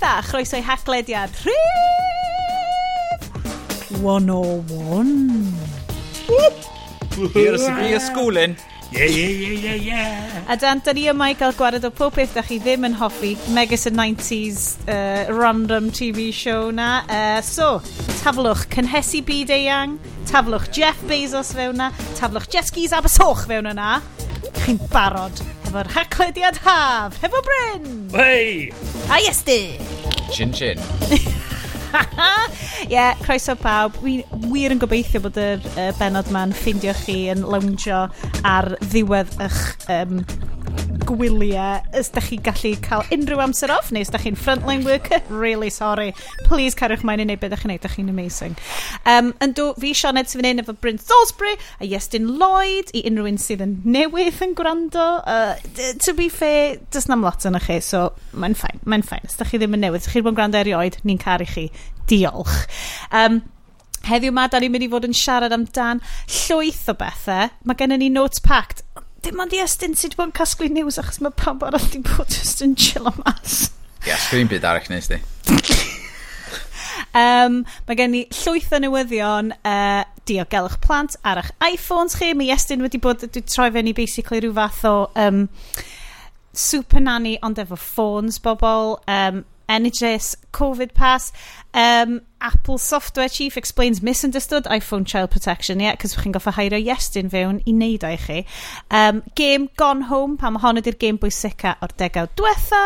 diwetha, chroeso i hachlediad Rhyf 101. Here's the y sgwlyn. Yeah, yeah, yeah, yeah, yeah. A dan, da ni yma i gael gwared o pob peth da chi ddim yn hoffi. Megas y 90s uh, random TV show na. Uh, so, taflwch cynhesu byd eang, taflwch Jeff Bezos fewn na, taflwch Jesgis Abersoch fewn yna. Chi'n barod efo'r haclediad haf, hefo Bryn! Hei! A Iesti! Chin chin. Ie, yeah, croeso pawb. Wi wir yn gobeithio bod yr uh, benod ma'n ffeindio chi yn loungio ar ddiwedd eich um, gwyliau, os da chi'n gallu cael unrhyw amser off, neu os da chi'n frontline worker, really sorry. Please carwch mae'n unig beth ydych chi'n neud, ydych chi'n amazing. Um, yn dw, fi Sian sy'n fan efo Bryn Salisbury a Iestyn Lloyd i unrhyw un sydd yn newydd yn gwrando. Uh, to be fair, does nam lot yn chi, so mae'n ffain, mae'n ffain. Os da chi ddim yn newydd, os chi'n bod yn gwrando erioed, ni'n caru chi. Diolch. Um, Heddiw yma, da ni'n mynd i fod yn siarad amdan llwyth o bethau. Mae gennym ni notes packed dim ond i estyn sydd wedi bod yn casglu news achos mae pawb arall wedi bod just yn chill o mas. Ie, yeah, sgrin byd arall nes di. um, mae gen i llwyth o newyddion uh, diogelwch plant ar eich iPhones chi. Mae Iestyn wedi bod, dwi troi fewn i basically rhyw fath o um, super nanny ond efo ffôns bobl. Um, NHS COVID Pass. Um, Apple Software Chief explains misunderstood iPhone child protection. Ie, yeah, cos chi'n goffa hairio Iestyn fewn i wneud o'i i chi. Um, game Gone Home, pam hon ydy'r game bwysica o'r degawd diwetha.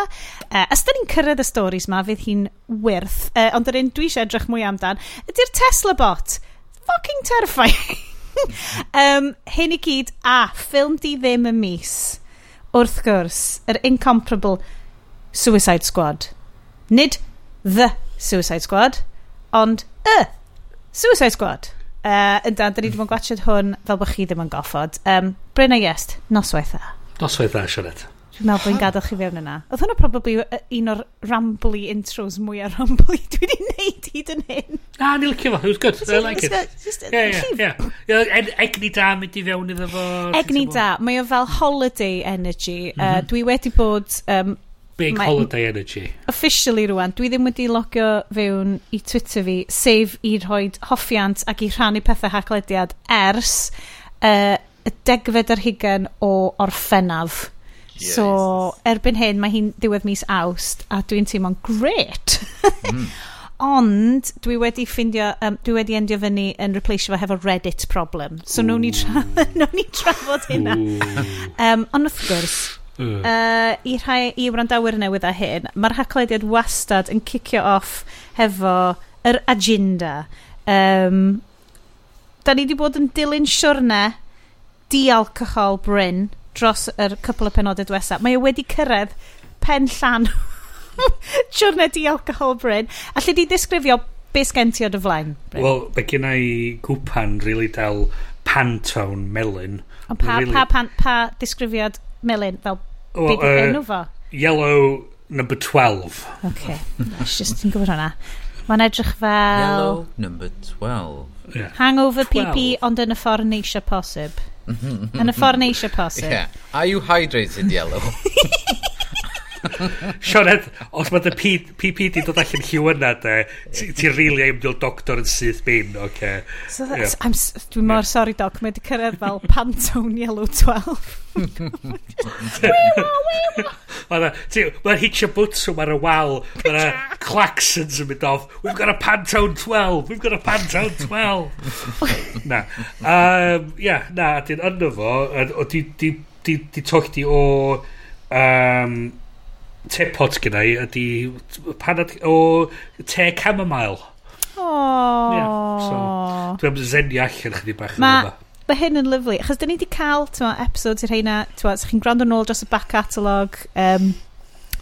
Uh, os da ni'n cyrraedd y storis ma, fydd hi'n wyrth. Uh, ond yr un dwi eisiau edrych mwy amdan, ydy'r Tesla bot. Fucking terrifying. um, hyn i gyd a ffilm di ddim y mis wrth gwrs yr incomparable Suicide Squad Nid The Suicide Squad, ond Y Suicide Squad. Uh, yndda, da ni ddim yn gwachod hwn fel bod chi ddim yn goffod. Um, Bryn a Iest, noswaith dda. Noswaith dda, Sianet. Dwi'n meddwl bod hi'n gadael chi fewn yna. Oedd hwnna probably un o'r rambly intros mwyaf rambly dwi wedi neud hyd yn hyn. Na, ah, ni'n licio fo. It was good. I like it. Yeah, yeah, yeah. Egni da mynd i fewn iddo fo. Egni da. Mae o fel holiday energy. Uh, dwi wedi bod um, Big Mae holiday energy. Officially rwan, dwi ddim wedi logio fewn i Twitter fi, sef i rhoi hoffiant ac i rhannu pethau haclediad ers uh, y degfed ar hugen o orffennaf. Yes. So, erbyn hyn, mae hi'n diwedd mis awst, a dwi'n teimlo'n great. mm. Ond, dwi wedi ffindio, um, dwi wedi endio fyny yn replaceio fo hefo Reddit problem. So, Ooh. ni, tra ni trafod hynna. um, ond wrth gwrs, Uh, I rhai i wrandawyr newydd a hyn, mae'r haclediad wastad yn cicio off hefo yr agenda. Um, da ni wedi bod yn dilyn siwrne di-alcohol bryn dros yr cwpl o penodau diwethaf. Mae wedi cyrraedd pen llan siwrne di-alcohol bryn. Alli di disgrifio beth sgen ti o dy flaen? Wel, be gen i gwpan rili really, dal Pantone melyn. Ond pa, really... pa, pa, pa disgrifiad Melin, fel well, beth uh, enw fo? Yellow number 12. OK, nice, just yn gwybod hwnna. Mae'n edrych fel... Yellow number 12. Yeah. Hangover 12. PP, ond yn y ffordd neisio posib. yn y ffordd neisio posib. Yeah. Are you hydrated, Yellow? Sioned, os mae dy PP di dod allan lliw yna, de, ti'n rili am ddil doctor yn syth bin, oce. Okay. So yeah. I'm, mor sorry, doc, mae wedi cyrraedd fel Pantone Yellow 12. Mae'n hitio bwtsw ar y wal, mae'n claxons yn mynd off. We've got a Pantone 12, we've got a Pantone 12. na, um, yeah, na, dyn yno fo, o, di, di, di, di tochdi o um, tepot gyda i ydy panad o te chamomile. Oh. Yeah, so, dwi'n am zenio allan chdi bach ma, yma. Mae hyn yn lyflu, achos dyn ni wedi cael tyma, episodes i'r heina, tyma, so chi'n gwrando nôl dros y back catalog, um,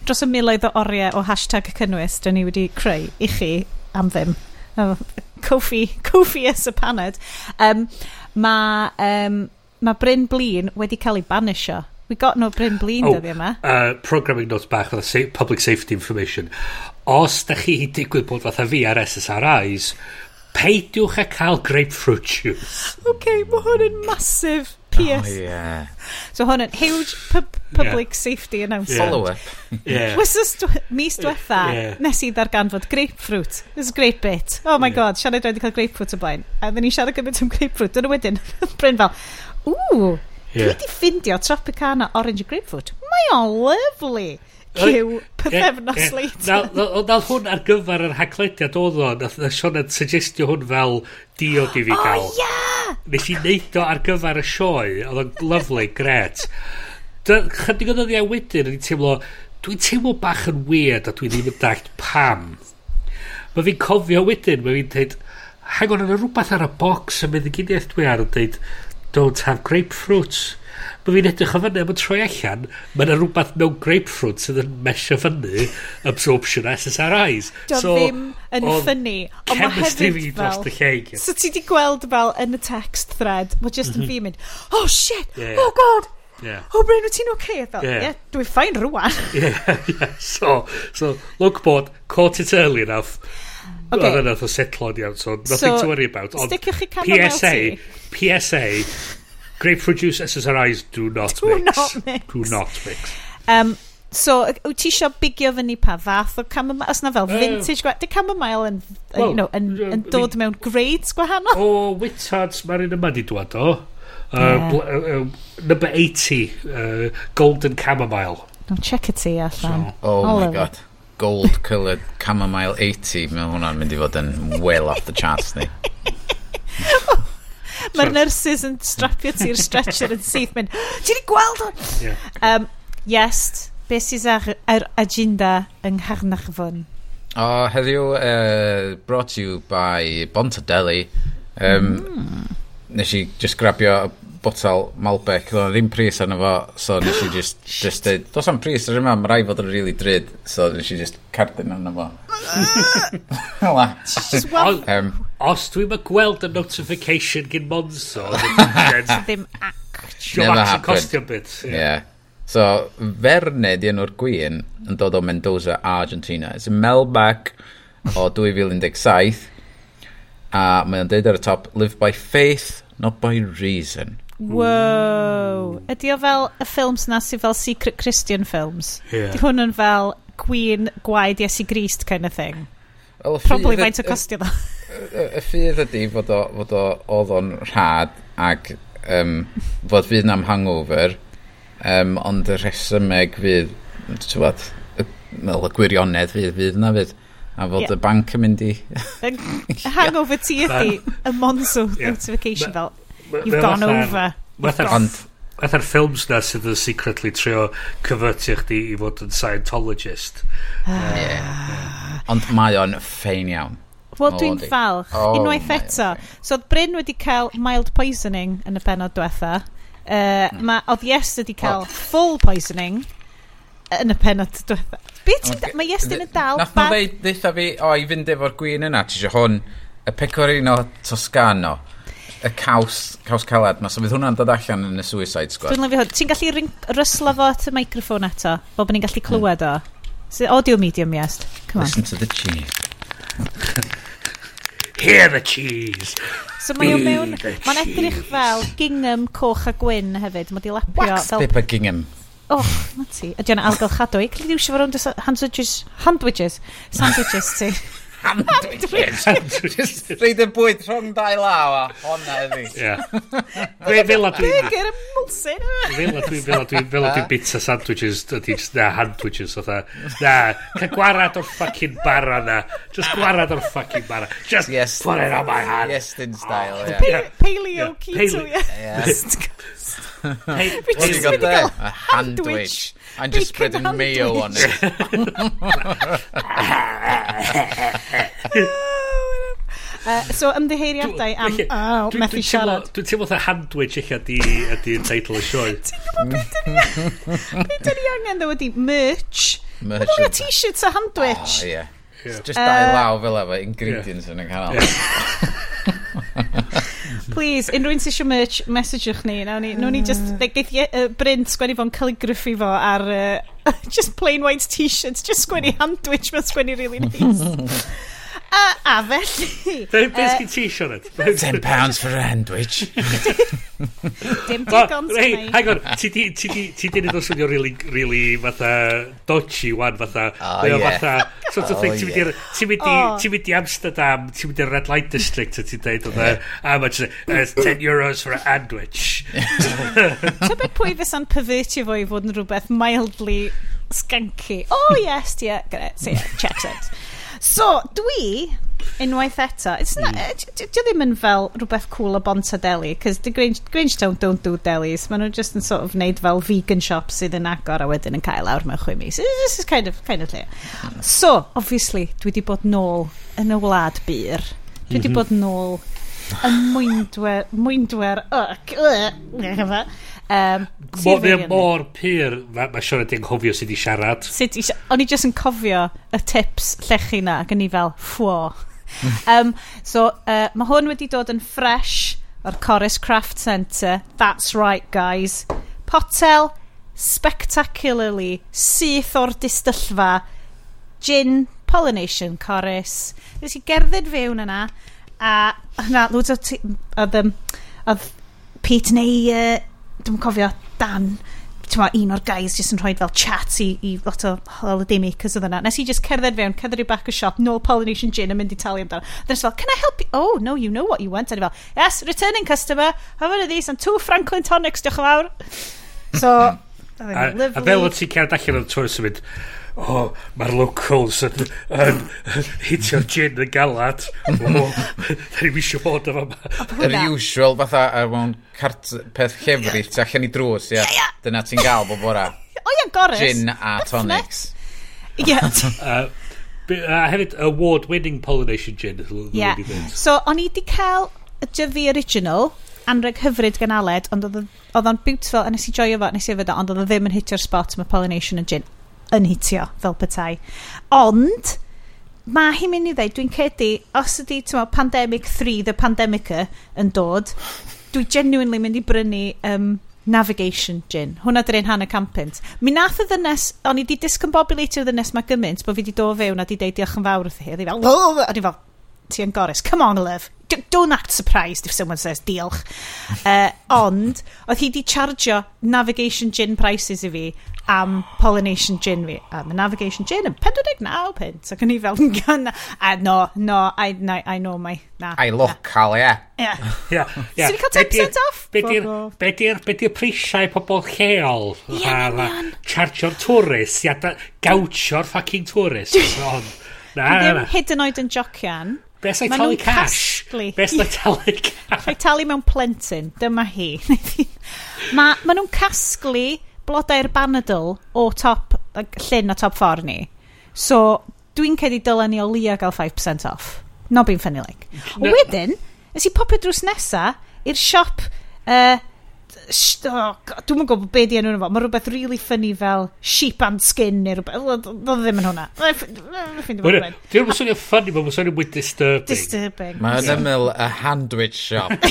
dros y miloedd o oriau o hashtag y cynnwys dyn ni wedi creu i chi am ddim. Oh, Kofi, Kofi is y paned. Um, mae um, ma Bryn Blin wedi cael ei banisio We got no Bryn Blin oh, dyddi yma. Uh, programming notes bach fatha sa public safety information. Os da chi digwydd bod fatha fi ar SSRIs, peidiwch a cael grapefruit juice. OK, mae hwn yn masif. P.S. Oh, yeah. So hwn yn huge pub public yeah. safety announcement. Yeah. Follow up. yeah. Wysys mis diwetha, yeah. nes i ddarganfod grapefruit. This is a great bit. Oh my yeah. god, siarad wedi cael grapefruit o blaen. A ddyn ni siarad gymaint am grapefruit. Dyna wedyn, Bryn fel, ooh, Yeah. Dwi wedi ffindio Tropicana Orange Grapefruit. Mae o'n lyflu. Cyw pethefnos yeah, yeah. later. Nath hwn ar gyfer yr haglediad oedd o, nath na Sionan suggestio hwn fel diod i fi gael. O, oh, ia! Nes i neud o ar gyfer y sioe, oedd o'n lyflu, gret. Chydig oedd oedd i wedyn, o'n i'n teimlo, dwi'n teimlo bach yn weird a dwi ddim yn dallt pam. Mae fi'n cofio wedyn, mae fi'n dweud, hang on, yna rhywbeth ar y bocs y meddygidiaeth dwi ar yn dweud, don't have grapefruit. Mae fi'n edrych o fyny am y troi allan, mae yna rhywbeth mewn grapefruit sydd yn mesio fyny absorption SSRIs. Dio so, ddim yn ffynnu, ond mae hefyd fel... Lle, so ti di gweld fel yn y text thread, mae just yn mhm. fi mynd, oh shit, yeah. oh god, Yeah. Oh, Bryn, wyt ti'n oce? Okay? Fel, yeah. yeah dwi'n ffain rwan. yeah, yeah. So, so, look bod, caught it early enough. Okay. Oedd yna o setlo'n iawn, so nothing so, to worry about. Ond PSA, PSA, grapefruit juice SSRIs do not do mix. Not mix. Do not mix. Um, so, wyt ti eisiau bigio fyny pa fath o chamomile? Os na fel vintage uh, gwahanol, di chamomile yn, well, you know, yn, uh, yn dod mewn grades gwahanol? O, Wittards, mae'r un yma di dwad o. Uh, yeah. uh, uh, number 80, uh, Golden Chamomile. Don't check it to you, allan. So, oh All my god gold coloured chamomile 80 mae hwnna'n mynd i fod yn well off the charts ni Mae'r nurses yn strapio ti'r stretcher yn syth mynd Ti wedi gweld o? Yeah. Um, yes, beth sydd ar, ar agenda yng Ngharnarfon? O, oh, heddiw uh, brought to you by Bontadeli um, mm. Nes i just grabio botel Malbec, oedd ddim pris arno fo, so nes i just, just dweud, dos am pris ar yma, mae rai fod yn really dryd, so nes i just cardyn arno fo. um, Os dwi'n ma gweld y notification gyn Monzo, ddim actually. Never happened. Costio bit. Yeah. So, Ferne di enw'r gwyn yn dod o Mendoza, Argentina. It's a Melbac o 2017. A mae o'n deud ar y top, live by faith, not by reason. Wow. Ydy o fel y ffilms na sydd fel secret Christian films? Yeah. Di hwn yn fel Queen gwaed Iesu Grist kind of thing. Well, Probably faint o costio ddo. Y ffydd ydy fod o, fod o oedd o'n rhad ac um, fod fydd na'm hangover um, ond y resymeg fydd tywad, y, y gwirionedd fydd fydd na fydd a fod yeah. y banc yn mynd i hangover ti ydy y monsoon yeah. notification fel You've gone over. Fatha'r ffilms na sydd yn secretly trio cyfyrtio chdi i fod yn Scientologist. Ah. Ond mae o'n ffein iawn. Wel, dwi'n falch. Oh, Unwaith eto. So, oedd Bryn wedi cael mild poisoning yn y penod diwetha. Uh, hmm. mae oedd Yes wedi cael oh. full poisoning yn y penod diwetha. Be oh, ti'n... Mae Yes yn y dal... Nath nhw ddeitha fi, o, i fynd efo'r gwyn yna, ti eisiau hwn, y pecorino Toscano y caws, caws caled ma. So fydd hwnna'n dod allan yn y Suicide Squad. Dwi'n lyfio hwn. Ti'n gallu ring, ryslo fo at y microphone eto? Bob ni'n gallu clywed hmm. o? So, audio medium, yes. Come on. Listen to the cheese. Hear the cheese. So mae o'n mewn... Mae'n edrych fel gingham coch a gwyn hefyd. Mae di lapio... Wax fel... paper gingham. Och, na ti. Ydy o'n algylchadwy. Clydiwsio fo rownd handwiches. Handwiches. Sandwiches ti. Handwidges. Just reid y bwyd rhwng dau law a honna ydi. Ie. Fe fel a dwi'n... Burger yn mwlsyn. Fel a dwi'n fel a dwi'n fel a dwi'n bita sandwiches, ydy na handwiches, otha. Na, ca gwarad o'r ffucking bara na. Just gwarad o'r ffucking bara. Just yes, put it on my hand. Yes, in oh, style, oh, yeah. Paleo keto, yeah. Yes. Fi got mynd i gael handwich. I'm just spreading mayo on it. Uh, so ymddeheiriadau am oh, methu siarad. Dwi'n teimlo dda handwich eich ydy'r ydy teitl y sioe. Ti'n gwybod beth dyn ni angen ddo ydy merch. Merch. Mae'n t-shirts a handwich. Oh, yeah. yeah. Just dau law fel efo ingredients yn y canol. Please, unrhyw'n sy'n siw merch, message'wch ni. Nawn ni, nawn ni just, mm. like, geith uh, Bryn sgwennu fo'n calligraphy fo ar uh, just plain white t-shirts. Just sgwennu handwich, mae'n sgwennu really nice. A, a felly... Beth sgyn ti, Sioned? 10 pounds for a handwich. Dim digon sy'n Hang on, ti di neud o swnio really, really fatha dodgy wan, fatha... Oh, yeah. Fatha, sort of thing, ti'n mynd i Amsterdam, ti'n mynd i'r Red Light District, ti'n deud o'n e, a much, uh, 10 euros for a handwich. Ti'n beth pwy fysa'n pervertio fo i fod yn rhywbeth mildly skanky. Oh yes, yeah, get it, so yeah, checks out. So, dwi, unwaith eto, it's not, eh, mm. dio ddim yn fel rhywbeth cool o Bonta Deli, cos the Grange, Grangetown don't do delis, maen nhw just yn sort of neud fel vegan shops sydd yn agor a wedyn yn cael awr mewn chwe mis. This is kind of, kind of lle. So, obviously, dwi wedi bod nôl yn y wlad byr. Dwi wedi mm -hmm. bod nôl y mwyndwer, mwyndwer, yc, yc, Um, Mo, fi mor pyr, mae ma Sionet yn cofio sut i siarad. Sut i siarad. O'n i jyst yn cofio y tips llechi na, ac i fel, ffwo. um, so, uh, mae hwn wedi dod yn fresh o'r Corus Craft Centre. That's right, guys. Potel, spectacularly, syth o'r distyllfa, gin, pollination, corus. Nes i gerdded fewn yna, A hwnna, loads o ti... Oedd, um, oedd Pete neu, uh, dwi'n cofio, Dan, tyma, un o'r guys jyst yn rhoi fel chat i, i lot o holiday makers oedd yna. Nes i just cerdded fewn, cerdded i back o shop, no Polynesian Gin yn mynd i talu amdano. Dynes e fel, can I help you? Oh, no, you know what you want. A e fel, yes, returning customer, have one of these and two Franklin tonics, diolch yn fawr. So, a, a fel o ti cerdd allan o'r tour symud, mynd, o, oh, mae'r locals yn, yn hitio'r gin yn galad. O, da ni'n misio bod efo yma. Yr usual, fatha, uh, mewn cart, peth llefrith, yeah. allan i drws, ia. Yeah. yeah. Dyna ti'n gael bo bora. O ie, gorys. Gin a tonics. Ie. uh, a uh, hefyd award-winning pollination gin. Ie. So, o'n i wedi cael y Jyfi Original, anreg hyfryd gan Aled, ond oedd o'n beautiful, a nes i joio fo, nes i fod, ond oedd o ddim yn hitio'r spot, mae pollination yn gin yn hitio fel petai. Ond, mae hi'n mynd i ddweud, dwi'n cedi, os ydy, ti'n meddwl, Pandemic 3, The Pandemica, yn dod, dwi genuinely mynd i brynu um, Navigation Gin. Hwna dy'r ein hanner campynt. Mi nath y ddynes, o'n i di discombobulator y ddynes mae gymaint, bod fi di do fewn a di deud diolch yn fawr wrth hi. O'n i fel, o'n i fel, ti yn gorys, come on love, D don't act surprised if someone says diolch. Uh, ond, oedd hi di chargio Navigation Gin prices i fi am pollination gin fi, A mae Navigation gin yn 49 pint. ac yn i fel yn gynna, a no, no, I, no, I know my, na. I local, ie. yeah. Ie. Swn i'n cael 10% off? Be di'r prisiau pobl lleol? Ie, ie. Chargio'r tourist, ia, gawtio'r fucking tourist. Na, na, na. Hyd yn oed yn jocian. Beth sy'n talu cash? Beth sy'n talu cash? Rhaid talu mewn plentyn, dyma hi. Mae ma nhw'n casglu blodau'r banadl o top, llyn a top ffordd ni. So, dwi'n cedi dylen ni o lia gael 5% off. No being funny like. No. Wedyn, nes i popio drws nesa i'r siop... Uh, oh, dwi'n mwyn gwybod beth di enw fo. Mae rhywbeth really funny fel sheep and skin neu rhywbeth. Oedd ddim yn hwnna. Dwi'n mwyn swnio ffynnu, mae'n swnio mwy disturbing. Disturbing. Mae'n ymyl a handwich shop.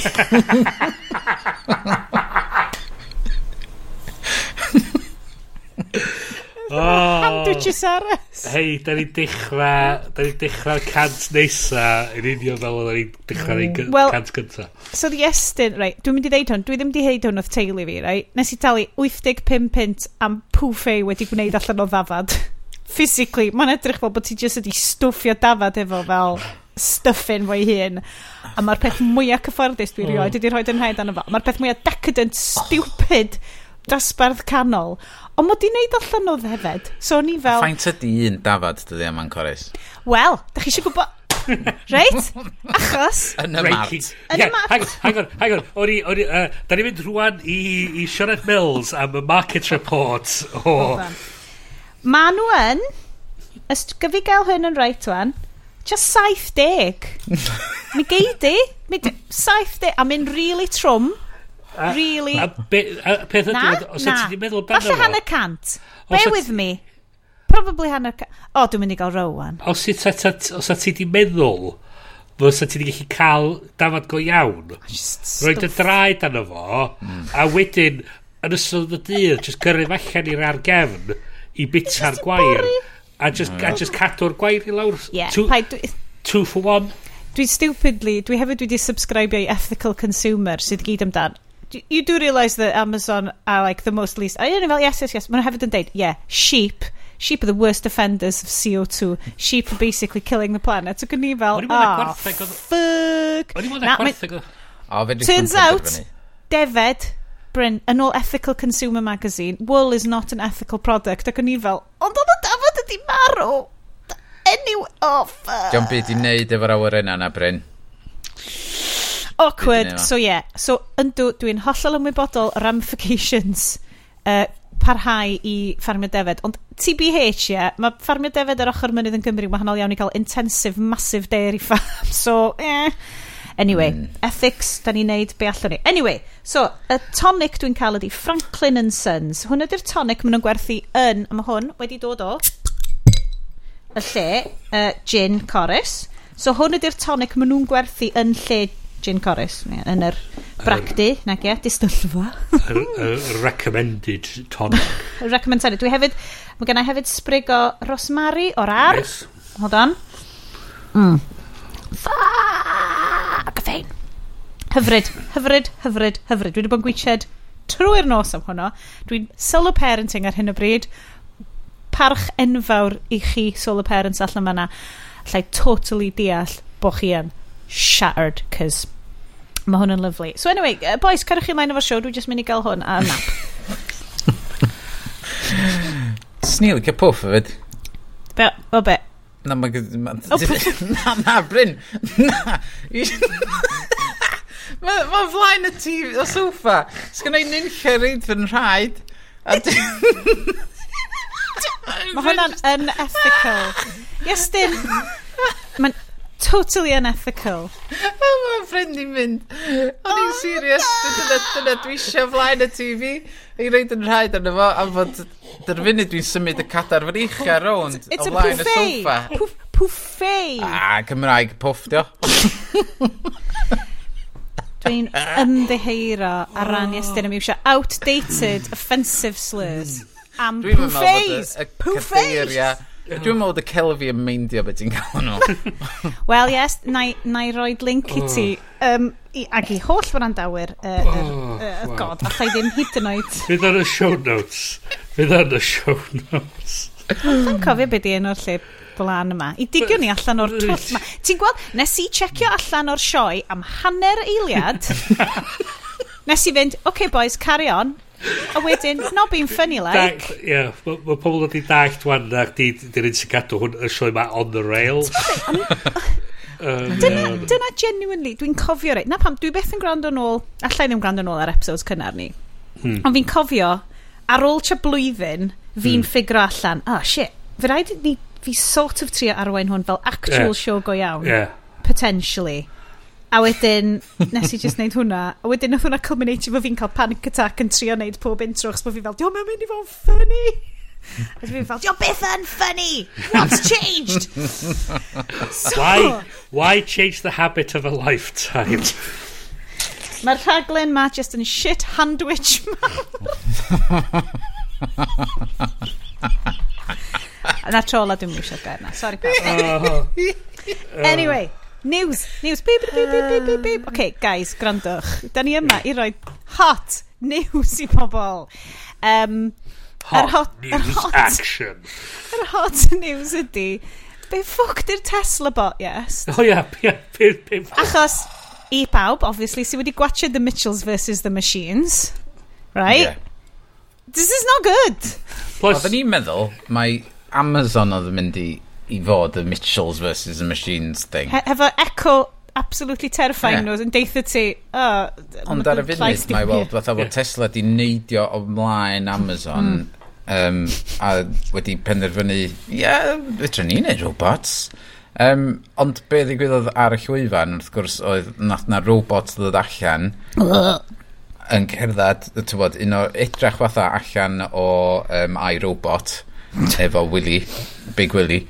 Oh. Handwiches aros. Hei, da ni dechrau, da ni dechrau'r cant nesa yn union fel oedd ni dechrau'r mm. well, cant gynta. So the estyn, right, dwi'n mynd i ddeud hwn, dwi ddim di heid hwn oedd teulu fi, right? Nes i talu 85 pint am pwffei wedi gwneud allan o ddafad. Physically, mae'n edrych fel bod ti jyst wedi stwffio dafad efo fel stuffin fo'i hun a mae'r peth mwyaf cyfforddus dwi'n rioed oh. wedi rhoi yn rhaid anna fo mae'r peth mwyaf decadent, stupid oh. dosbarth canol Ond mod i'n neud allan o ddefed. So ni fel... Faint ydi un dafad dydy yma'n Corys? Wel, da chi eisiau gwybod... Reit? Achos? Yn y mart. Yn y mart. Hang on, hang on. O'n i, o'n i, uh, da ni'n mynd rwan i, i Sioned Mills am y market report. Oh. Ma nhw yn, ys ysgyfu gael hyn yn reit wan, just 70. mi geidi, mi 70, a mynd really trwm. A, really? A, be, a peth ydy, na, os na. chi'n meddwl amdano fo... Falle hanner cant. Bear with me. Probably hanner cant. O, dwi'n mynd i gael row rowan. Os ti di meddwl, fysa ti di gallu cael dafod go iawn. Ah, roed y draed arno fo, mm. a wedyn, yn ystod y dydd, just gyrru allan i'r argefn i bita'r gwair. A just, mm. a just cadw'r gwair i lawr. Yeah, two, two for one. Dwi stupidly, dwi hefyd wedi subscribio i Ethical Consumer sydd gyd amdan you do realise that Amazon are like the most least... A yn fel, yes, yes, yes. Mae'n hefyd yn deud, yeah, sheep. Sheep are the worst offenders of CO2. Sheep are basically killing the planet. Ac o'n i fel, ah, fuck. O'n i mwyn gwerthig o... Turns out, Defed, Bryn, an all ethical consumer magazine, wool is not an ethical product. Ac o'n i fel, ond oedd y dafod ydi marw. Anyway, oh, fuck. Diolch byd i wneud efo'r awyr yna na, Bryn. Awkward, so. Yeah. So yndw, dwi'n hollol ymwybodol o ramifications uh, parhau i ffarmio defed. Ond TBH, ie, yeah, mae ffarmio defed ar ochr mynydd yn Gymru wahanol iawn i gael intensive, massive dairy farm. So, eh. Anyway, mm. ethics, da ni'n neud be allwn ni. Anyway, so, y tonic dwi'n cael ydi Franklin and Sons. Hwn ydy'r tonic maen nhw'n gwerthu yn, a mae hwn wedi dod o y lle uh, gin Corus. So hwn ydy'r tonic maen nhw'n gwerthu yn lle Gin Corris yn yr bracdi, um, nag ie, distylfa. recommended tonic. recommended. Dwi hefyd, mae gennau i hefyd sprig o rosmari o'r ar. Yes. Hold on. Mm. Fuck, fein. Hyfryd, hyfryd, hyfryd, hyfryd. Dwi wedi bod yn gwyched trwy'r nos am hwnno. Dwi'n solo parenting ar hyn o bryd. Parch enfawr i chi solo parents allan fyna. Llai totally deall bo chi yn shattered, cos mae hwn yn lyflu. So anyway, uh, boys, cerwch chi ymlaen efo'r siow, dwi'n just mynd i gael hwn a nap. Sni cael pwff hefyd. Be, o be? Na, mae... Ma, na, na, Bryn. Na. Mae ma flaen y tŷ, o sofa. Sgynna i nynllio reid fy nhraed. Mae hwnna'n unethical. Iestyn. Mae'n totally unethical. Mae'n ffrind i'n mynd. O'n i'n oh, serious. Dyna, dyna dwi eisiau flaen y TV. I reid yn rhaid arno fo. A fod dy'r funud dwi'n symud y cadar fy'n eich ar rownd. It's a pwffei. Pwffei. A, Cymraeg pwff, dio. Dwi'n ymddeheiro ar ran i oh. estyn am eisiau outdated, offensive slurs. Mm. Am pwffeis. Dwi'n meddwl bod y Dwi'n meddwl y celfi yn meindio beth ti'n cael nhw. Wel, yes, na i roed link i ti. Um, i, ac i holl wrandawyr y uh, oh, uh, uh, god, allai ddim hyd yn oed. Fydd ar y show notes. Fydd ar y show notes. Dwi'n cofio beth i enw'r lle blan yma. I digio ni allan o'r twll yma. Ti'n gweld, nes i checio allan o'r sioe am hanner eiliad. nes i fynd, OK boys, carry on. A wedyn, not being funny like. Ie, yeah, mae ma pobl wedi dallt wan na di di'n un sy'n gadw hwn y sioe ma on the rails. um, dyna, um, dyna genuinely, dwi'n cofio reit. Na pam, dwi beth yn gwrando nôl, allai ddim gwrando nôl ar episodes cynnar ni. Hmm. Ond fi'n cofio, ar ôl tra blwyddyn, fi'n hmm. ffigro allan, oh shit, fe rhaid ni, fi sort of trio arwain hwn fel actual yeah. show go iawn. Yeah. Potentially. A wedyn, nes i just wneud hwnna. A wedyn oedd hwnna culminatio fo fi'n cael panic attack yn trio wneud pob intro, chos bod fi fel, diolch, mae'n mynd i fod yn ffynnu. A fi'n fel, diolch beth yn ffynnu! What's changed? so, why, why change the habit of a lifetime? Mae'r rhaglen ma just yn shit handwich man. Na trola dwi'n mwysio gair na. Sorry, Pam. Oh. anyway. News, news, beep, beep, beep, beep, beep, beep. Um. Okay, guys, grandwch. Da ni yma i roi hot news i pobl. Um, hot, hot news hot, action. Yr hot news ydy, be ffwc di'r Tesla bot, yes? O oh, ia, yeah, yeah, yeah, Achos, i bawb, obviously, sydd wedi gwachio The Mitchells versus The Machines, right? Yeah. This is not good. Plus, Oedden ni'n meddwl mae Amazon oedd yn mynd i i fod y Mitchells versus the Machines thing. He, hefo echo absolutely terrifying yeah. yn deitha ti. Oh, Ond ar y funud, mae weld, fatha bod Tesla di neidio ymlaen Amazon, um, a wedi penderfynu, ie, yeah, fydra ni neud robots. Um, ond be ddigwyddodd ar y llwyfan, wrth gwrs, oedd nath na robot ddod allan yn cerdded, ti'n bod, un o edrach fatha allan o um, iRobot, efo Willy, Big Willy.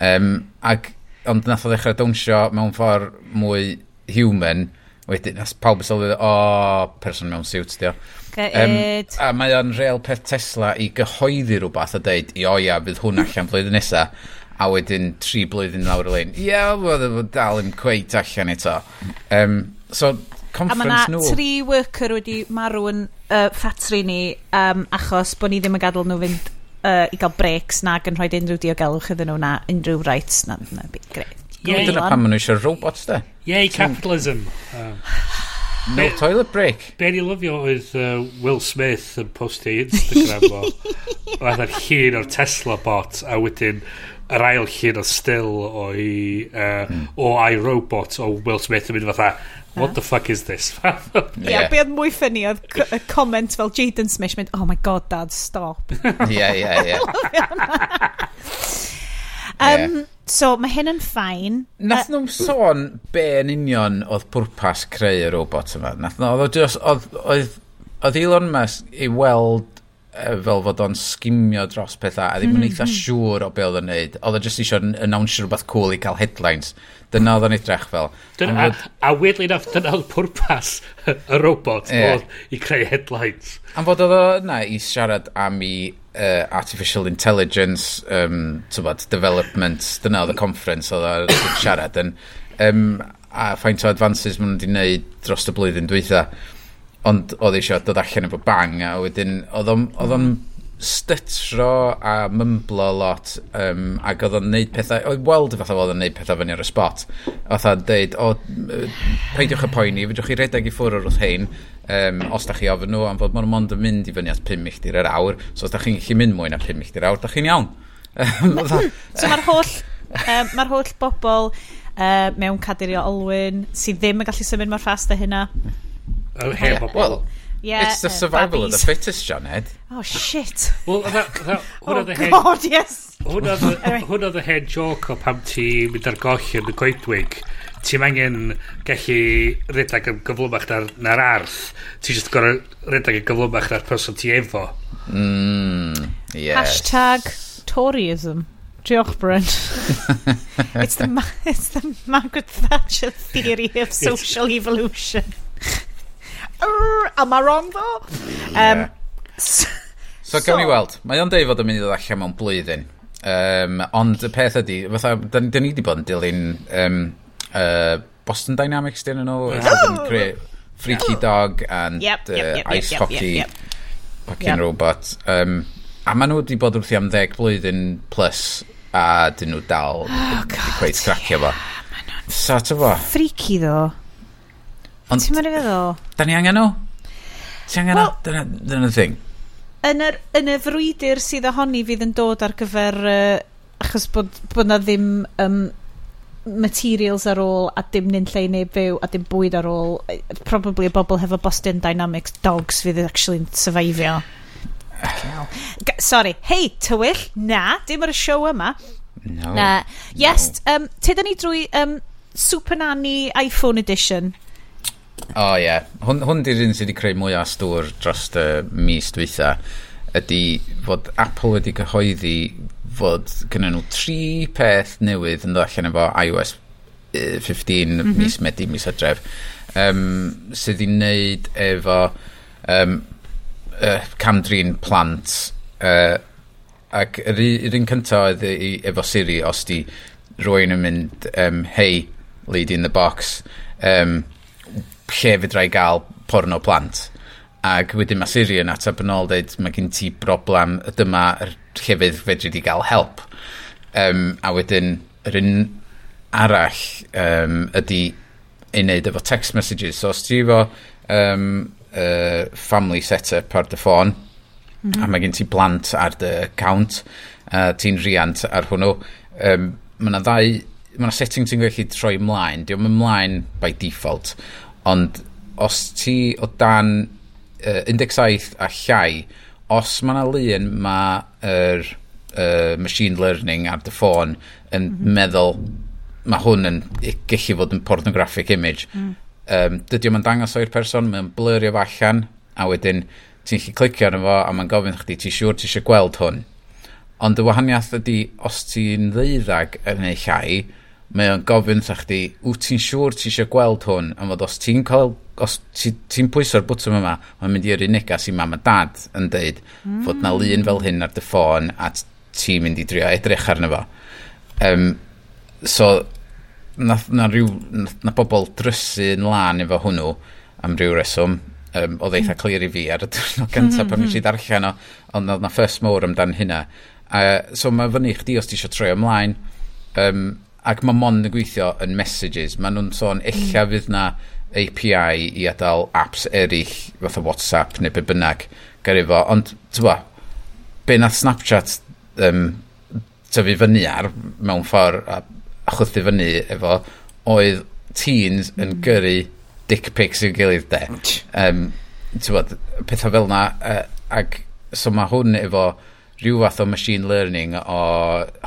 Um, ag, ond nath o ddechrau dawnsio mewn ffordd mwy human, wedyn, as pawb yn sylwi, o, person mewn siwt, dio. Um, a mae o'n real peth Tesla i gyhoeddi rhywbeth a deud, i o ia, bydd hwn allan flwyddyn nesa, a wedyn tri blwyddyn lawr y lein. Ie, yeah, well, dal yn cweit allan eto. Um, so, conference nhw... A mae yna tri worker wedi marw yn uh, ffatri ni um, achos bod ni ddim yn gadael nhw fynd uh, i gael breaks nag yn rhoi unrhyw diogelwch iddyn nhw na unrhyw rights na, na byd greu. Ie, dyna pan maen nhw eisiau robots de. Yay capitalism. Um, no toilet break. Be ni lyfio oedd uh, Will Smith yn postio Instagram o. Oedd ar hun o'r Tesla bot a wedyn yr ail llun o still o'i, uh, mm. o iRobot o Will Smith yn mynd fatha what the fuck is this? Ie, yeah, be oedd mwy ffynnu oedd y comment fel Jaden Smith mynd, oh my god dad, stop. Ie, ie, ie. Um, so, mae hyn yn ffain. Nath nhw'n sôn be yn union oedd pwrpas creu y robot yma. Nath nhw, oedd, oedd, oedd Elon Musk i weld fel fod o'n sgimio dros pethau a ddim yn eitha mhm, mhm. siŵr o be oedd o'n neud. Oedd o jyst eisiau announce rhywbeth cool i cael headlines. Dyna oedd o'n edrych fel. Dyna, a, a weirdly enough, dyna oedd pwrpas y robot yeah. oedd i creu headlines. Am fod oedd o na i siarad am i uh, artificial intelligence um, tywod, development, dyna oedd y conference oedd o'n siarad yn um, a faint o advances maen nhw wedi wneud dros y blwyddyn dwythau ond oedd eisiau dod allan efo bang a wedyn oedd o'n hmm. stytro a mymblo lot um, ac oedd o'n neud pethau oedd weld fatha oedd o'n neud pethau fyny ar y spot. Oedd o'n deud o peidiwch y poeni fydwch chi redeg i ffwrdd wrth hein um, os da chi ofyn nhw am fod ma'n mond yn mynd i fyny at 5 milltir yr awr so os da chi'n gallu mynd mwy na 5 milltir yr awr da chi'n iawn. So mae'r holl um, mae'r holl bobl uh, mewn cadeirio olwyn sydd ddim yn gallu symud mor ffast a hynna Oh, hey, yeah. Well, yeah, it's the uh, survival of the fittest, John Ed. Oh, shit. Well, that, that, oh, the God, head, yes. Hwna oedd y hen joke o pam ti'n mynd ar goll yn y goedwig. Ti'n angen gallu redag yn gyflymach na'r, nar arth. Ti'n just gorau redag yn gyflymach na'r person ti efo. Mm, yes. Hashtag Toryism. Diolch, Bryn. it's, the, it's the Margaret Thatcher theory of social evolution am I wrong ddo? Um, so, so, gawn ni weld. Mae o'n deud fod yn mynd i ddod allan mewn blwyddyn. Um, ond y peth ydy, fatha, dyn, dyn ni wedi bod yn dilyn um, uh, Boston Dynamics, dyn nhw, yeah. Oh! Freaky oh! Dog and yep, yep, yep, yep, Ice yep, Hockey yep, yep, fucking yep. robot. Um, a maen nhw wedi bod wrth i am ddeg blwyddyn plus a dyn nhw dal oh, God, gweith cracio fo. So, ta fo. Freaky ddo. Ond... Ti'n mynd i feddwl? Da ni angen nhw? Ti angen nhw? well, nhw? y thing. Yn, yr, yn y frwydr sydd ohoni fydd yn dod ar gyfer... Uh, achos bod, bod na ddim um, materials ar ôl a dim nyn lle neb fyw a dim bwyd ar ôl probably y bobl hefo Boston Dynamics dogs fydd actually'n survivio sorry hei tywyll na dim ar y show yma no, na yes no. um, tydyn ni drwy um, Super Nanny iPhone Edition O oh, ie. Yeah. Hwn, hwn di'r un sydd wedi creu mwy o astwr dros y mis dwytha ydy fod Apple wedi cyhoeddi fod gynnyn nhw tri peth newydd yn dod allan efo iOS 15 mm -hmm. mis Medi, mis Hydref um, sydd i wneud efo um, uh, camdrin plant uh, ac yr, yr un cyntaf oedd i, efo Siri os di rwy'n yn mynd um, hey lady in the box um, lle fydra i gael porno plant. Ac wedyn mae Siri yn ateb yn ôl dweud, mae gen ti broblem, dyma yr llefydd fedri di gael help. Um, a wedyn, yr un arall um, ydy i wneud efo text messages. So, os ti efo um, uh, family setup ar dy ffôn, mm -hmm. a mae gen ti blant ar dy account, uh, ti'n riant ar hwnnw, um, mae yna ddau, mae yna setting ti'n gallu troi ymlaen, diolch yn ymlaen by default, Ond os ti o dan uh, 17 a llai, os mae yna lun mae yr uh, machine learning ar dy ffôn yn mm -hmm. meddwl mae hwn yn gallu fod yn pornographic image. Mm. Um, dydy o'n dangos o'r person, mae'n blurio fo allan, a wedyn ti'n gallu clicio arno fo a mae'n gofyn chdi, ti'n siŵr ti eisiau gweld hwn. Ond y wahaniaeth ydy, os ti'n ddeuddag yn ei llai, mae o'n gofyn wrthach chdi, wyt ti'n siŵr ti eisiau gweld hwn, am fod os ti'n cael os ti'n ti pwyso'r bwtwm yma, mae'n mynd i'r unig as i mam a dad yn deud mm. fod na mm. lun fel hyn ar dy ffôn a ti'n mynd i drio edrych arno fo. Um, so, na, na, ryw, na, na bobl drysu yn lan efo hwnnw am ryw reswm. Um, oedd eitha clir i fi ar y dyrnod gyntaf pan mis i mm-hmm. ddarllen o, ond oedd na first mowr amdan hynna. Uh, so mae fyny chdi os ti eisiau troi ymlaen. Um, ac mae mon yn gweithio yn messages. Maen nhw'n sôn, illa mm. fydd na API i adael apps eraill, fath o WhatsApp neu be bynnag, gyrru fo. Ond, ti'n bo, be na Snapchat um, tyfu fyny ar, mewn ffordd, a, a chwthu fyny efo, oedd teens yn mm. gyrru dick pics i'w gilydd de. Um, ti'n bod, pethau fel na, uh, ac so mae hwn efo rhyw fath o machine learning o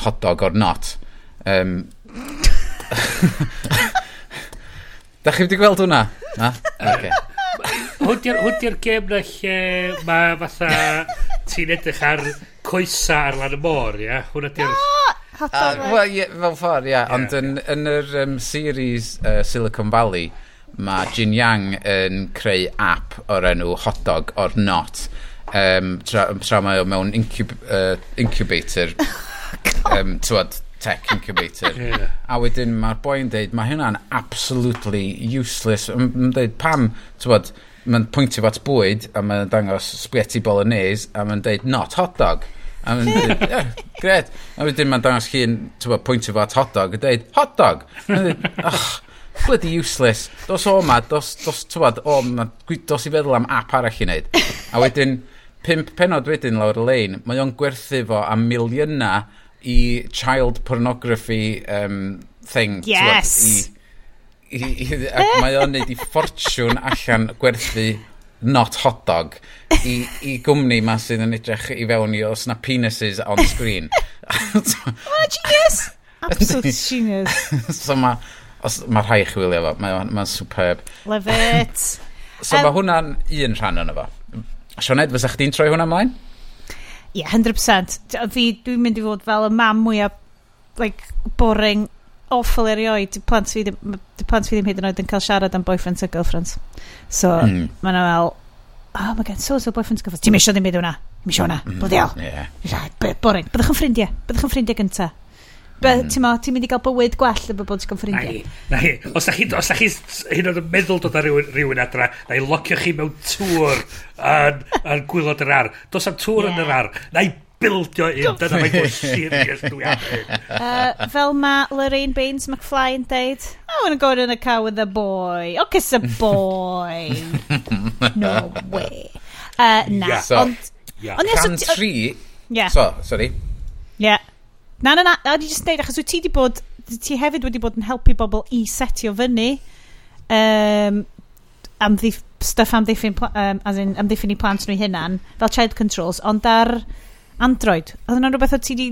hotdog o'r not um, da chi wedi gweld hwnna? Na? Okay. Hwdy'r gem na lle mae fatha ti'n edrych ar coesa ar lan y môr, ia? Hwna di'r... Uh, Wel, yeah, fel ffordd, ia. Yeah. Ond yn, yn yr um, series uh, Silicon Valley, mae Jin Yang yn creu app o'r enw Hotdog or Not um, tra, tra mae o mewn incub, uh, incubator um, tywad, tech incubator. yeah. A wedyn mae'r boi'n deud, mae hynna'n absolutely useless. Mae'n deud, pam, ti'n mae'n pwyntio fat bwyd a mae'n dangos spaghetti bolognese a mae'n deud, not hot dog. A mae'n dweud, yeah, gred. A wedyn mae'n dangos chi'n pwyntio fat hot dog a dweud, hot dog. A dweud, oh, bloody useless. Dos o ma, dos, dos, tywad, o, ma, dos i feddwl am app arall i wneud. A wedyn, pimp penod wedyn lawr y lein, mae o'n gwerthu fo am miliynau i child pornography um, thing. Yes! I, i, i, ac mae o'n neud i ffortiwn allan gwerthu not hot dog i, i gwmni ma sydd yn edrych i fewn i os na penises on screen. Mae'n genius! Absolute genius. so mae ma rhai chi wylio fo, mae'n ma superb. Love it. so um, mae hwnna'n un rhan o'n efo. Sionet, fysa chdi'n troi hwnna mlaen? yeah, 100%. Fi, dwi'n mynd i fod fel y mam mwyaf, like, boring, awful erioed. Di plant fi, di plant fi ddim hyd yn oed yn cael siarad am boyfriends a girlfriends. So, mm. mae'n fel, oh my god, so so boyfriends girlfriends. Ti'n misio ddim byd hwnna? Misio hwnna? Mm. Bloody. Yeah. Boring. Byddwch yn ffrindiau. Byddwch yn ffrindiau gyntaf. Mm. Ti'n ti'n mynd i gael bywyd gwell yn bod ti'n gael ffrindiau. Na hi. Os da chi, os da chi hyn o'n meddwl dod â rhywun, rhywun adra, na i locio chi mewn tŵr yn, yn gwylod yr ar. Dos am tŵr yeah. yn yr ar. Na i bildio un, dyna mae'n gwrs serious dwi am uh, Fel mae Lorraine Baines McFly yn deud, I want to go in a car with a boy. Oh, kiss a boy. no way. Uh, na. Yeah. So, ond, yeah. ond, Cam tri... yeah. so, sorry. Yeah. Na, na, na, a di jyst dweud, achos wyt ti wedi bod, ti hefyd wedi bod yn helpu bobl i setio fyny um, am amddiff, stuff am ddiffyn, um, as in, am ddiffyn i plant nhw hunan, fel child controls, ond ar Android, oedd yna rhywbeth o ti wedi...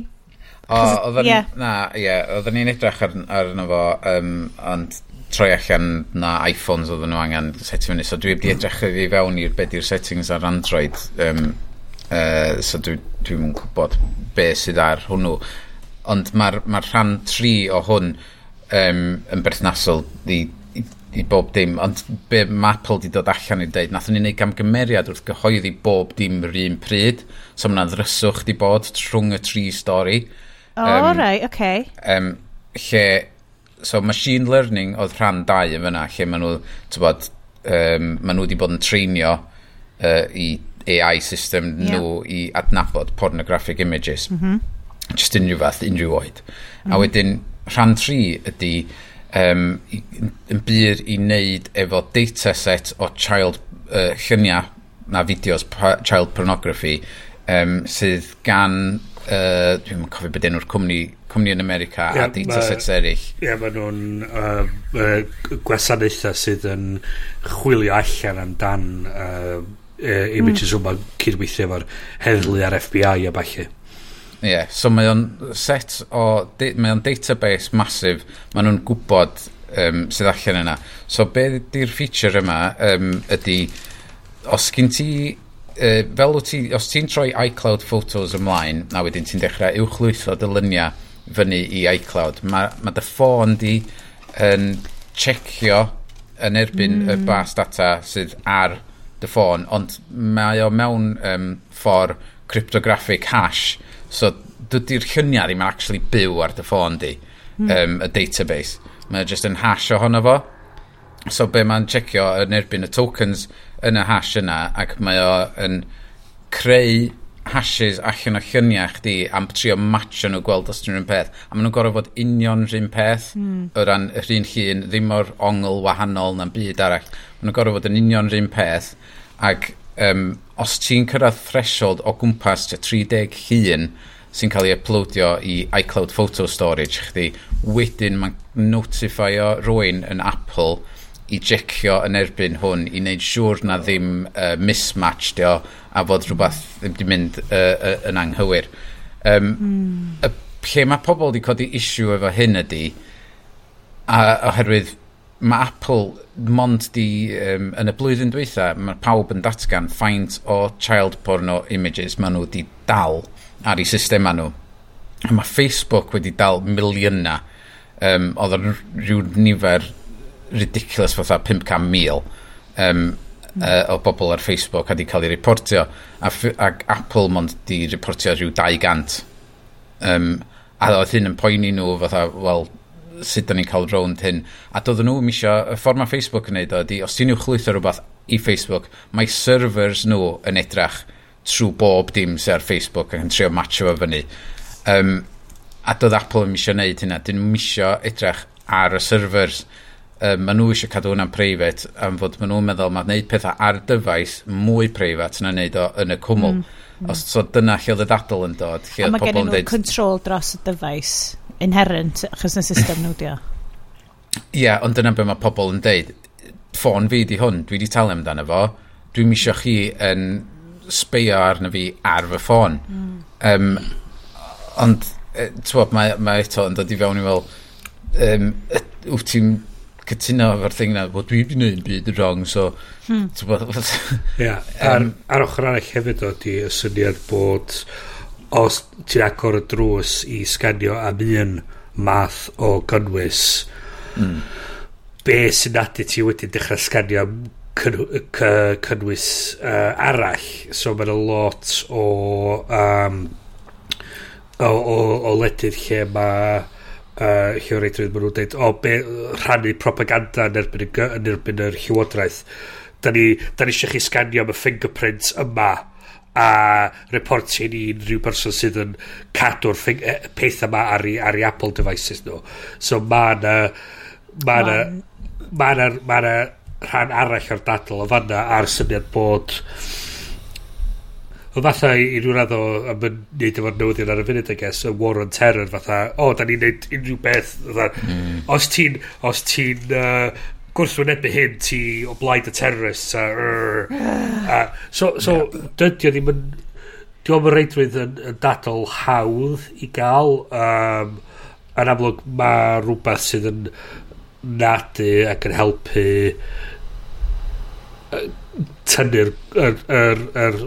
O, oedden yeah. na, ie, yeah, oedden ni'n edrych ar, ar arno fo, um, ond troi allan na iPhones oedden nhw angen setio fyny, so dwi wedi edrych i fewn i'r beth i'r settings ar Android, um, uh, so dwi'n dwi, dwi gwybod be sydd ar hwnnw ond mae'r ma rhan tri o hwn um, yn berthnasol i, i, i bob dim, ond be mae Apple wedi dod allan i ddeud, nath ni wneud gamgymeriad wrth gyhoeddi bob dim yr un pryd, so mae'n ddryswch di bod rhwng y tri stori. O, oh, um, right, okay. Um, lle, so machine learning oedd rhan dau yn fyna, lle maen nhw, bod, um, maen nhw wedi bod yn treinio uh, i AI system yeah. nhw i adnabod pornographic images. Mm -hmm just unrhyw fath, unrhyw oed. Mm. A wedyn, rhan tri ydy um, yn byr i wneud efo dataset o child uh, lluniau na fideos child pornography um, sydd gan uh, dwi'n cofio beth enw'r cwmni cwmni yn America yeah, a datasets ma, eraill Ie, yeah, maen nhw'n uh, uh, gwasanaethau sydd yn chwilio allan amdan uh, uh, images mm. yma cydweithio efo'r heddlu ar FBI a falle Ie, yeah, so mae o'n set o... Mae o'n database masif. Mae nhw'n gwybod um, sydd allan yna. So be di'r feature yma um, ydy... Os gyn ti... Uh, fel ti, os ti'n troi iCloud photos ymlaen, na wedyn ti'n dechrau uwchlwytho dyluniau fyny i iCloud, mae ma dy ffôn di yn checio yn erbyn mm. y bas data sydd ar dy ffôn, ond mae o mewn um, ffordd cryptographic hash So dydy'r lluniau ddim yn actually byw ar dy ffôn di, mm. um, y database. Mae jyst yn hash ohono fo. So be mae'n checio yn erbyn y tokens yn y hash yna ac mae o yn creu hashes allan o lluniau chdi am trio matcho nhw gweld os dyn nhw'n peth a maen nhw'n gorfod fod union rhywun peth mm. o ran yr un llun ddim o'r ongl wahanol na'n byd arall maen nhw'n gorfod fod yn union rhywun peth ac um, os ti'n cyrraedd threshold o gwmpas 30 llun sy'n cael ei uploadio i iCloud Photo Storage chdi, wedyn mae'n notifio rwy'n yn Apple i jecio yn erbyn hwn i wneud siŵr na ddim uh, mismatch dio a fod rhywbeth ddim di mynd uh, uh, yn anghywir. Um, mm. y, lle mae pobl wedi codi issue efo hyn ydy a oherwydd mae Apple mond di, um, yn y blwyddyn dweitha, mae pawb yn datgan faint o child porno images maen nhw di dal ar eu system nhw. A mae Facebook wedi dal miliynau. Um, oedd yn rhyw nifer ridiculous fatha 500,000 um, uh, o bobl ar Facebook a di cael ei reportio. A, ac Apple mond di reportio rhyw 200. Um, a oedd hyn yn poeni nhw fatha, wel, sut da ni'n cael rownd hyn. A doedden nhw misio, y ffordd mae Facebook yn neud o ydy, os ti'n i'w chlwytho rhywbeth i Facebook, mae servers nhw yn edrach trwy bob dim sy'n ar Facebook ac yn trio matcho fo fyny. Um, a doedd Apple yn misio neud hynna. Dyn nhw'n misio edrach ar y servers. Um, maen nhw eisiau cadw hwnna'n preifat am fod maen nhw'n meddwl mae'n gwneud pethau ar dyfais mwy preifat na'n gwneud o yn y cwmwl. Mm, mm. Os, so dyna lle oedd y dadl yn dod, lle. A mae gen nhw control dros y dyfais inherent, achos na system nhw dio. Ie, yeah, ond dyna beth mae pobl yn deud. Ffôn fi di hwn, dwi di talu amdano fo. Dwi'n misio chi yn sbeio arna fi ar fy ffôn. Mm. Um, ond, e, tywod, mae, mae eto yn dod i fewn i fel, um, wyt ti'n cytuno efo'r thing na, well, dwi wedi gwneud byd yn wrong, so... Hmm. Ie, yeah, ar, ar ochr arall hefyd o, di y syniad bod os ti'n agor y drws i sganio am un math o gynnwys mm. be sy'n nadu ti wedi dechrau sganio am cynnwys uh, arall? So mae'n a lot o um, o, o, o ledydd lle mae uh, llyworeithwyr maen nhw'n dweud o be, rhannu propaganda yn erbyn, yn erbyn yr llywodraeth. Da ni, da ni eisiau chi sganio am y fingerprints yma a reportio ni unrhyw person sydd yn cadw'r e, peth yma ar, i, ar i Apple devices nhw. So mae yna... Mae yna... Mae yna... Mae yna rhan arall o'r dadl o fanna a'r syniad bod o fatha i rhyw radd o am yn neud efo'r newyddion ar y funud I guess y war on terror fatha o oh, da ni'n neud unrhyw beth fatha mm. os ti'n os ti'n uh, gwrthwynebu hyn ti o blaid y terrorists a, a, so, so yeah. dydy o ddim yn dwi'n meddwl reidrwydd yn, yn dadl hawdd i gael um, yn amlwg mae rhywbeth sydd yn nadu ac yn helpu uh, tynnu'r er, er, er,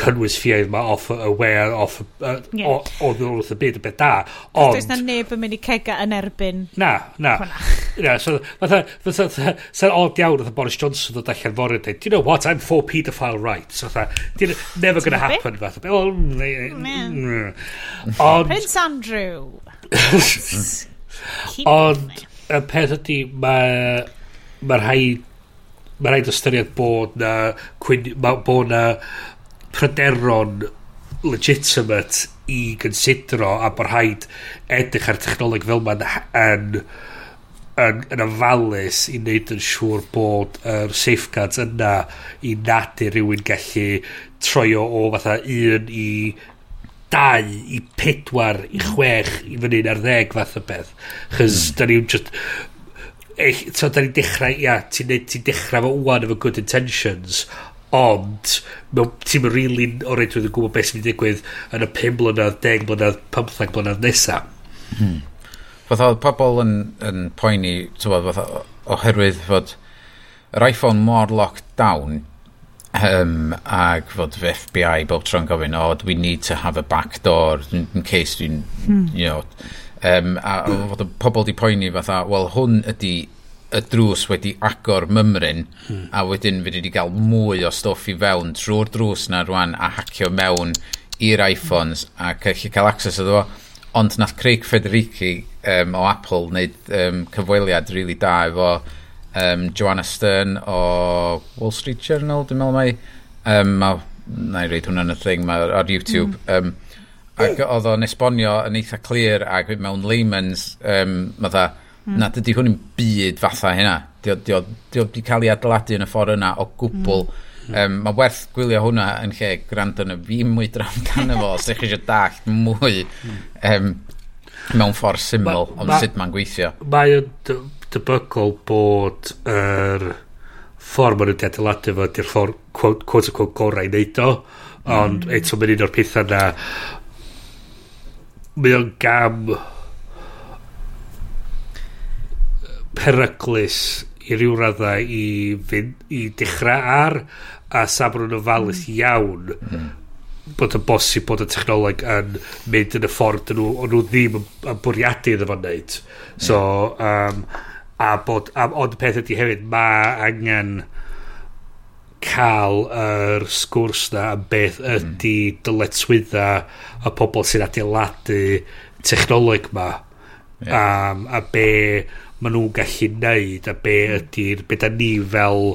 cynnwys ffiaidd ma off aware off uh, yeah. o, o wrth y byd y beth da ond does na neb yn mynd i cega yn erbyn na na. na so fatha fatha sa'n odd iawn oedd Boris Johnson ddod allan fory do you know what? I'm for paedophile rights. So fatha never gonna happen fatha well ond Prince Andrew. Ond y peth ydy mae mae rhaid mae rhaid ystyried bod na bod na pryderon legitimate i gynsidro a bod rhaid edrych ar technoleg fel ma'n yn, yn, yn ofalus i wneud yn siŵr bod yr er safeguards yna i nad i rywun gallu troio o fatha un i dau i pedwar i mm. chwech i fyny ar ddeg fath o beth chys mm. da ni'n just eich, so da ni'n dechrau ia, ti'n ti dechrau fo wwan efo good intentions ond ti'n rili o reid yn gwybod beth sy'n digwydd yn y 5 blynedd, 10 blynedd, 15 blynedd nesaf. Hmm. Fath oedd pobl yn, yn poeni, tywod, oherwydd fod yr iPhone mor locked down um, ag fod fy FBI bob tro'n gofyn, oh, we need to have a back door in, in case dwi'n, hmm. you know, um, a fod y pobl di poeni fatha, wel, hwn ydy y drws wedi agor mymryn hmm. a wedyn fi wedi cael mwy o stwff i fewn trwy'r drws na rwan a hacio mewn i'r iPhones a gallu cael access iddo fo ond nath Craig Federici um, o Apple wneud um, cyfweliad rili really da efo um, Joanna Stern o Wall Street Journal dwi'n meddwl mai um, ma, na i reid hwnna'n y thing ma, ar YouTube mm. um, ac oedd o'n esbonio yn eitha clir ac mewn layman's um, ma dda, Mm. Na, dydy hwn yn byd fatha hynna. Dio wedi cael ei adeiladu yn y ffordd yna o gwbl. Mm. Um, mae werth gwylio hwnna yn lle gwrando yn y fi mwy dram gan efo, os ydych chi eisiau dallt mwy um, mewn ffordd syml, ond ma, sut mae'n gweithio. Mae yn debygol bod yr er ffordd maen nhw wedi adeiladu fo, di'r ffordd, quote, quote, quote, gorau i wneud o, ond mm. eto mae'n un o'r pethau na, mae o'n gam peryglus i ryw raddau i, fynd, i dechrau ar a sabrwn yn falus mm. iawn mm. bod yn bosib bod y technoleg yn mynd yn y ffordd nhw, o'n nhw ddim yn, bwriadu iddo fo'n neud so um, a bod a, ond y peth ydy hefyd mae angen cael yr sgwrs na am beth ydy mm. dyletswydda y pobl sy'n adeiladu technoleg ma yeah. um, a be maen nhw'n gallu neud a be ydy'r be da ni fel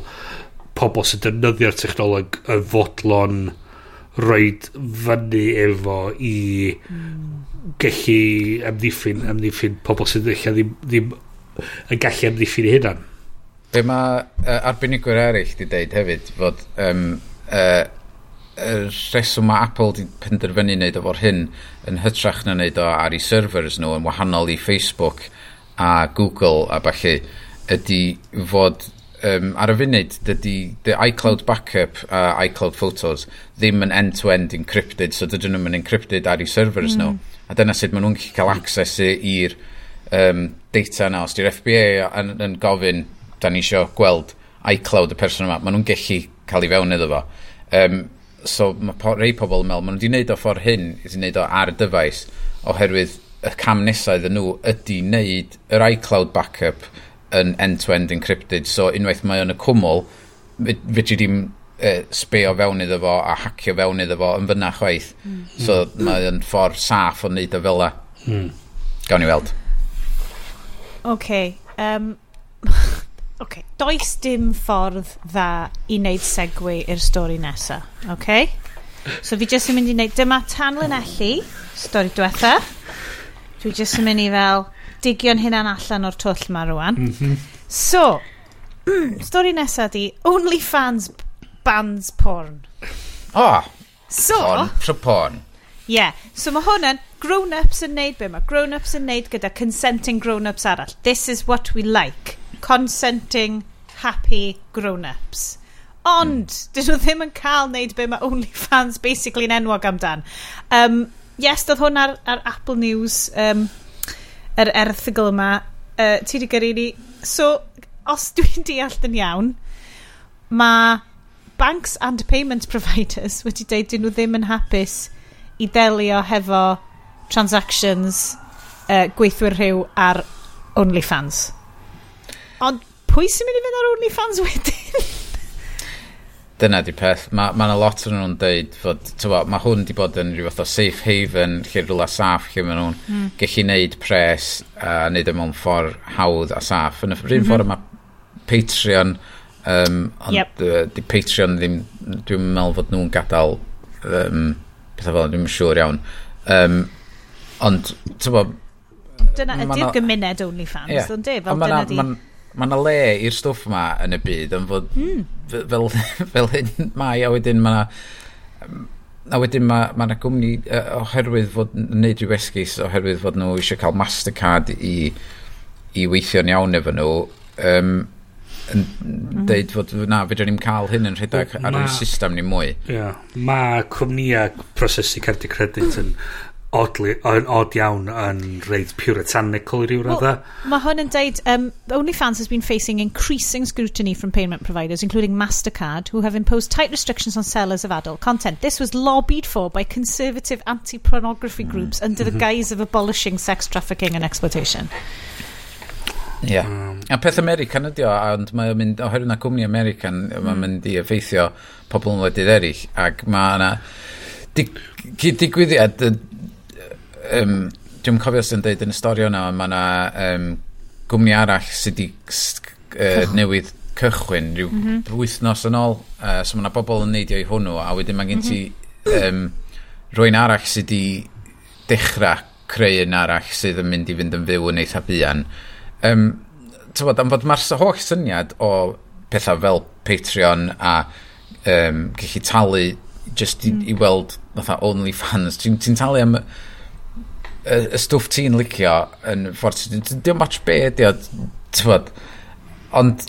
pobl sy'n defnyddio'r technoleg y fodlon roed fyny efo i mm. gallu amddiffyn, amddiffyn pobl sydd ddim, ddim yn gallu amddiffyn i hynna Be mae uh, arbenigwyr eraill di deud hefyd fod um, uh, y reswm mae Apple di penderfynu wneud efo'r hyn yn hytrach na wneud o ar ei servers nhw yn wahanol i Facebook a Google a falle ydy fod um, ar y funud dydy the iCloud backup a uh, iCloud photos ddim yn end-to-end -end encrypted so dydyn nhw'n encrypted ar eu servers mm. nhw hmm. a dyna sut maen nhw'n gallu cael access i'r um, data yna. Os di'r FBA yn, yn gofyn da ni eisiau gweld iCloud y person yma maen nhw'n gallu cael ei fewn iddo fo. Um, so mae po, rei pobl yn meddwl maen nhw wedi gwneud o ffordd hyn wedi gwneud o ar y dyfais oherwydd y cam nesau iddyn nhw ydy wneud yr iCloud backup yn end-to-end -end encrypted. So unwaith mae o'n y cwmwl, fyd i ddim e, sbeo fewn iddo fo a hacio fewn iddo fo yn fyna chwaith. Mm. So mm. mae o'n ffordd saff o wneud o fel. Mm. Gawn ni weld. OK. Um, OK. Does dim ffordd dda i wneud segwe i'r stori nesaf. OK? So fi jyst yn mynd i wneud dyma tanlinelli, stori diwethaf. Dwi jyst yn mynd i fel digio'n hynna'n allan o'r twll ma rwan. Mm -hmm. So, stori nesaf di OnlyFans bands porn. Oh, so, porn pro porn. Yeah. so mae hwnna'n grown-ups yn neud be mae grown-ups yn neud gyda consenting grown-ups arall. This is what we like. Consenting, happy grown-ups. Ond, mm. dyn nhw ddim yn cael neud be mae OnlyFans basically yn enwog amdan. Um, yes, doedd hwn ar, ar Apple News, um, yr erthigol yma. Uh, ti wedi gyrru ni. So, os dwi'n deall yn iawn, mae banks and payment providers wedi dweud dyn nhw ddim yn hapus i delio hefo transactions uh, gweithwyr rhyw ar OnlyFans. Ond pwy sy'n mynd i fynd ar OnlyFans wedyn? dyna di peth. Mae ma yna lot o'n nhw'n deud fod, tywa, mae hwn di bod yn rhywbeth o safe haven, lle rhywle saff, lle mae nhw'n mm. gallu neud pres a neud e mewn ffordd hawdd a saff. Yn y rhywun mm -hmm. ffordd mhm. mae Patreon, um, ond yep. uh, di Patreon ddim, dwi'n meddwl fod nhw'n gadael um, pethau fel, dwi'n siŵr iawn. Um, ond, tywa, dyna ydy'r gymuned OnlyFans, yeah. ond e? di, fel dyna di mae yna le i'r stwff yma yn y byd yn fod mm. fel, fel hyn mae a wedyn mae yna a wedyn mae ma yna gwmni oherwydd fod yn neud rhyw esgus oherwydd fod nhw eisiau cael Mastercard i, i weithio'n iawn efo nhw um, yn mm. deud fod na fedrwn ni'n cael hyn yn rhedeg ar y system ni mwy yeah, mae cwmnïau prosesu cardi credit yn oddly, yn odd iawn yn reid puritanical i ryw radda. Well, mae hwn yn deud, um, OnlyFans has been facing increasing scrutiny from payment providers, including MasterCard, who have imposed tight restrictions on sellers of adult content. This was lobbied for by conservative anti-pornography mm. groups under the mm-hmm. guise of abolishing sex trafficking and exploitation. Ie. Yeah. Um, a peth American ydi o, ond mae'n mynd, oherwydd na cwmni American, mae'n mm. mynd i effeithio pobl yn wledydd eraill, ac mae yna digwyddiad um, dwi'n cofio sy'n dweud yn y stori yna, mae yna um, gwmni arall sydd wedi uh, newydd cychwyn rhyw mm -hmm. wythnos yn ôl. Uh, so mae yna bobl yn neidio i hwnnw, a wedyn mae gen ti mhm. um, rwy'n arall sydd wedi dechrau creu yn arall sydd yn mynd i fynd yn fyw yn eitha buan. Um, Tybod, am fod mae'r holl syniad o pethau fel Patreon a um, gallu talu just i, mm. i weld fatha OnlyFans, ti'n ti talu am y, y stwff ti'n licio yn ffordd dim match be ydi o tyfod ond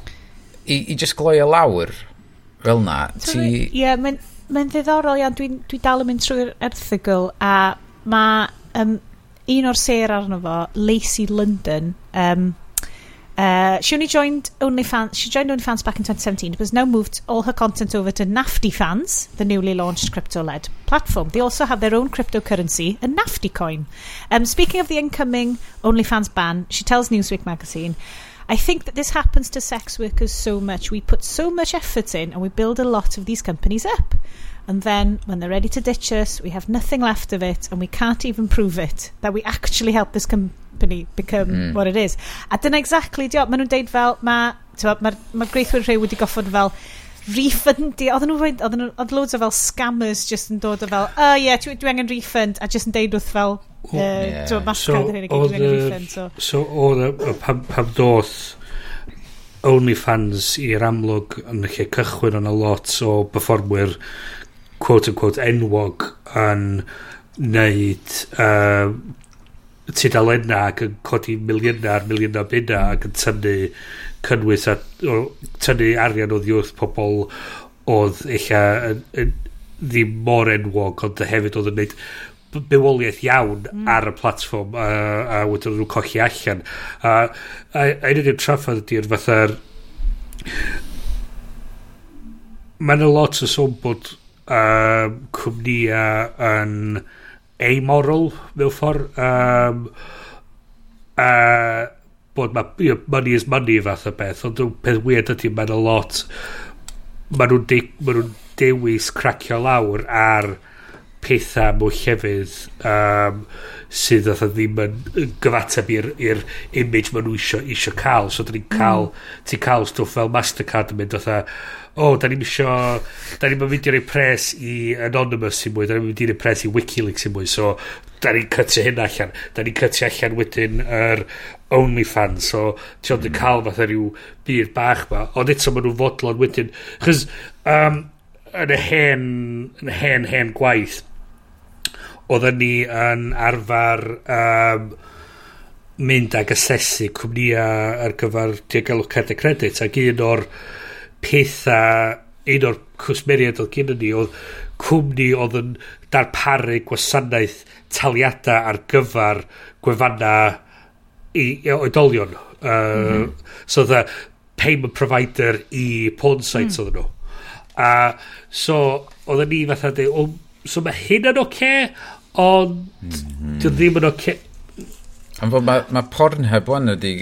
i, i just gloi y lawr fel na ti ie yeah, mae'n ma ddiddorol iawn. Dwi'n dwi dal yn mynd trwy'r erthigol a mae um, un o'r ser arno fo Lacey London um, Uh, she only joined OnlyFans. She joined OnlyFans back in 2017, but has now moved all her content over to Nafty Fans, the newly launched crypto-led platform. They also have their own cryptocurrency, a Nafty coin. Um, speaking of the incoming OnlyFans ban, she tells Newsweek magazine, "I think that this happens to sex workers so much. We put so much effort in, and we build a lot of these companies up." And then, when they're ready to ditch us, we have nothing left of it, and we can't even prove it that we actually help this com- company become mm. what it is. A dyna exactly, diolch, maen nhw'n deud fel, mae ma, ma, Greithwyr gweithwyr rhyw wedi goffod fel, refund oedden nhw, oedden nhw, oedd loads o fel scammers just yn dod o fel, oh, yeah, dwi, dwi angen refund, a just yn deud wrth fel, uh, yeah. so mascad so, hyn i gyd, dwi angen refund. So, so oedd pam, pam doth OnlyFans i'r amlwg yn lle cychwyn yn a lot o performwyr quote-unquote enwog yn neud uh, tudalenna ac yn codi miliynau ar miliyna bunna ac yn tynnu cynnwys a o, tynnu arian o ddiwrth pobl oedd eich ddim mor enwog ond hefyd oedd yn gwneud bywoliaeth iawn mm. ar y platform a, a wedyn nhw'n cochi allan a, a, a un o'r traffodd ydy'r fatha'r mae'n a lot o sôn bod uh, cwmnïa yn uh, amoral mewn ffordd um, uh, bod ma, you know, money is money fath o beth ond peth weird ydy mae'n a lot mae nhw'n de, ma nhw dewis cracio lawr ar pethau mwy llefydd um, sydd oedd ddim yn gyfateb i'r image maen nhw eisiau cael so dyn ni'n hmm. cael mm. ti'n cael stwff fel Mastercard yn mynd oedd o, oh, da ni'n isio, da ni'n mynd i roi pres i Anonymous i mwy, da ni'n mynd i roi pres i Wikileaks i mwy, so da ni'n cytio hyn allan, da ni'n cytio allan wedyn yr er OnlyFans, so ti ond yn hmm. cael fatha rhyw byd bach ma, ond eto maen nhw'n fodlon wedyn, chys um, yn y hen, yn y hen, hen gwaith, oedden ni yn arfer um, mynd ag asesu cwmnïau ar gyfer diogelwch cadw credit ac un o'r pethau un o'r cwsmeriad oedd gen ni oedd cwmni oedd yn darparu gwasanaeth taliadau ar gyfer gwefanna i, i oedolion. Uh, mm -hmm. So the payment provider i porn sites mm. oedd nhw. A so, oedd ni fatha dweud, so mae hyn yn oce, okay, ond mm -hmm. ddim yn oce, okay, Am fod mae ma Pornhub wan ydy,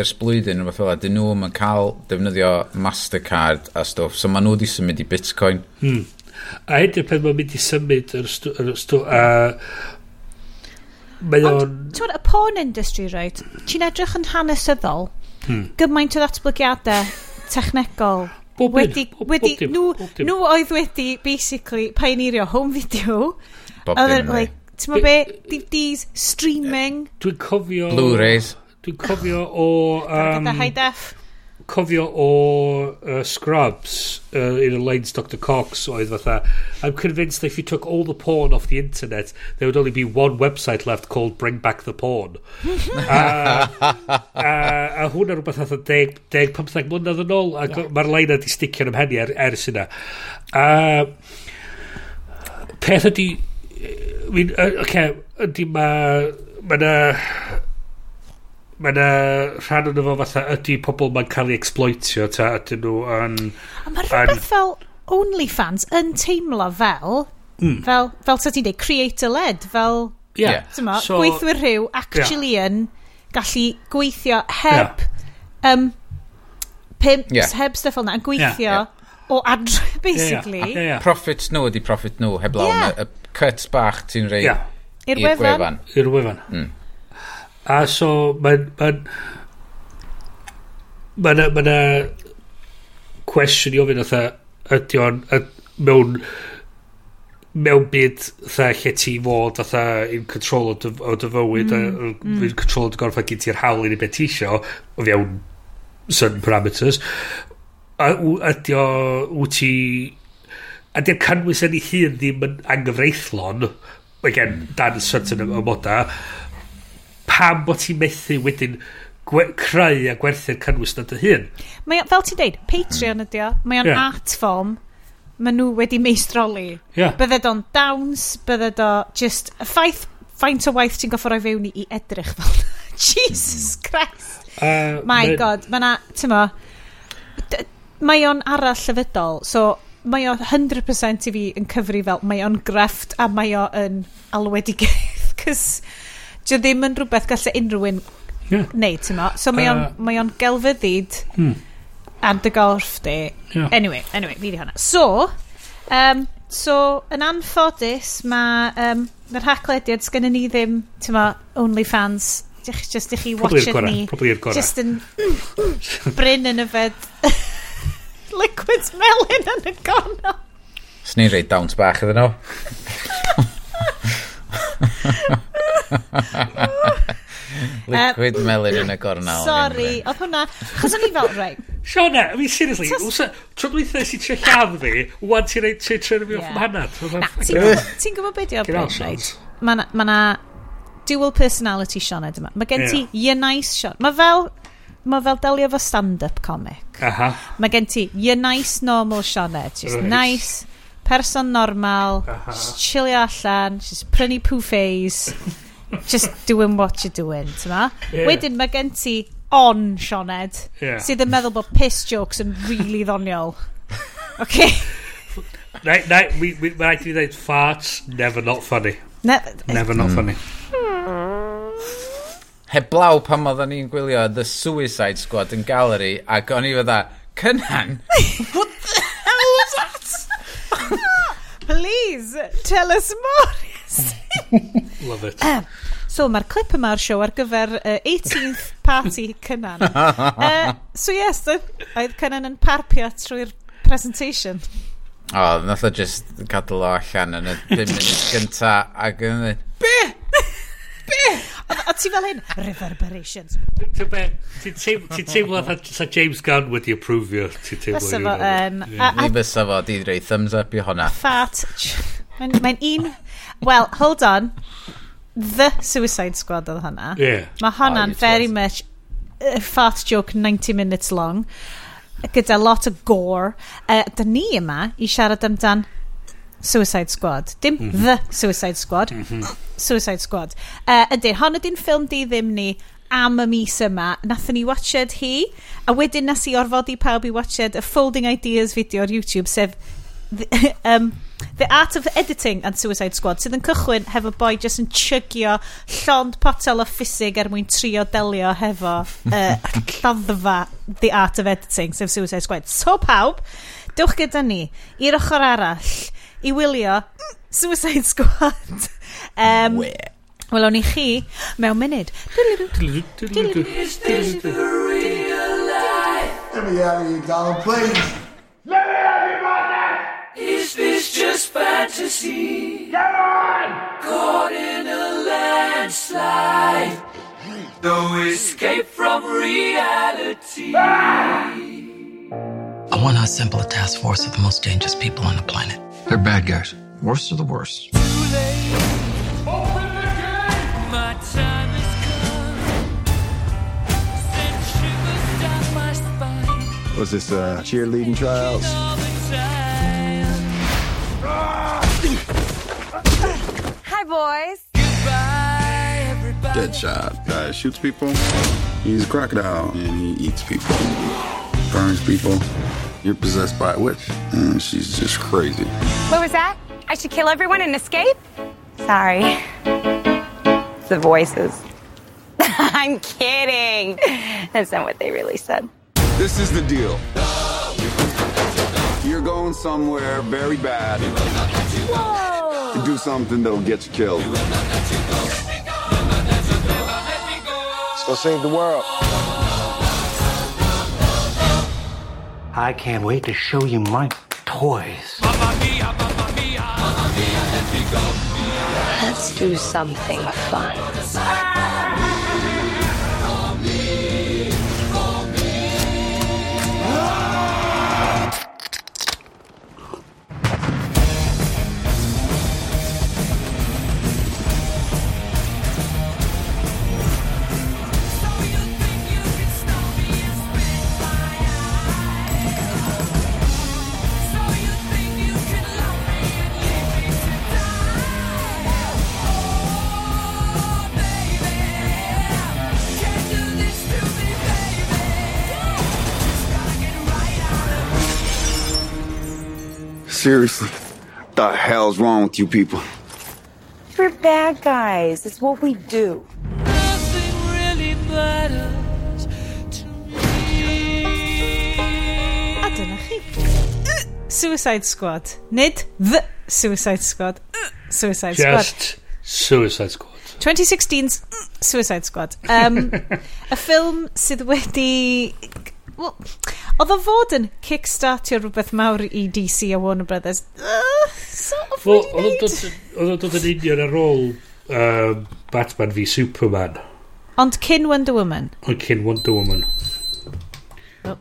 ers blwyddyn rhywbeth fel dyn nhw yn cael defnyddio Mastercard a stwff, so mae nhw wedi symud i Bitcoin. Hmm. A hyn yw'r peth mae'n mynd i symud yr stwff, a mae o'n... Ti'n y porn industry, right? Ti'n edrych yn hanesyddol, hmm. gymaint o ddatblygiadau technegol Bob wedi, bob, wedi, bob nhw, bob nhw oedd wedi, basically, pioneerio home video. Bob dim, like, Ti'n ma be? DVDs, streaming. Dwi'n cofio... Blu-rays. Dwi'n cofio o... Um, high def. Cofio o uh, Scrubs uh, in a lines Dr Cox oedd fatha I'm convinced that if you took all the porn off the internet there would only be one website left called Bring Back the Porn uh, uh, a hwnna rhywbeth oedd 10-15 mlynedd yn ôl ac yeah. mae'r lein wedi sticio'n ymhenni er, ers yna uh, peth ydy Oce, okay, ydy ma... Mae na... Mae na rhan o'n efo fatha ydy pobl mae'n cael ei exploitio ta ydyn nhw yn... A mae rhywbeth fel OnlyFans yn teimlo fel... Mm. Fel, fel ta ti'n dweud, creator-led, fel... Yeah. Tyma, so, gweithwyr rhyw actually yeah. yn gallu gweithio heb... Yeah. Um, pimps, yeah. heb stuff fel na, yn gweithio... Yeah, yeah o adre, basically. Yeah, yeah. yeah. Profits nhw ydi profit nhw, heb lawn yeah. y, cut bach ti'n rei yeah. i'r wefan. I'r wefan. Mm. A so, mae'n... Mae'n... Mae'n... Mae'n... Cwestiwn i ofyn oedd ydy o'n mewn mewn byd tha lle ti fod tha in control o dy, o dy fywyd mm, mm. in control o dy gorfod gyd ti'r hawl i ni beth ti isio o fewn certain parameters a ydy o wyt ti a di'r canwys yn ei hun ddim yn anghyfreithlon, again, hmm. dan certain ymoda, pam bod ti'n methu wedyn creu a gwerthu'r cynnwys na dy hun. Mae, fel ti'n deud, Patreon hmm. ydi o, mae o'n yeah. art form, mae nhw wedi meistroli. Yeah. Bydde o'n downs, bydde o just, y ffaith, faint o waith ti'n goffo roi fewn i edrych fel Jesus hmm. Christ. Uh, My mae... God, mae na, ti'n mo, mae o'n arall llyfydol, so mae o 100% i fi yn cyfri fel, mae o'n grefft a mae o yn alwedigaeth, cys dio ddim yn rhywbeth gallu unrhyw un yeah. neud, ti'n mo. So mae o'n uh, gelfyddyd hmm. ar dy golf di. Yeah. Anyway, anyway, fi di hwnna. So, um, so yn anffodus, mae um, mae'r haclediad sgynny ni ddim, ti'n mo, OnlyFans just just i chi watch it ni. Probably i'r gorau. Just yn bryn yn yfed liquid melon yn y gornel. Swn rei dawns bach iddyn nhw. Liquid melon yn y gornel. Sorry, oedd hwnna... Chos o'n i fel, rei. Siona, I mean, seriously, tro blwyddyn sy'n tre lladd fi, wan ti'n rhaid tre tre fi off manad. Ti'n gwybod beth yw'r bryd, reit? Mae na dual personality Siona dyma. Mae gen ti yeah. nice Siona. Mae fel mae fel delio fo stand-up comic. Aha. Mae gen ti, you're nice normal Sianed. She's right. nice, person normal, Aha. just chillio allan, she's prynu poofays, just doing what you're doing, ti'n Yeah. Wedyn mae gen ti on Sioned, yeah. sydd yn meddwl bod piss jokes yn really ddoniol. Okay. na, na, mi, mi, we, mi, i mi, mi, mi, mi, mi, mi, Never not funny. Hmm. Hmm heblaw pam oedden ni'n gwylio The Suicide Squad yn galeri ac o'n i fydda, Cynan? What the hell was that? Please, tell us more. Love it. Um, so mae'r clip yma o'r siow ar gyfer uh, 18th party Cynan. uh, so yes, oedd Cynan yn parpio trwy'r presentation. O, oh, nath o just gadw o allan yn y 5 munud gynta ac yn... Be? Be? A ti fel hyn? Reverberations. Ti'n be? Ti'n teimlo sa James Gunn wedi approfio? Ti'n teimlo Fysa fo yn... Ni fysa fo, di rei thumbs up i hwnna. Fat. Mae'n un... Well, hold on. The Suicide Squad oedd hwnna. Yeah. Mae hwnna'n oh, very much a fat joke 90 minutes long gyda lot o gore. Uh, da ni yma i siarad amdan Suicide Squad. Dim mm -hmm. The Suicide Squad. Mm -hmm. Suicide Squad. Uh, ydy, hon ydy'n ffilm di ddim ni am y mis yma. Nathon ni watched hi, a wedyn nas i orfodi pawb i watched y Folding Ideas video ar YouTube, sef the, um, the Art of Editing and Suicide Squad, sydd yn cychwyn hefo boi jyst yn chygio llond potel o ffisig er mwyn trio delio hefo uh, lladdfa The Art of Editing, sef Suicide Squad. So pawb, dewch gyda ni i'r ochr arall i wylio Suicide Squad um, welwn ni chi mewn munud Let me out of here, Donald, please. Let me out of here, man. Is this just fantasy? Caught in a landslide. No escape from reality. I want to assemble a task force of the most dangerous people on the planet. They're bad guys. Worst of the worst. My time has come. Send shivers down my spine Was this uh, cheerleading trials? all the time. Hi, boys. Deadshot uh, shoots people. He's a crocodile and he eats people, burns people. You're possessed by a witch, and she's just crazy. What was that? I should kill everyone and escape? Sorry. The voices. I'm kidding. That's not what they really said. This is the deal. You're going somewhere very bad to do something that'll get you killed. Let's go save the world. I can't wait to show you my toys. Mamma mia, mamma mia. Mamma mia, let me go. Let's do something fun. Seriously, the hell's wrong with you people? We're bad guys. It's what we do. Nothing really matters to me. A dyna chi. Suicide Squad. Nid The Suicide Squad. Eh, Suicide Squad. Just Suicide Squad. 2016's eh, Suicide Squad. Um, y ffilm sydd wedi... Well, oedd o fod yn kickstartio rhywbeth mawr i DC a Warner Brothers. Uh, so, oedd o'n dod yn union ar ôl um, Batman v Superman. Ond cyn Wonder Woman. Ond cyn Wonder Woman. Oh.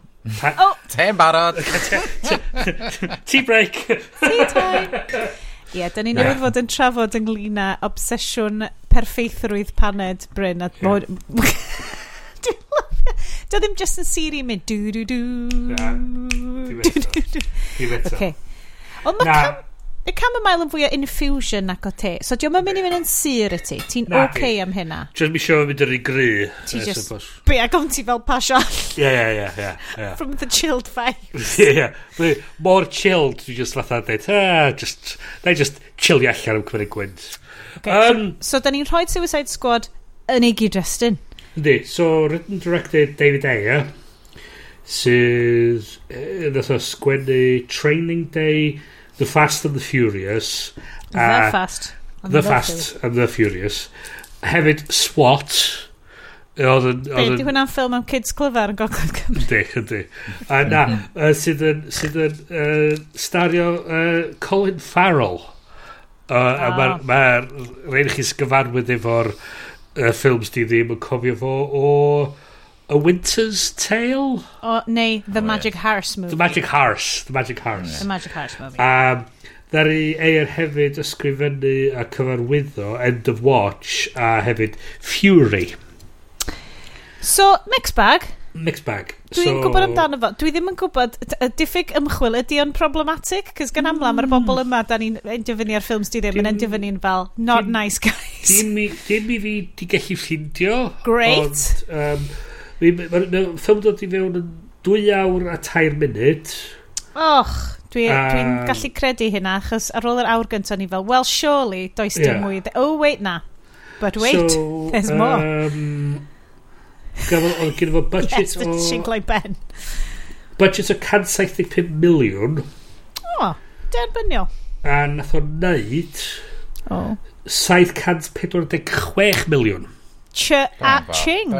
oh. Te'n barod. Tea break. Tea time. Ie, yeah, da ni newydd fod yn trafod ynglyn â obsesiwn perfeithrwydd paned Bryn. Dwi'n Do ddim just yn siri mynd dŵ dŵ dŵ. Na, dwi'n meddwl. Ond mae y chamomile yn fwy o infusion ac o te. So diolch yn mynd i fynd yn sir i ti. Ti'n oce okay am hynna? Just mi sio mynd yr i gry. Ti just... Suppose. Be ag ond ti fel pasio. Ie, ie, ie. From the chilled vibes. Ie, ie. More chilled. Dwi just fatha dweud, ah, just... Na just chillio allan am cymryd Gwynt. Okay, um, so, so da ni'n rhoi Suicide Squad yn ei gyd-destun. Yndi, so written directed David Ayer sydd ddath o sgwennu Training Day, The Fast and the Furious The uh, Fast and The, the Fast and the Furious hefyd SWAT Oedd yn... Be, di hwnna'n ffilm am kids clyfar yn Gogledd Cymru? Di, ydi. A na, sydd yn, sydd yn uh, stario uh, Colin Farrell. Uh, oh. A ah. mae'r ma rhaid i chi sgyfarwydd efo'r... Uh, y ffilms di ddim yn cofio fo o A Winter's Tale? O, neu The oh, Magic yeah. Horse movie. The Magic Horse. The Magic Horse. Yeah. The Magic Horse movie. Um, Dari Eir hefyd ysgrifennu a cyfarwyddo End of Watch a hefyd Fury. So, mixed bag. Mixed bag. Dwi'n so... gwybod amdano fo. Dwi ddim yn gwybod, y diffyg ymchwil ydy o'n problematic? Cys gan amla, mm. mae'r bobl yma, da ni'n endio fyny ar ffilms di ddim yn endio endifynu'n fel, not dim, nice guys. Dim, dim i fi di gallu ffindio. Great. Ond, um, mae'r ffilm dod i fewn yn dwy awr a tair munud. Och, dwi'n uh, dwi, dwi gallu credu hynna, achos ar ôl yr awr gyntaf ni fel, well, surely, does dim yeah. mwy. Oh, wait, na. But wait, so, there's more. Um, gafodd o'n gyda fo budget yes, o... Sinclair Ben. Budget o 175 miliwn. O, oh, derbyniol. A nath o'n neud... O. Oh. 746 miliwn. Ch a ching.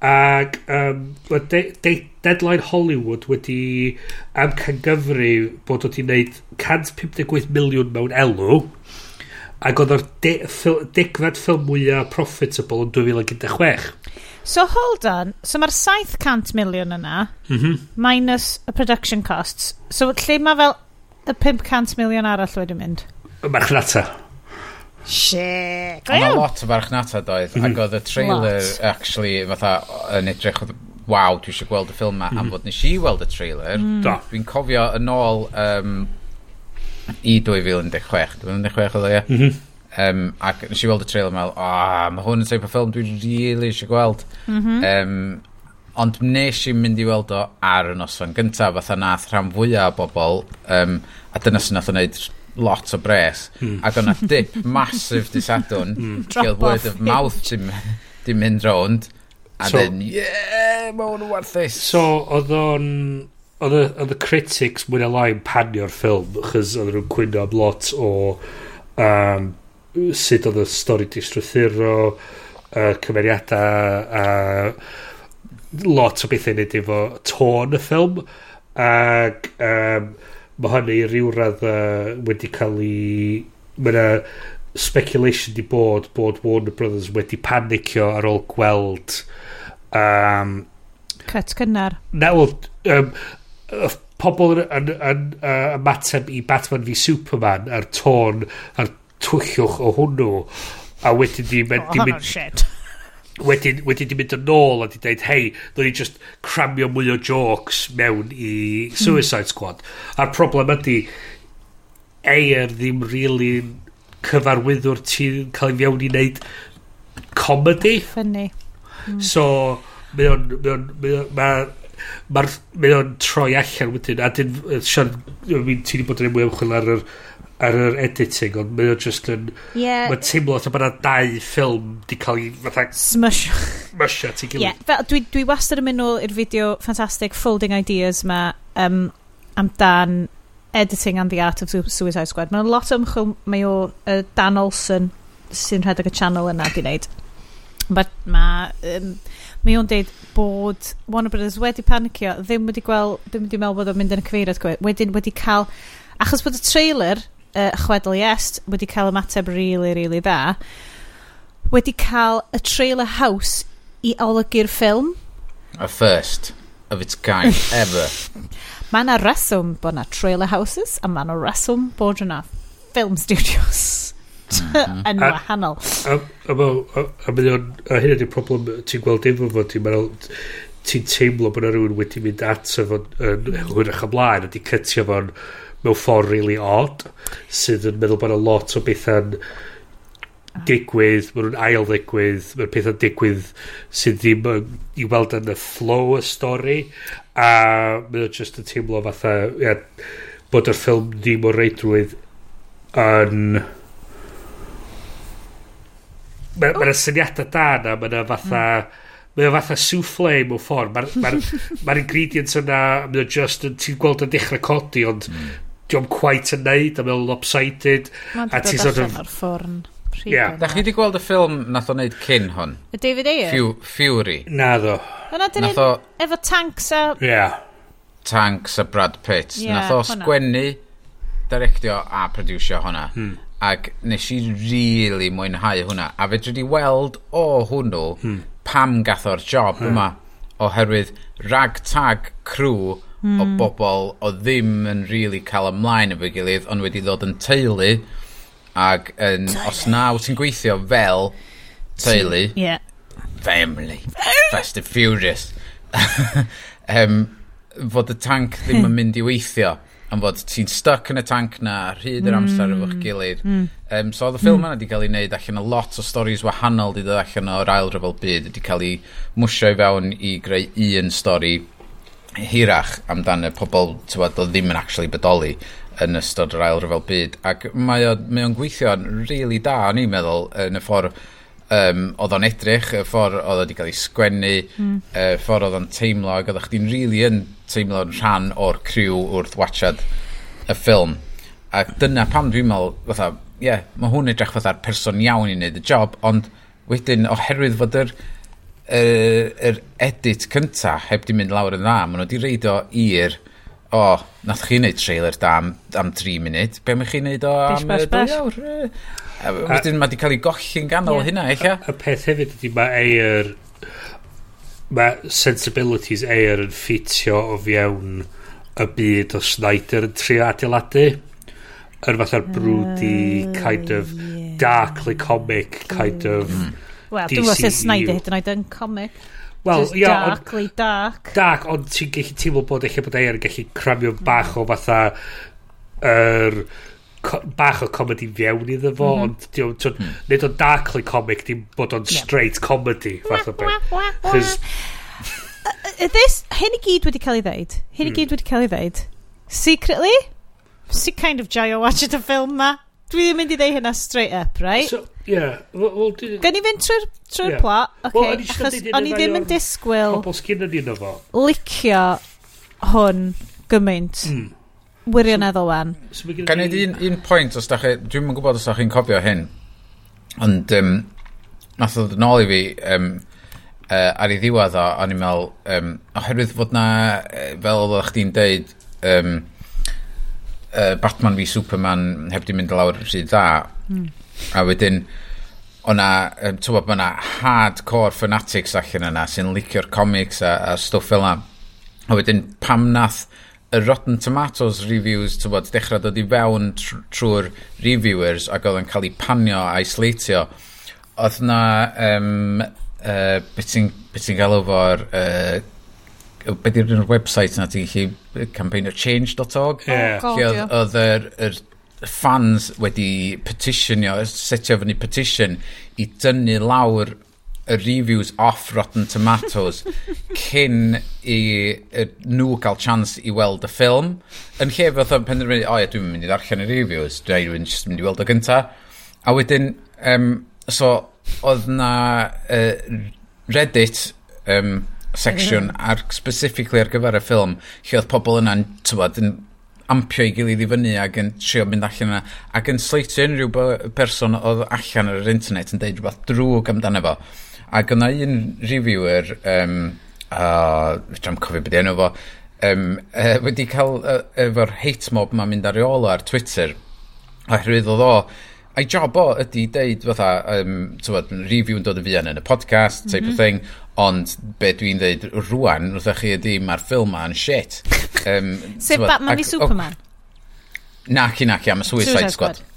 Ac um, de, de, Deadline Hollywood wedi amcangyfru bod wedi wneud 158 miliwn mewn elw ac oedd o'r de, ffil, degfad ffilm mwyaf profitable yn 2016. So hold on, so mae'r 700 miliwn yna, mm -hmm. minus y production costs, so lle mae fel y 500 miliwn arall wedi mynd? Y marchnata. Shit. Go Ond lot o farchnata doedd, mm -hmm. ac oedd y trailer lot. actually fatha yn edrych waw, dwi eisiau gweld y ffilm ma, mm -hmm. am mhm. fod nes i weld y trailer. Mm. Dwi'n cofio yn ôl um, i 2016, 2016 oedd o, ie? Mm -hmm. Um, ac nes i weld y trailer mewn, o, oh, mae hwn yn teip o ffilm dwi really eisiau gweld. Mm -hmm. um, ond nes i mynd i weld o ar y nosfan gyntaf, fatha nath rhan fwyaf o bobl, um, a dyna sy'n nath o wneud lot o bres. Mm. Ac o'na dip masif hmm. di sadwn, mm. gael word of mouth di mynd rownd, a so, then, yeah, mae hwn yn werth this. So, oedd o'n oedd y critics mwy na lai'n panio'r ffilm achos oedd nhw'n cwyno am lot o um, sut oedd y stori di strwythuro uh, cymeriadau a lot o bethau wneud efo tôn y ffilm ac um, mae hynny rhyw radd uh, wedi cael ei mae yna speculation di bod bod Warner Brothers wedi panicio ar ôl gweld um, Cret cynnar. na wel um, pobl yn, yn, yn, yn ymateb i Batman v Superman a'r tôn a'r twyllwch o hwnnw a wedyn di oh, di mynd... shit. Wedyn, wedyn di mynd yn ôl a di dweud, hei, ddod ni just cramio mwy o jokes mewn i Suicide Squad. A'r problem ydy, Ayer ddim really cyfarwyddwr ti'n cael ei fewn i wneud comedy. Funny. Mm. So, mae o'n... Mae Mae'r... Mae o'n troi allan wedyn, a dyn... Sian, ti'n bod yn ymwyl ymchwil ar yr ar yr editing, ond mae o just yn... Yeah. Mae'n teimlo oedd yna dau ffilm di cael ei... Fatha... Smush. Smush ti ei gilydd. Yeah. Fel, dwi, dwi wastad yn mynd nôl i'r fideo Fantastic Folding Ideas ma um, amdan editing and the art of Suicide Squad. Mae'n lot o ymchwil mae o uh, Dan Olsen sy'n rhedeg y channel yna di wneud. But ma, um, mae o'n deud bod Warner Brothers wedi panicio, ddim wedi gweld, ddim wedi meddwl bod o'n mynd yn y cyfeiriad gwe, wedyn wedi cael, achos bod y trailer uh, chwedl Iest wedi cael ymateb really, really dda, wedi cael y trailer house i olygu'r ffilm. A first of its kind ever. mae yna reswm bod yna trailer houses mhm. a mae yna reswm bod yna film studios yn wahanol. A mynd o'n a hyn ydy'r problem ti'n gweld efo fo, ti'n teimlo bod yna rhywun wedi mynd at fo yn hwyrach ymlaen a di cytio fo'n mewn ffordd really odd sydd yn meddwl bod yna lot o bethau'n ah. digwydd, maen nhw'n ail ddigwydd, mae'r pethau'n digwydd sydd ddim i weld yn y flow y stori, a mae nhw'n just yn teimlo fatha ia, bod yr ffilm ddim o reidrwydd yn... Mae'n yna ma syniadau da na, mae'n fatha... Mm. Mae fatha souffle mewn ffordd. Mae'r ma, ma, ma ingredients yna, mae'n o just, ti'n gweld yn dechrau codi, ond mm diolch quite yn neud, a mae'n lopsided. Mae'n dod allan of... o'r ffwrn. Yeah. Da chi wedi gweld y ffilm nath o wneud cyn hwn? Y David Ayer? Fiw, Fury. Na ddo. Yna dyn o... efo tanks a... Yeah. Tanks a Brad Pitt. Yeah, nath o sgwennu, directio a producio hwnna. Hmm. Ac nes i really mwynhau hwnna. A fe dwi weld o hwnnw hmm. pam gath o'r job hmm. yma. Oherwydd ragtag crew mm. o hmm. bobl o ddim yn really cael ymlaen efo'i gilydd, ond wedi ddod yn teulu, ac yn, teulu. os na wyt ti'n gweithio fel teulu, T yeah. family, fast and furious, um, fod y tank ddim yn mynd i weithio am fod ti'n stuck yn y tank na rhyd yr amser mm. efo'ch hmm. gilydd. Mm. Um, so oedd y ffilm mm. yna wedi cael ei wneud allan o lot o storis wahanol wedi dod allan o'r ail rhyfel byd wedi cael ei mwsio i fewn i greu un stori hirach amdan y pobl tywed, o ddim yn actually bodoli yn ystod yr ail ryfel byd. Ac mae o'n mae o gweithio'n rili really da, o'n i'n meddwl, yn y ffordd um, oedd o'n edrych, y ffordd oedd wedi cael ei sgwennu, mm. y ffordd oedd o'n teimlo, ac oedd chdi'n really yn teimlo'n rhan o'r criw wrth watchad y ffilm. A dyna pam dwi'n meddwl, fatha, ie, yeah, mae hwn edrych fatha'r person iawn i wneud y job, ond wedyn, oherwydd fod yr yr, yr edit cynta heb di mynd lawr yn dda, maen nhw wedi reid o i'r o, oh, nath chi wneud trailer da am, am 3 munud, be mae chi wneud o am 2 awr? Wedyn mae wedi cael ei golli'n ganol yeah. hynna, eich? Y peth hefyd ydy mae Air, mae sensibilities Air yn ffitio o fiewn y byd o Snyder yn trio adeiladu. Yr fatha'r broody, kind of, darkly comic, kind of... Mm Wel, dwi'n gwybod sef Snyder hyd yn oed yn comic. Wel, ia, darkly on, dark. Dark, ond ti'n gallu teimlo bod eich bod eir yn gallu cramio mm. bach o fatha er, bach o comedy fewn iddo fo, mm ond diolch, mm. nid o'n darkly comic, dim bod o'n straight comedy, fath o beth. Uh, uh, this, hyn i gyd wedi cael ei ddeud. Hyn i hmm. gyd wedi cael ei ddeud. Secretly, si kind of joio watching the film ma. Dwi'n mynd i ddeud hynna straight up, right? So, yeah. Well, well, Gan i fynd trwy'r trwy yeah. plot, okay, well, achos o'n i ddim yn disgwyl... Pobl sgyn yn un o fo. Licio hwn gymaint. Mm. Wirioneddol wan. So, so Gan i un, un pwynt, os da chi... Dwi'n yn gwybod os da chi'n cofio hyn. Ond, um, nath oedd yn ôl i fi, um, uh, ar ei ddiwedd o, o'n i'n meddwl, um, oherwydd fod na, fel oedd chdi'n deud, um, uh, Batman v Superman heb di mynd lawr rhy dda. Mm. A wedyn, o'na, um, ti'n bod, o'na hardcore fanatics allan yna sy'n licio'r comics a, a stwff fel yna. A wedyn, pam nath y Rotten Tomatoes reviews, ti'n bod, dechrau dod i fewn tr trwy'r reviewers ac oedd yn cael ei panio a sleitio, oedd na, um, uh, beth ti'n galw fo'r uh, be di'r un o'r website na ti'n gallu campaignofchange.org yeah. oh, lle oedd yr, yr fans wedi petitionio, setio fyny petition i dynnu lawr y reviews off Rotten Tomatoes cyn i nhw gael chance i weld y ffilm. Yn lle fath o'n penderfynu o ie, dwi'n mynd i ddarllen y reviews dwi'n just mynd i weld o gynta. A wedyn um, so oedd na uh, Reddit um, section mhm. ar, specifically ar gyfer y ffilm lle oedd pobl yna'n tywod yn ampio i gilydd i fyny ac yn trio mynd allan yna ac yn sleitio unrhyw person oedd allan ar yr internet yn deud rhywbeth drwg amdano fo. Ac yna un reviewer um, a dwi'n cofio beth enw fo um, uh, wedi cael uh, e, efo'r hate mob ma'n mynd ar ei ôl ar Twitter oherwydd oedd o a'i job o ydy deud fatha, um, tywed, review yn dod yn fian yn y podcast, type mm -hmm. of mhm. thing, ond be dwi'n deud rwan, wrth chi ydy, mae'r ffilm ma'n shit. Um, Sef Batman i Superman? Naci, naci, am y Suicide, Suicide Squad. Squad.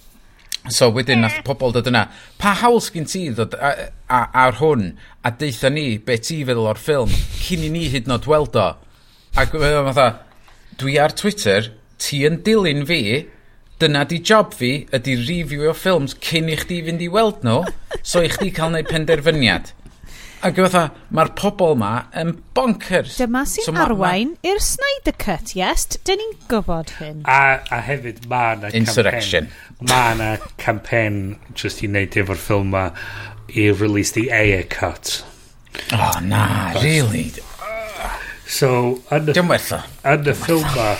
So wedyn nath pobl dod yna, pa hawl sgyn ti ddod ar hwn a deitha ni be ti feddwl o'r ffilm cyn i ni hyd nod weld o. Ac mae'n fatha, dwi ar Twitter, ti yn dilyn fi dyna di job fi ydy review o ffilms cyn i chdi fynd i weld nhw so i chdi cael neud penderfyniad. Ac fatha mae'r pobl ma yn bonkers. Dyma sy'n so arwain ma... i'r Snyder Cut yes? Dyn ni'n gwybod hyn. A, a hefyd mae na insurrection. Mae na campaign just i wneud efo'r ffilm ma i release the air cut. Oh na But, really? So yn y, yn y ffilm ma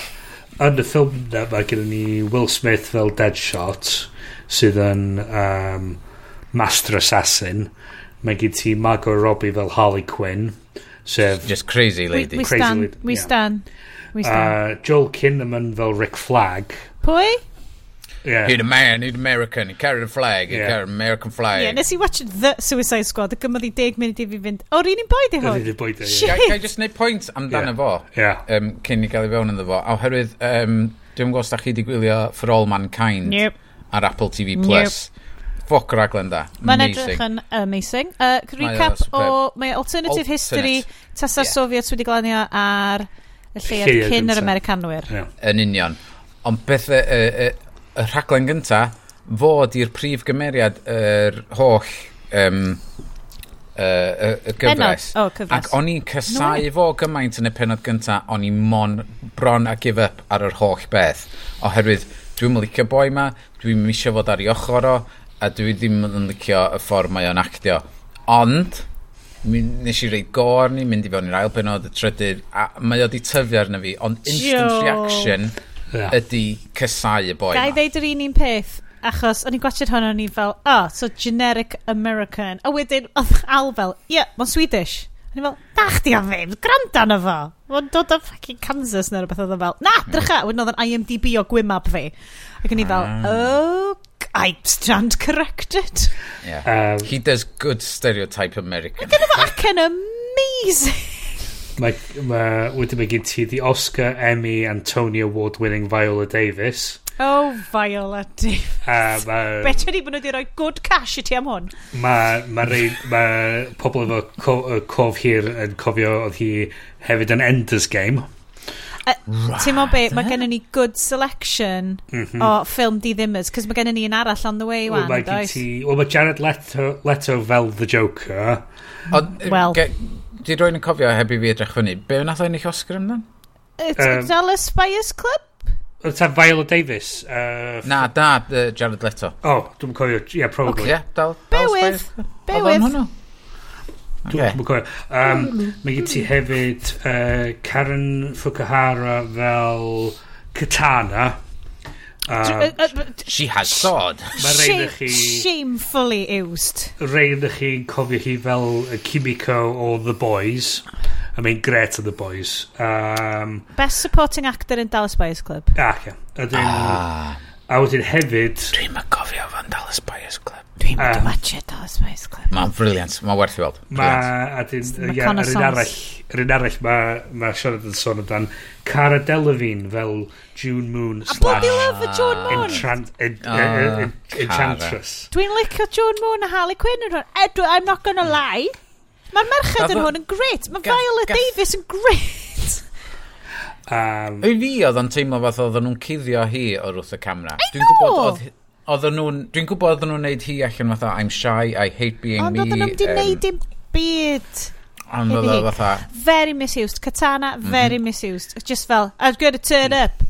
yn y ffilm na mae gen ni Will Smith fel Deadshot sydd yn um, Master Assassin mae gen ti Margot Robbie fel Harley Quinn sef just crazy lady we, we crazy stand, lady, we yeah. stand we stand uh, Joel Kinnaman fel Rick Flag pwy? Yeah. He'd a man, he'd American, he carried a flag, he yeah. carried an American flag. Yeah, nes i watch The Suicide Squad, y gymodd i deg munud i fi fynd, o'r un i'n boed i hwn? Yr un i'n boed i, ie. Gai just neud pwynt amdano yeah. fo, yeah. Um, cyn i gael ei fewn iddo fo, a oherwydd, um, dwi'n gwybod os da chi wedi gwylio For All Mankind yep. ar Apple TV+. Plus. Yep. Ffoc raglen da. Mae'n edrych yn amazing. Uh, recap o, mae Alternative Alternate. History, tasar yeah. Soviets wedi glanio ar y lleiad cyn yr Americanwyr. Yeah. Yn union. Ond beth, uh, uh, y rhaglen gynta, fod i'r prif gymeriad yr holl um, y uh, uh, gyfres. O, oh, cyfres. Ac o'n i'n cysau no. fo gymaint yn y penod gynta, o'n i'n mon bron a give up ar yr holl beth. Oherwydd, dwi'n mynd licio boi ma, dwi'n misio fod ar ei ochr o, a dwi ddim yn licio y ffordd mae o'n actio. Ond, nes i rei gor ni, mynd i fewn i'r ail benod, y trydydd, a mae o di tyfu arna fi, ond instant Yo. reaction yeah. ydy cysau y boi Gai ddeud yr un un peth, achos o'n i'n gwachod hwn o'n i fel, oh, so generic American. A wedyn, oedd Al fel, ie, yeah, mae'n Swedish. O'n i fel, da chdi o ddim, gwrando arno fo. Mae'n dod o fucking Kansas neu rhywbeth oedd o fel, na, drycha, wedyn oedd yn IMDb o gwymab fi. Ac o'n i fel, ah. oh, I stand corrected. Yeah. Um, He does good stereotype American. Dyna fo ac yn amazing. Mae, mae, wedyn mae gen ti the Oscar, Emmy and Tony Award winning Viola Davis. Oh, Viola Davis. A mae... Betha ni bod nhw wedi rhoi good cash i ti am hwn. Mae ma rei, ma pobl efo co, cof hir yn cofio oedd hi hefyd yn Ender's Game. Uh. Ti'n mo be, mae gennym ni good selection mm -hmm. o ffilm di ddimers, cos mae gennym ni un arall on the way wan, does? Wel, mae Jared Leto, Leto fel The Joker. O, well, di rwy'n yn cofio heb i fi edrych fyny. Be wnaeth o'n eich Oscar ymlaen? It's um, Dallas Spice Club? Oedd ta Viola Davis? Uh, na, da, uh, Jared Leto. Oh, dwi'n cofio, yeah, probably. Okay. Yeah, dal, dal Bewydd, bewydd. Oedd o'n Dwi'n cofio. Um, mae gen ti hefyd uh, Karen Fukuhara fel Katana. Um, she has sword. Mae rein chi... Shamefully used. Rein ych chi'n cofio hi fel Kimiko o The Boys. I mean, great o The Boys. Um, Best supporting actor in Dallas Buyers Club. Ah, yeah. Ydyn, ah. A wedyn hefyd... Dwi'n ma gofio fan Dallas Buyers Club. Dwi'n mynd i watch it Dallas Buyers Club. Mae'n briliant, mae'n werth i weld. Ma, a dyn, ia, yr un arall, yr un arall mae ma Sioned yn sôn amdan Cara Delevingne fel June Moon a slash... A bod i lyfo June Moon? Entrant, en, oh, en, en, enchantress. Dwi'n licio June Moon a Harley Quinn yn hwn. Edward, I'm not gonna lie. Mae'r merched yn hwn yn great. Mae Viola Davis yn great. Um, I fi oedd o'n teimlo fath oedden nhw'n cuddio hi o'r wrth y camera. Dwi'n gwybod oedden nhw'n... Dwi'n gwybod oedden nhw'n neud hi allan fatha I'm shy, I hate being Ond me. Ond oedden nhw'n di neud dim byd. Ond oedden nhw fatha... Very misused. Katana, mhm. very misused. Just fel, I was going to turn up.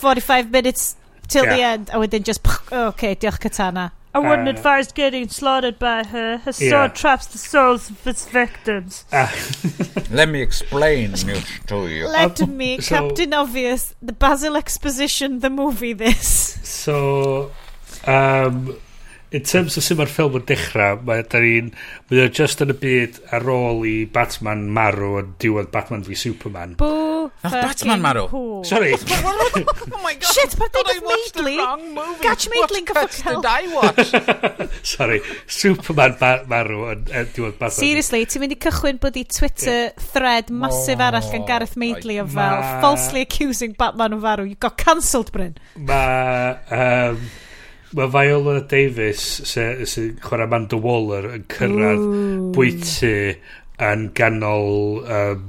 45 minutes till yeah. the end. A wedyn just, Okay, diolch Katana. I wouldn't uh, advise getting slaughtered by her. Her sword yeah. traps the souls of its victims. Uh, Let me explain this to you. Let uh, me, so, Captain Obvious, the Basil Exposition, the movie, this. So, um, in terms of sut mae'r ffilm yn dechrau, mae da ni'n... Mae o just yn y byd ar ôl i Batman marw yn diwedd Batman v Superman. Boo! Nath Batman marw. Who? Sorry. Oh, oh my god. Shit, pa dygodd Maidley? Gatch Maidley yn gyffog hell. I watch? Sorry. Superman marw yn eh, diwedd Batman. Seriously, ti'n mynd i cychwyn bod i Twitter thread masif oh. arall gan Gareth Maidley o fel uh, falsely accusing Batman o farw. You got cancelled, Bryn. Mae... Um, Mae Viola Davis, sy'n chwarae Amanda Waller, yn cyrraedd bwyty yn ganol um,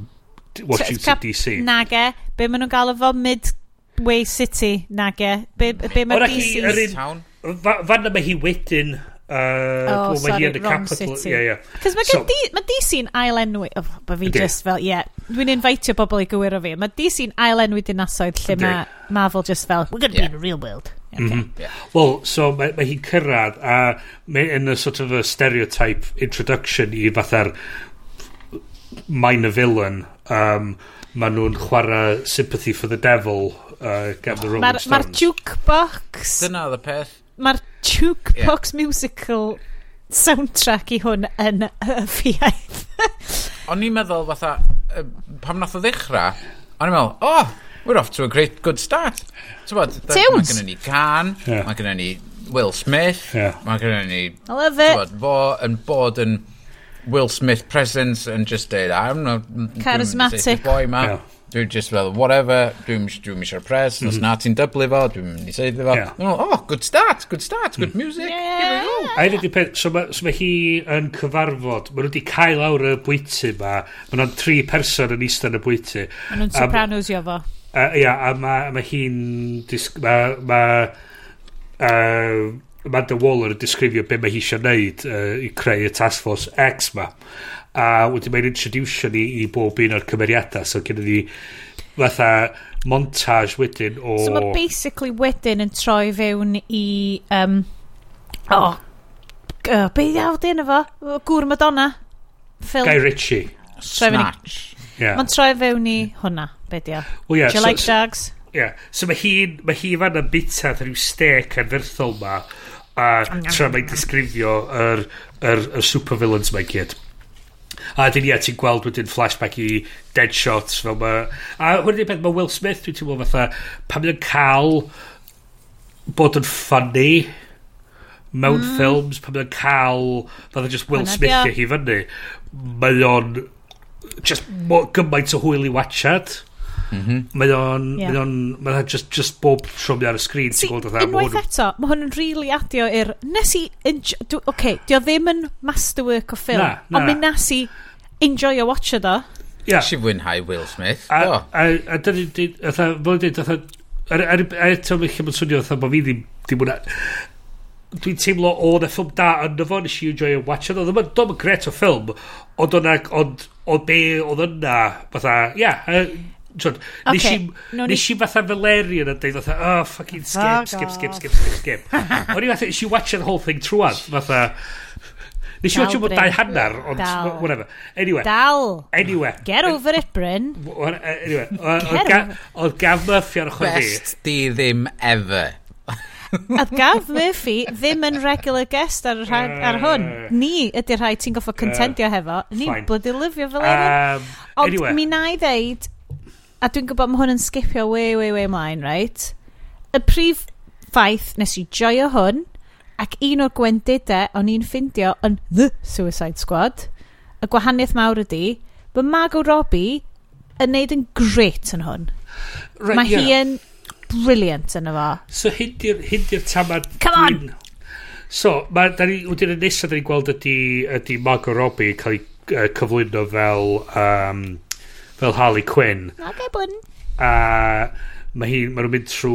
Washington DC. Nage, be maen nhw'n gael efo Midway City, nage. Be, be mae DC's... Fan oh, mae hi wedyn Uh, oh, sorry, wrong capital. city. Yeah, yeah. Cos mae so, ma DC'n ailenwi... Oh, ba fi ydy. just fel, yeah. Dwi'n invitio bobl i gywiro fi. Mae DC'n ailenwi dinasoedd lle mae Marvel just fel, we're going to yeah. be in the real world. Okay. Mm -hmm. yeah. Wel, so mae, mae hi'n cyrraedd a mae yn y sort of a stereotype introduction i fatha'r minor villain um, maen nhw'n chwarae Sympathy for the Devil uh, gan the Rolling ma Stones. Mae'r jukebox... Dyna oedd y peth. Mae'r jukebox yeah. musical soundtrack i hwn yn y hyffiaeth. o'n i'n meddwl fatha, pam nath o ddechrau, o'n i'n meddwl, oh, we're off to a great good start. So what, mae gennym ni can, yeah. mae gennym ni Will Smith, yeah. mae gennym ni... I love it. So what, fo yn bod yn Will Smith presence and just deud, I'm not... Charismatic. Boy ma. Yeah. Dwi'n just fel, whatever, dwi'n dwi eisiau'r pres, mm -hmm. os mhm. na ti'n dyblu fo, dwi'n mynd i seiddi fo. Yeah. No, oh, good start, good start, good mm. music, yeah. here we go. A ydy peth, so mae so ma hi yn cyfarfod, maen nhw wedi cael awr y bwyty ma, maen nhw'n tri person yn eistedd yn y bwyty. Maen nhw'n sopranos fo. Ia, a mae ma hi'n... Ma, ma, uh, Amanda Waller yn disgrifio be mae hi eisiau neud uh, i creu y Task Force X ma. A wedyn mae'n introducio ni i bob un o'r cymeriadau. So gyda ni fatha montage wedyn o... So mae basically wedyn yn troi fewn i... Um, oh, uh, be i dyn efo? Gŵr Madonna? Film. Guy Ritchie. Snatch. Yeah. Mae'n troi fewn i hwnna, be di o. Well, yeah, Do you so, like so, dogs? Yeah. So mae hi'n ma hi fan yn bita rhyw stec anferthol ma a tra mae'n disgrifio yr, yr, yr supervillains mae'n gyd. A dyn ia, ti'n gweld wedyn flashback i Deadshot fel ma... A hwn ydy'n peth, mae Will Smith, dwi'n teimlo fatha, pan mae'n cael bod yn funny mewn mm. ffilms, pan mae'n cael fatha just Will Smith i hi fyny, mae o'n just mo, gymaint o hwyl i watchad. Mhm. Mae o'n... Yeah. Mae o'n... Mae o'n just, just bob tro mae ar y sgrin ti'n gweld oedd Unwaith eto, mae hwn yn rili really adio i'r... Nes i... Oce, okay, di o ddim yn masterwork o ffilm, na, na. ond mi nes i enjoy o watch o do. Yeah. Nes fwynhau Will Smith. A, oh. a, a, a dyna ni... Fel dweud, ar, ar, ar eto mae lle mae'n swnio fatha bod fi ddim ddim hwnna dwi'n teimlo oedd na ffilm da yn y fo nes i enjoy yn watch it oedd ddim yn gret o ffilm ond o'na ond o be oedd yna fatha ia yeah, Trwyd, okay. nes i, no, nes i fatha Valerian yn dweud fatha, oh, fucking skip, skip, skip, skip, skip, skip. O'n i fatha, nes i watch the whole thing trwad, fatha. Nes i watch bod dau hannar, ond whatever. Anyway. Dal. Anyway. Get over it, Bryn. Anyway. Oedd Gav Murphy ar ochr fi. Best di ddim ever. A Gav Murphy ddim yn regular guest ar, rhan, ar hwn. Uh, Ni ydy'r rhai ti'n goffa uh, contendio hefo. Ni bloody lyfio fel um, Ond anyway. mi na i ddeud, a dwi'n gwybod mae hwn yn skipio way, way, way mlaen, right? Y prif ffaith nes i joio hwn, ac un o'r gwendidau o'n i'n ffindio yn The Suicide Squad, y gwahaniaeth mawr ydy, mae Margot Robbie yn neud yn great yn hwn. Right, mae yeah. hi yn brilliant yn efo. So hyn di'r tamad... Come on! So, ma, da ni, wedi'n nesaf da ni'n gweld ydy, ydy Margot Robbie cael ei uh, cyflwyno fel um, fel Harley Quinn. Okay, bwn. A mae hi, mae nhw'n mynd trwy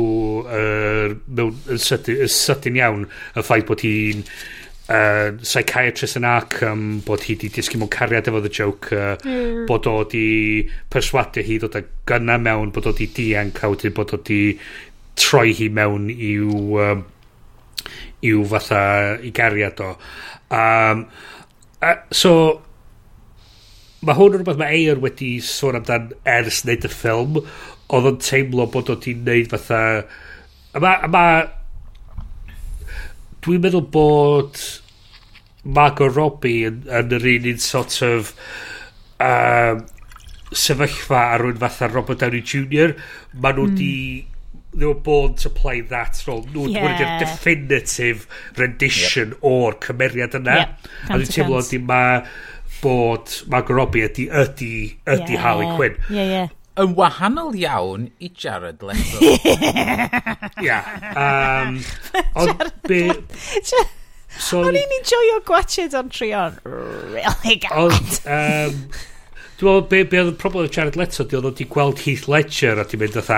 uh, mewn, yn sydyn, yn sydyn iawn y ffaith bod hi'n uh, psychiatrist yn ac um, bod hi wedi disgyn mewn cariad efo The Joker mm. bod o wedi perswadio hi ddod â gynna mewn bod o wedi dianc a wedyn bod o wedi troi hi mewn i'w um, i'w fatha i gariad o um, a, so mae hwn yn rhywbeth mae Eir wedi sôn amdan ers wneud y ffilm oedd o'n teimlo bod o wedi wneud fatha a ma, a ma dwi'n meddwl bod Margot Robbie yn, yn yr un un sort of um, sefyllfa ar rwy'n fatha Robert Downey Jr. Ma nhw mm. they were born to play that role. Nhw yeah. wedi'r definitive rendition yep. o'r cymeriad yna. Yep. A dwi'n teimlo di ma bod Margot Robbie ydy, ydy, ydy yeah. Harley Quinn. Ie, yeah, ie. Yeah. Yn wahanol iawn i Jared Leto. Ia. Um, ond be... So, O'n i'n enjoyo gwachod o'n trion. Really good. Ond, um, dwi'n meddwl, be, be oedd y problem o Jared Leto, di oedd o'n di gweld Heath Ledger a di mynd oedd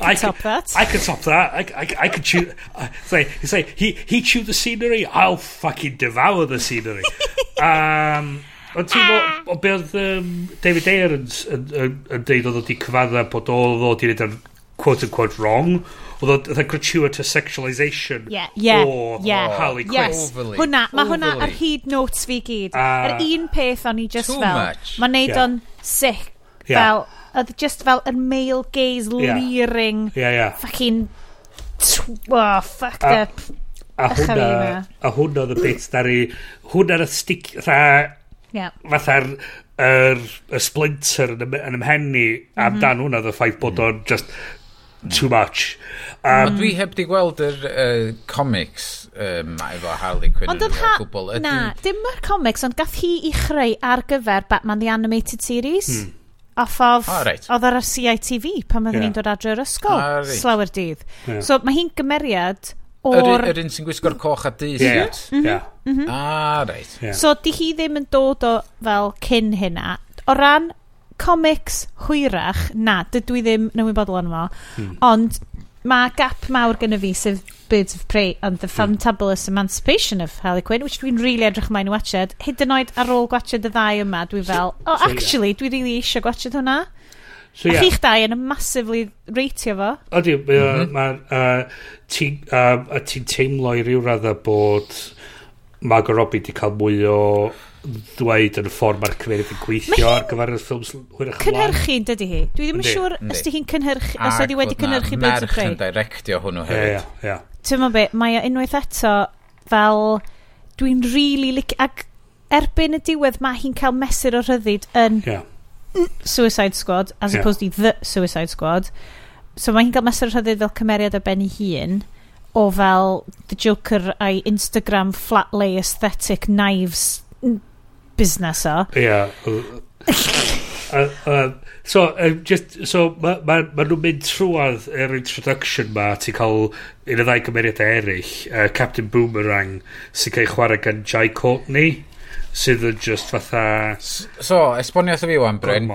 I, I can top that. I can top that. I, I, I can chew. Uh, say, say he he chewed the scenery. I'll fucking devour the scenery. um, Ond ti'n gwybod, ah. o be oedd um, David Ayer yn, yn, yn, yn deud oedd wedi cyfadda bod o ddod i wneud yn quote-unquote wrong, oedd oedd gratuitous sexualisation yeah, yeah, o yeah. Harley Quinn. Yes. Overly. Hwna, mae hwnna ar hyd notes fi gyd. Uh, Yr ah. un peth o'n i just fel, mae'n neud yeah. o'n sick. Yeah. Fel, oedd just fel yn male gaze yeah. leering yeah, yeah. fucking oh, fucked a, up a hwnna a hwnna oedd y bit dar i hwnna'r stig rha yeah. fatha'r yr, y splinter yn, yn ymhenni am mhm. dan hwnna oedd y ffaith bod o'n just too much um, dwi heb di gweld yr uh, comics um, efo Harley Quinn ond yn ha gwbl. Na, dim yr comics, ond gath hi i chreu ar gyfer Batman The Animated Series. Hmm off of ah, oh, right. oedd ar y CITV pan oedden yeah. ni'n dod adre yr ysgol ah, oh, right. slawer dydd yeah. so mae hi'n gymeriad o'r... Yr un sy'n gwisgo'r coch a dyst. Ie, ie. Mhm, mhm. Ah, reit. Yeah. So, di hi ddim yn dod o fel cyn hynna. O ran comics hwyrach, na, dydw i ddim yn ymwybodol yn fo. Hmm. Ond Mae gap mawr gyda fi sef Birds of Prey and the hmm. Fantabulous Emancipation of Harley Quinn, which dwi'n really edrych mae'n watched. Hyd yn oed ar ôl gwachod y ddau yma, dwi fel, oh, so, actually, yeah. dwi really eisiau gwachod hwnna. So, yeah. A chi'ch dau yn massively reitio fo. Ydy, mm -hmm. uh, ti'n uh, ti teimlo i ryw radda bod Margot Robbie di cael mwy o ddweud yn y ffordd mae'r cyfeiriad yn gweithio ar gyfer y ffilms hwyrach ymlaen. Cynhyrchu'n dydy hi. Dwi ddim yn siŵr os di hi'n cynhyrchu, os ydi wedi cynhyrchu Birds of Prey. Merch yn directio hwnnw hefyd. Ie, ie, ie. Ti'n be, mae e unwaith eto fel dwi'n really lic... Ac erbyn y diwedd mae hi'n cael mesur o rhyddid yn yeah. Suicide Squad as yeah. opposed i The Suicide Squad. So mae hi'n cael mesur o rhyddid fel cymeriad o ben ei hun o fel The Joker a'i Instagram flat lay aesthetic knives busnes busnesau. Ia. So, e, um, just, so mae ma, ma nhw'n mynd trwad yr er introduction ma, ti'n cael un o ddau gymeriadau eraill, uh, Captain Boomerang, sy'n cael ei chwarae gan Jai Courtney, sydd yn just fatha... So, esbonio wrtho fi wan, Bryn.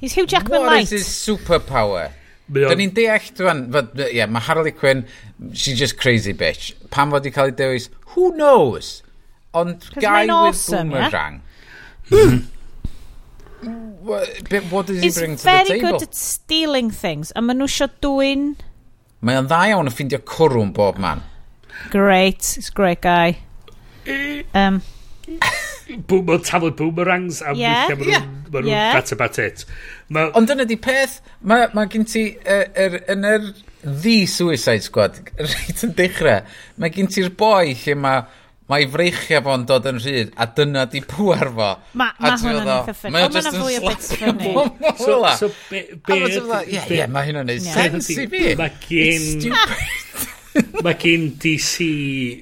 He's Hugh Jackman What light. What is his superpower? Dyn ni'n deall, dwi'n, yeah, mae Harley Quinn, she's just crazy bitch. Pam fod i cael ei dewis, who knows? Ond guy with awesome, boomerang. Yeah? What does he bring to the table? He's very good at stealing things. A maen nhw eisiau dwy'n... Mae o'n dda iawn yn ffindio cwrw'n bob man. Great. He's a great guy. Um, Boomer, tafod boomerangs a yeah. weithiau maen nhw'n yeah. bat about it. Ma... Ond dyna di peth, mae ma gen ti er, er, yn yr The Suicide Squad, reit yn dechrau, mae gen ti'r boi lle mae mae freichia fo'n dod yn rhyd, a dyna di pŵar fo. Ma, ma hwnna'n eitha ffyn. Mae'n just yn slapio bob mola. So, be... Ie, ie, mae hynna'n neud sens i fi. Mae gen... Mae gen DC,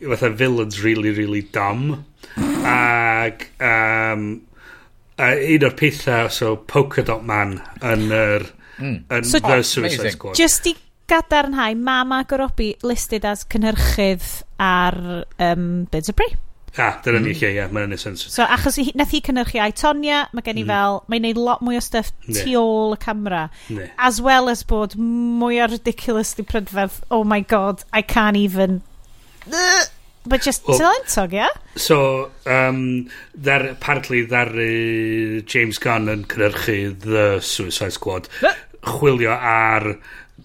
fatha villains really, really dumb. Ac, um, a un o'r pethau, so Polka Dot Man yn yr... Mm. Yn so, The Suicide Squad. Just i gadarnhau, mae Margot Robbie listed as cynhyrchydd ar um, Birds of Prey. Ah, dyna ni mm. lle, ie, mae'n mae'n sens. So, achos i, nath hi cynnyrchu Aitonia, mae gen i mm. fel, mae'n neud lot mwy o stuff ne. tu ôl y camera. Ne. As well as bod mwy o ridiculously prydferth, oh my god, I can't even... But just oh. tylentog, ie? Yeah? So, um, there, apparently, there, uh, James Gunn yn cynnyrchu The Suicide Squad. chwilio ar,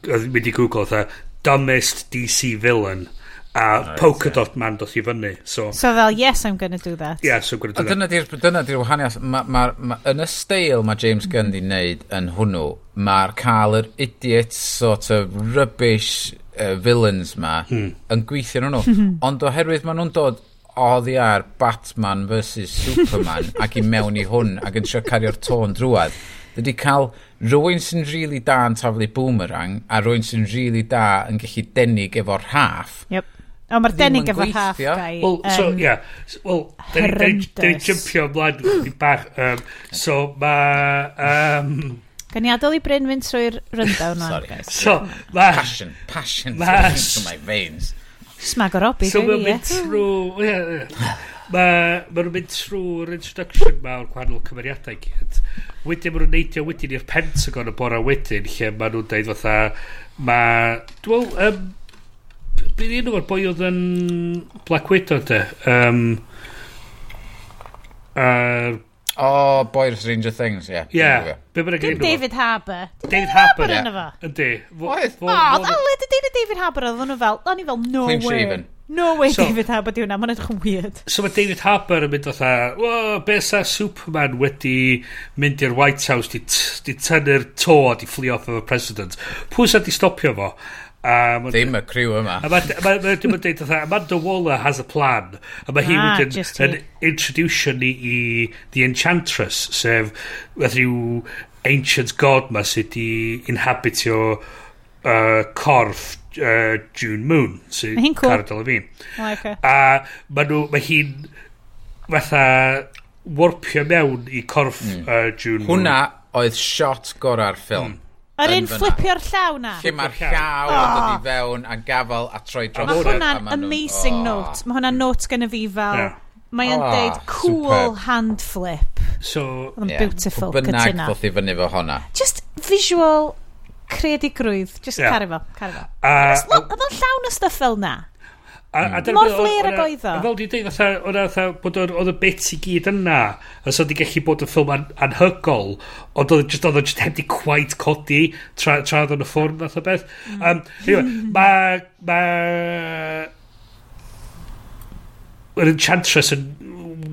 mynd i Google, the dumbest DC villain. A right, Polkadot yeah. man doth i fyny. So, so fel, yes, I'm going to do that. Yes, I'm going to do that. Dyna di'r dyna di wahaniaeth. Ma, ma, ma, yn y steil mae James Gunn di wneud yn hwnnw, mae'r cael yr idiot sort of rubbish uh, villains ma hmm. yn gweithio nhw. Hmm. Ond oherwydd maen nhw'n dod oddi ar Batman vs Superman ac i mewn i hwn ac yn trio cario'r tôn drwad. Dydy cael rwy'n sy'n rili really da yn taflu boomerang a rwy'n sy'n rili really da yn gallu denig efo'r half Yep O, mae'r denig efo half guy. Wel, so, ia. Wel, da ni'n jympio ymlaen i bach. Um, so, mae... Um, Gan i adael i Bryn fynd trwy'r rundown o'n Sorry. So, ma, passion, passion. Ma, through my veins. Smag o robi, so, dwi'n mynd eh? trwy... Mae ma nhw'n mynd trwy'r introduction ma o'r gwahanol cymeriadau gyd. Wedyn mae nhw'n neidio wedyn i'r Pentagon y bora wedyn, lle mae nhw'n dweud fatha... Mae... Dwi'n... Um, Be un o'r boi oedd yn Black Widow te? Um, uh, o, oh, boi'r Stranger Things, ie. Yeah. Ie. Dim David Harbour. David Harbour, ie. Yndi. Oedd. O, ddale dy David Harbour oedd hwnnw fel, o'n i fel, no Clean way. Shaven. No way so, David Harbour di hwnna, mae'n edrych yn weird. So mae David Harbour yn mynd oedd wow, be sa Superman wedi mynd i'r White House, di, di tynnu'r to, a di fflio off of y president. Pwy sa di stopio fo? A ma, Ddim y criw yma. A mae'n ma, ma, ma dweud, Amanda Waller has a plan. A mae hi ah, wedyn yn introducio ni i The Enchantress, sef rhyw ancient god ma sydd wedi inhabitio uh, corff uh, June Moon, sydd so cool. caradol y fi. Oh, okay. A mae nhw, mae hi'n fatha warpio mewn i corff mm. uh, June Hwna Moon. Hwna oedd shot gorau'r ffilm. Mm. Yr un flipio'r llaw na. Lle mae'r llaw yn dod i fewn a gafel a troi dros. Mae hwnna'n amazing oh. note. Mae hwnna'n note gen i fi fel... Yeah. Mae yn oh, deud cool superb. hand flip. So, Oedd yeah. beautiful cytuna. Bynnag ddoth i fyny fo honna. Just visual creadigrwydd. Just yeah. cario fo. Cario fo. Uh, oedd o'n llawn o stuff fel na. A, a hmm. Mor fler ag oedd o. Fel di dweud, oedd y bit i gyd yna, a so di gallu bod yn ffilm an, anhygol, ond oedd just, oedd just heb di quite codi tra, tra oedd yn y ffwrn, fath o beth. Um, anyway, mae... Ma, yr Enchantress yn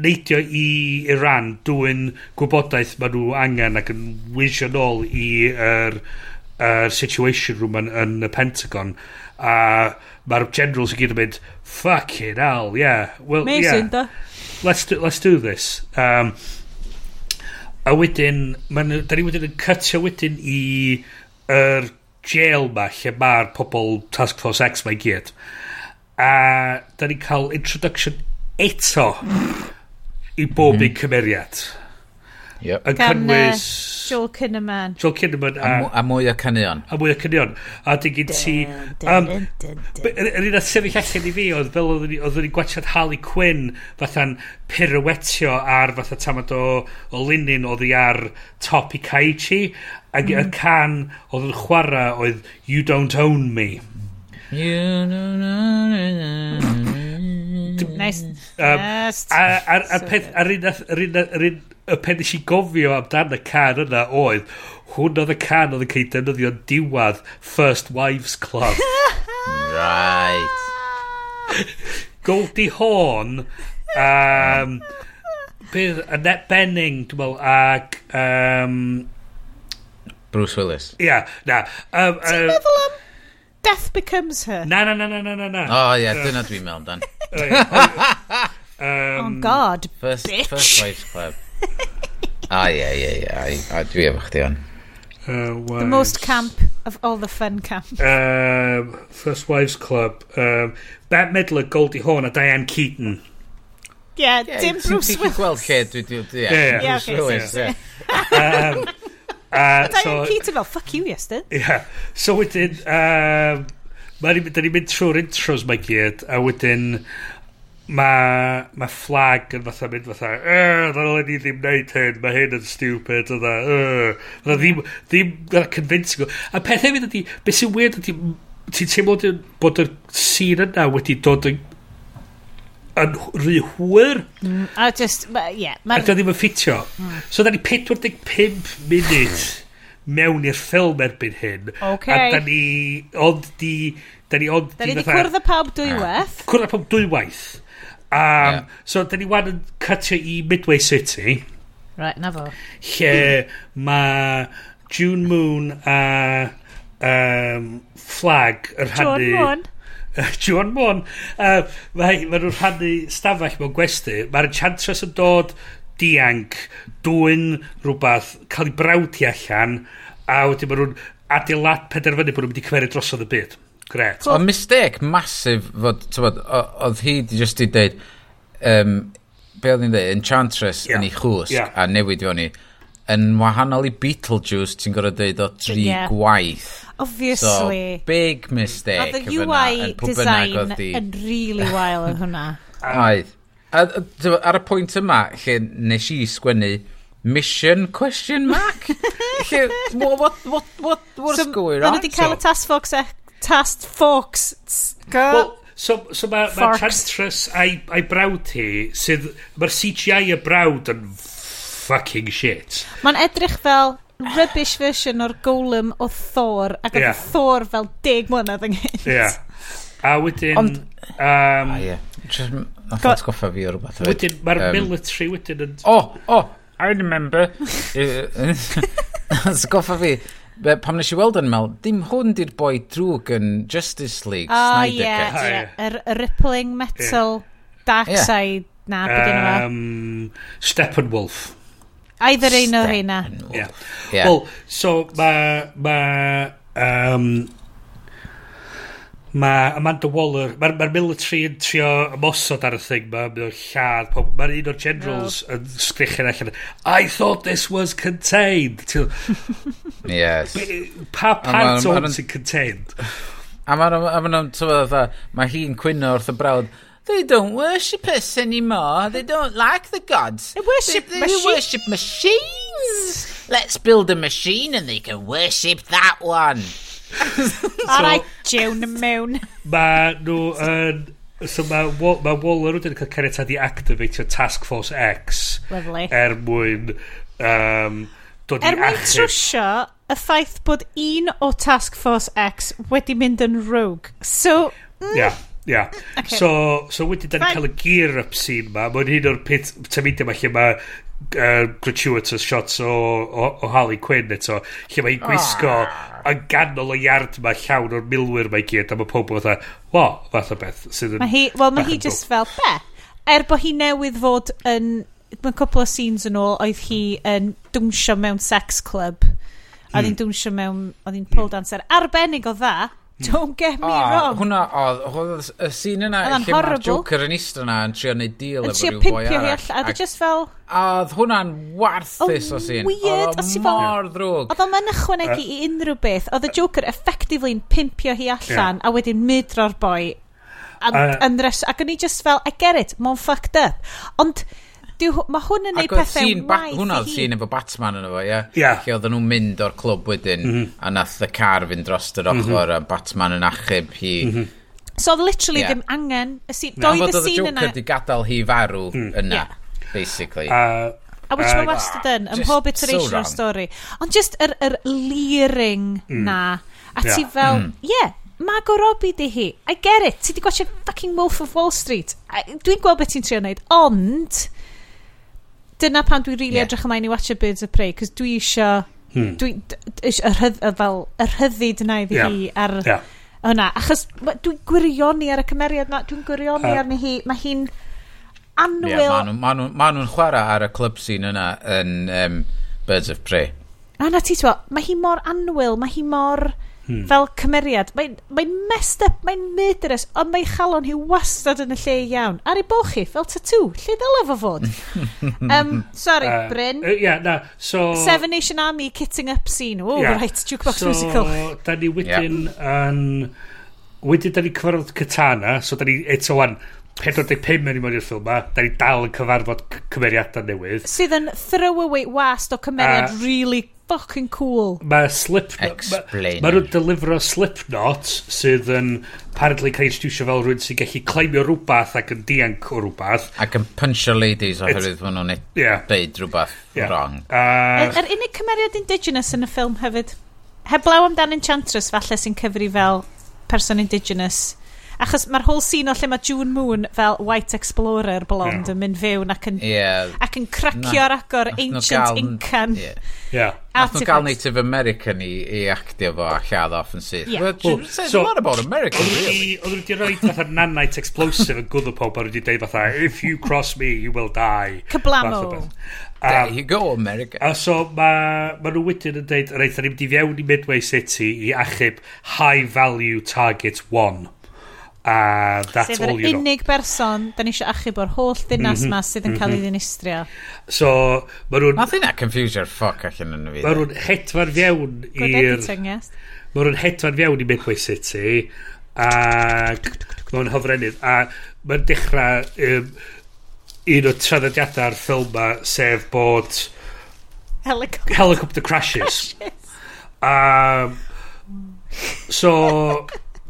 neidio i Iran dwy'n gwybodaeth maen nhw angen ac yn wisio nôl i yr, er, er situation room yn, yn y Pentagon a mae'r generals i gyd yn mynd, fucking hell, yeah. Well, Amazing, yeah. da. Let's do, let's do this. Um, a wedyn, da ni wedyn yn cytio wedyn i yr er jail ma lle mae'r pobl Task Force X mae gyd. A da ni'n cael introduction eto i bob mm -hmm. un mhm. cymeriad. Yep. Yn Gan, cynnwys... Uh, Joel Kinnaman. Joel Kinnaman. A, a, a mwy o canuion. A mwy o cynion. A dy gyd ti... Um, yr un a sefyll allan i fi oedd fel oedd ni gwachod Harley Quinn fatha'n pirouetio ar fatha tamad o, o linyn oedd i ar top i Kaichi. Ac mm. y mm-hmm. can oedd yn chwarae oedd You Don't Own Me. You don't own me. Mm. Nes. A'r un y pen nes i gofio amdan y can yna oedd, hwn oedd y can oedd yn cael defnyddio diwad First Wives Club. right. Goldie Horn, um, bydd Annette Benning, dwi'n meddwl, ac... Um, Bruce Willis. Ia, yeah, na. Um, Ti'n um, meddwl am Death Becomes Her. Na, na, na, na, na, na, na. O, oh, ie, yeah, dyna dwi'n meddwl, Dan. um, oh, God, first, bitch. First Wives Club. A, ah, ie, ie, ie, dwi efo chdi on. Uh, the most camp of all the fun camp. Um, first Wives Club. Um, Bette Midler, Goldie Hawn a Diane Keaton. Yeah, yeah, dim Bruce Willis. Ti'n gweld lle dwi... Ie, Bruce Willis, ie. Um, Uh, so, Peter fel, fuck you, Iestyn. Yeah. So wedyn, um, da ni'n mynd trwy'r intros mae gyd, a wedyn mae ma flag yn fatha mynd fatha, er, ddylen ni ddim wneud hyn, mae hyn yn stupid, yna, er, yna ddim, ddim, yna convincing. A peth hefyd ydy, beth sy'n weird ydy, ti'n teimlo bod y sîn yna wedi dod yn yn rhy hwyr. Mm, a just, yeah. Ac o ddim yn ffitio. Mm. So, da ni 45 munud mewn i'r ffilm erbyn hyn. Okay. A da ni, ond di... Da ni ond da ni di cwrdd y pawb dwywaith. Ah. Cwrdd y pawb dwywaith. Um, yeah. So, da ni wan yn cutio i Midway City. Right, na fo. Lle mae June Moon a um, Flag yn rhannu... John Moon. John Mon uh, mae, mae nhw'n rhannu stafell mewn gwesti mae'r enchantress yn dod dianc dwy'n rhywbeth cael ei brawdi allan a wedyn mae nhw'n adeilad penderfynu bod nhw'n mynd i cymeru drosodd y byd Gret. O, mistake masif fod, tywod, oedd hi just i dweud, um, be oedd hi'n dweud, Enchantress yeah. yn ei chwsg yeah. a newid fewn i yn wahanol i Beetlejuice, ti'n gorau dweud o dri yeah. gwaith. Obviously. So, big mistake. Oedd y UI design yn really wael yn hwnna. Oedd. Ar y pwynt yma, lle nes i sgwennu mission question mark? lle, what, what, what, what, what's so, going on? Dyna di cael y so, task force, e, task force. Well, So, so mae ma Chantress a'i, ai brawd hi, sydd, mae'r CGI y brawd yn fucking shit. Mae'n edrych fel rubbish version o'r golem o Thor, ac oedd yeah. Thor fel deg mlynedd Nghymru. Yeah. A wedyn... Ond... Um, ah, yeah. Just, nath o'n sgoffa fi o rhywbeth. Wedyn, mae'r um, military wedyn yn... Oh, oh, I remember. sgoffa fi. Be, pam nes i weld yn mel, dim hwn di'r boi drwg yn Justice League, oh, Snyder yeah, Cut. Yeah. Yr yeah. rippling metal yeah. dark side yeah. na, um, Steppenwolf. Either un o heina. Yeah. yeah. Well, so mae... Ma, um, Mae Amanda Waller, mae'r ma, military yn trio ymosod ar y thing, mae'n mynd lladd, mae'r un o'r generals no. yn sgrichyn allan, I thought this was contained. yes. Pa pant o'n sy'n contained? A mae'n, mae hi'n cwyno wrth y brawd, They don't worship us anymore. They don't like the gods. They worship they, they machines. worship machines. Let's build a machine and they can worship that one. so, Alright, June mewn. Mae nhw yn... So mae ma Waller wedyn yn cael caniatad i activatio Task Force X. Lovely. Er mwyn... Um, dod er i mwyn trwsio y ffaith bod un o Task Force X wedi mynd yn rogue. So... Mm, yeah. Ia. Okay. So, so wedyn da ni'n cael y gear up scene ma. Mae'n hyn o'r pit tamidia ma lle mae uh, gratuitous shots o, o, o Harley Quinn eto. Lle mae'n gwisgo ah. yn ganol o iard ma llawn o'r milwyr mae gyd. A mae pobl fatha, wo, fath o beth. Sydd yn... Hi, Wel, mae hi just fel, be? Er bod hi newydd fod yn... Mae'n cwpl o scenes yn ôl, oedd hi yn dwnsio mewn sex club. Oedd hi'n hmm. dwnsio mewn... Oedd hi'n pole hmm. dancer. Arbennig o dda Hmm. Don't get me oh, wrong. Hwna, oedd, oedd y scene yna, lle mae'r Joker yn eistedd yna yn trio neud deal efo rhyw boi arall. A dwi just fel... A Oedd hwnna'n warthus oh, o scene. Weird, oedd o mor ddrwg. Oedd o'n ychwanegu i unrhyw beth. Oedd y Joker effectively'n pimpio hi allan a wedyn mydro'r boi. Ac o'n i just fel, I get it, mae'n fucked up. Ond Dyw, mae hwn yn neud pethau scene, waith Hwnna oedd scene efo Batman yn efo, ie? Ie. Lle oedden nhw'n mynd o'r clwb wedyn, mm -hmm. a nath y car fynd dros yr ochr, mm -hmm. a Batman yn achub hi. Mm -hmm. So oedd literally yeah. ddim angen, y scene, no. doedd y oedd y Joker wedi gadael hi farw mm. yna, yeah. basically. Uh, A which mae wastad yn, ym mhob iteration o'r stori. Ond just yr, yr leering mm. na, a ti yeah. fel, mm. yeah, Margot Robbie di hi. I get it. Ti di gwachio fucking Wolf of Wall Street. Dwi'n gweld beth ti'n trio wneud. Ond, dyna pan dwi'n rili really yeah. edrych ymlaen i watcha Birds of Prey, cos dwi isio... Hmm. Dwi, y rhydd, fel, y rhyddid yna i fi yeah. ar yeah. hwnna. Achos dwi'n gwirioni ar y cymeriad yna, dwi'n gwirioni uh. arni hi. Mae hi'n anwyl... Yeah, maen nhw'n ma nhw, ma nhw chwarae ar y club scene yna yn um, Birds of Prey. A na ti, twa mae hi mor anwyl, mae hi mor... Hmm. Fel cymeriad, mae'n mae messed up, mae'n murderous, ond mae chalon hi wastad yn y lle iawn. Ar ei boch chi, fel tatŵ, lle ddyla fo fod? um, sorry, uh, Bryn. Uh, yeah, na, so... Seven Nation Army kitting up scene. Oh, yeah. right, jukebox so, musical. So, da ni wedyn yeah. yn... Wedyn da ni cyfarfod Katana, so da ni eto wan... 45 yn i mewn i'r ffilm ma, da ni dal yn cyfarfod cymeriadau newydd. Sydd yn throwaway wast o cymeriad uh, really fucking cool. Mae Slipknot... Explain. Mae nhw'n delifro Slipknot sydd yn apparently cael ei introducio fel rhywun sy'n gallu claimio rhywbeth ac yn dianc o rhywbeth. Ac yn punchio ladies oherwydd maen nhw'n yeah. beid rhywbeth yeah. wrong. Uh, Yr er, er unig cymeriad indigenous yn y ffilm hefyd. Heblaw amdan Enchantress falle sy'n cyfri fel person indigenous Achos mae'r whole scene o lle mae June Moon fel White Explorer blond yeah. yn mynd fewn ac yn, yeah. ac yn cracio'r agor ancient gael, Incan. Yeah. yeah. Nath nhw gael Native American i, i actio fo a lladd off yn syth. Yeah. Well, well, says so, a lot about America, really. Oedd wedi rhoi fatha nanite explosive yn gwddw pob a wedi dweud fatha, if you cross me, you will die. Cyblamo. There um, you go, America. A so mae ma nhw wedyn yn dweud, reit, da ni'n mynd i fewn i Midway City i achub high value target one. A that's Sef all you know. unig berson, da ni eisiau achub o'r holl dinas mm -hmm, ma sydd yn mm -hmm. cael ei mhm. ddinistrio. So, mae nhw'n... Nath hynna confusio'r ffoc allan yn y fi. Ma nhw'n hedfan fiewn i'r... Mae nhw'n hedfan fiewn i Midway City. Ac mewn hyfrenydd. A mae'n dechrau um, un o traddodiadau'r ffilm ma, sef bod... Helicopter, Helicopter crashes. crashes. Um, so...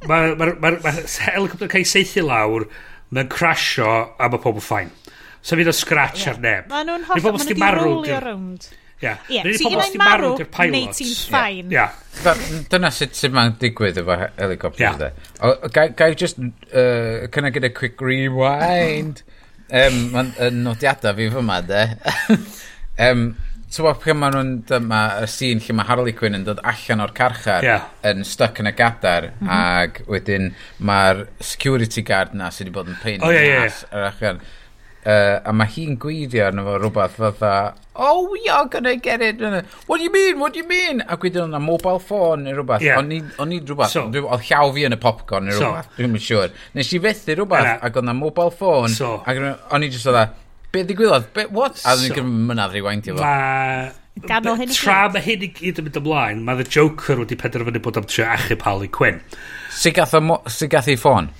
Mae'r ma, ma, ma, helicopter cael ei seithi lawr, mae'n crasio a mae pobl ffain. So fydd o scratch yeah. ar neb. Mae nhw'n hollol, mae nhw'n di rolio rownd. Ie, rydyn pobl sy'n marw di'r pilots. Neu ti'n ffain. Yeah. Yeah. Dyna sut sy'n ma'n digwydd efo helicopter. Yeah. Gai just, uh, can I get a quick rewind? um, Mae'n nodiadau fi fyma, de. um, Tywod pan maen nhw'n dyma y sîn lle mae Harley Quinn yn dod allan o'r carchar yeah. yn stuck yn y gadar mm -hmm. ac wedyn mae'r security guard na sydd wedi bod yn pein oh, yeah, yeah. ar allan uh, a mae hi'n gwydio arno fo rhywbeth fatha oh you're gonna get it. What do you mean? What do you mean? A gwydyn nhw'n mobile phone neu rhywbeth yeah. o'n i rhywbeth so, oedd llaw fi yn y popcorn neu rhywbeth so, dwi'n mynd siŵr. Nes i fethu rhywbeth ac oedd na mobile phone so, ac o'n i just oedd Be ddigwyddodd? Be, what? A ddyn ni'n so, mynadd rewindio fo. Ma... Ganol hyn i gyd. Tra mae hyn i gyd yn mynd ymlaen, mae The Joker wedi penderfynu bod am trio achub Harley Quinn. Sut gath, si gath ei ffôn?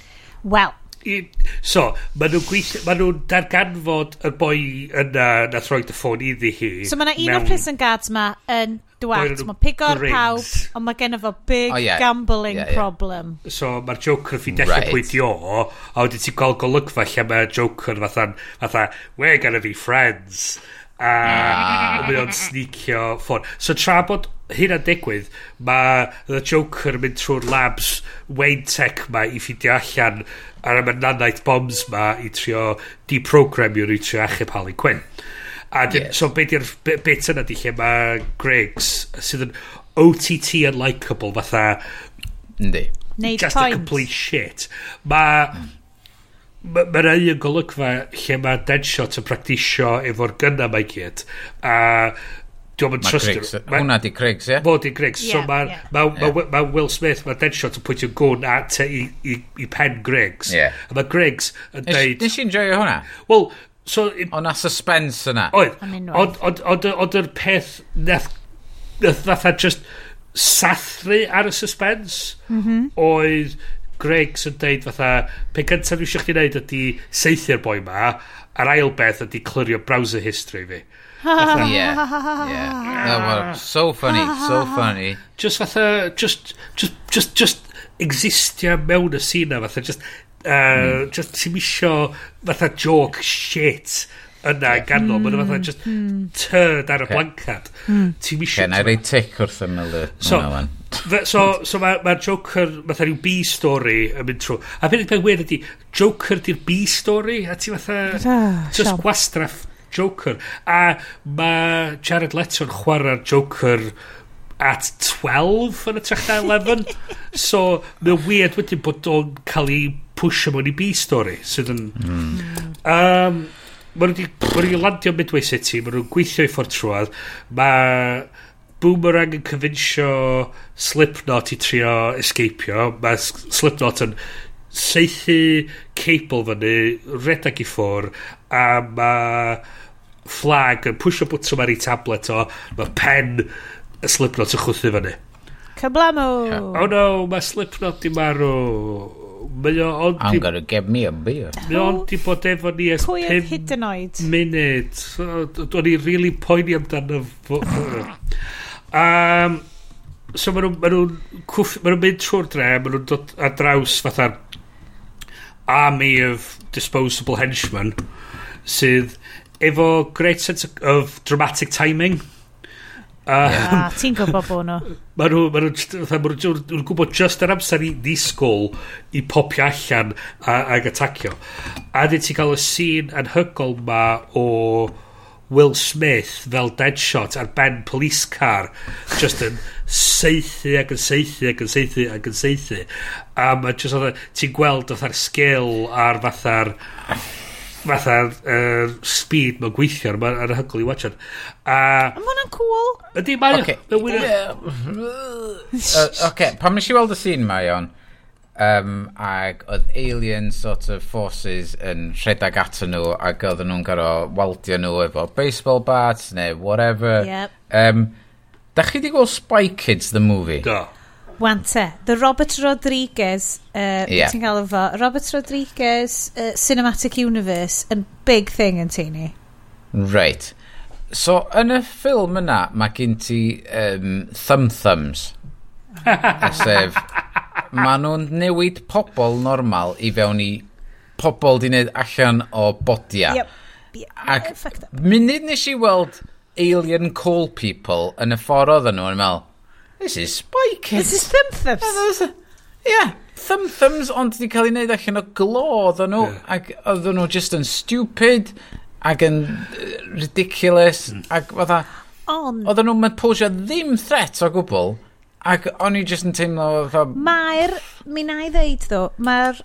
Wel. I, So, maen nhw'n gweithio, maen nhw'n darganfod y boi yna na throi dy ffôn iddi hi. So, mae yna un o'r prison guards ma yn dwat. mae pigo'r pawb, ond mae gen fo big oh, yeah. gambling yeah, yeah. problem. So mae'r Joker yn fi dechrau right. pwyntio o, a wedi ti'n gweld golygfa lle mae'r Joker fatha, fatha, we're gonna be friends. A ah. mae o'n sneakio ffôn. So tra bod hyn yn digwydd, mae The Joker yn mynd trwy'r labs Wayne Tech ma i ffidio allan ar y mynanaeth bombs ma i trio deprogramio i trio achub Harley Quinn. A dyn, yeah. so be di'r bit yna di lle mae Griggs sydd yn OTT unlikable fatha... Yndi. Just a complete shit. Mae... Mm. Mae yna ma un golygfa lle mae Deadshot yn practisio efo'r gynna mae gyd. A diolch yn trustio. Hwna di Craigs, ie? Fo di Griggs. Yeah, so mae yeah. ma, ma, ma Will Smith, mae Deadshot yn pwyntio gwn at i, i, i pen Griggs. Yeah. A mae Griggs yn dweud... Nes i'n joio hwnna? Wel, So, o na suspense yna. Oedd. Ond yr peth nath, nath fatha just sathru ar y suspense mm -hmm. oedd Gregs yn deud fatha pe gyntaf dwi eisiau chdi wneud ydy seithio'r boi ma a'r ail beth ydy clirio browser history fi. yeah, yeah. so funny, so funny. Just fatha, just, just, just, just existio mewn y sina fatha, just Uh, mm. just ti'n isio fatha joke shit yna yeah. ganol mm. mae'n fatha hmm. just hmm. turd ar y okay. blancad mm. ti'n isio okay, na rei tic wrth yna so, fe, so, so mae'r ma Joker fatha rhyw B-story yn mynd trwy a beth yw'n wir ydi Joker di'r B-story a ti fatha just gwastraff Joker a mae Jared Leto'n chwarae'r Joker at 12 yn y trech 11 so mae'n weird wedyn bod o'n cael ei pwysio mewn i B-story sydd yn... Mm. Um, Mae nhw landio Midway City, mae nhw'n gweithio i ffordd trwad. Mae Boomerang yn cyfinsio Slipknot i trio escapio. Mae Slipknot yn seithi cable fyny, redag i ffwr, a mae flag yn pwysio bwtso mae'r ei tablet o, mae pen y Slipknot yn chwthu fyny. Cyblamo! Yeah. Oh no, mae Slipknot di marw! Mae o ond... I'm gonna get me a beer. Mae o ond di bod efo ni es 5 munud. O'n i'n really poeni amdano. Um, so maen nhw'n ma ma mynd trwy'r dre, maen nhw'n dod ar draws fatha'r army of disposable henchmen sydd efo great sense of dramatic timing. Um, ah, ti'n gwybod bod nhw? Mae nhw, ma nhw, ma nhw'n gwybod just yr amser i ddisgwyl i popio allan a, ag atacio. A dyn ti'n cael y sîn anhygol ma o Will Smith fel Deadshot ar ben police car just yn seithi ac yn seithi ac yn seithi ac yn seithi. A mae just oedd ti'n gweld oedd ar sgil ar fatha'r fatha'r uh, speed mae'n gweithio ar mae'n anhygol i watchad a mae hwnna'n cool ydy mae'n okay. uh, okay. pan nes i weld y scene mae o'n um, ag oedd alien sort of forces yn rhedeg ato nhw ac oedd nhw'n garo waldio nhw efo baseball bats neu whatever yep. um, da chi di gweld Spy Kids the movie? do Wante. The Robert Rodriguez, uh, yeah. ti'n cael efo, Robert Rodriguez uh, Cinematic Universe yn big thing yn teini. Right. So, yn y ffilm yna, mae gen ti um, Thumb Thumbs. Sef, maen nhw'n newid pobl normal i fewn i pobl di wneud allan o bodia. Yep. yep. Ac munud nes i weld Alien Call People yn y ffordd oedden nhw yn meddwl, This is spiky. This is thumb thumbs. Ie, yeah, thumb thumbs, ond wedi cael ei wneud allan o glo, oedden nhw, ac oedden nhw just yn stupid, ac yn ridiculous, hmm. ac fatha... Ond... Oedden nhw'n posio ddim threat o gwbl, ac o'n i just yn teimlo... Fatha... Mae'r, mi na i ddeud ddo, mae'r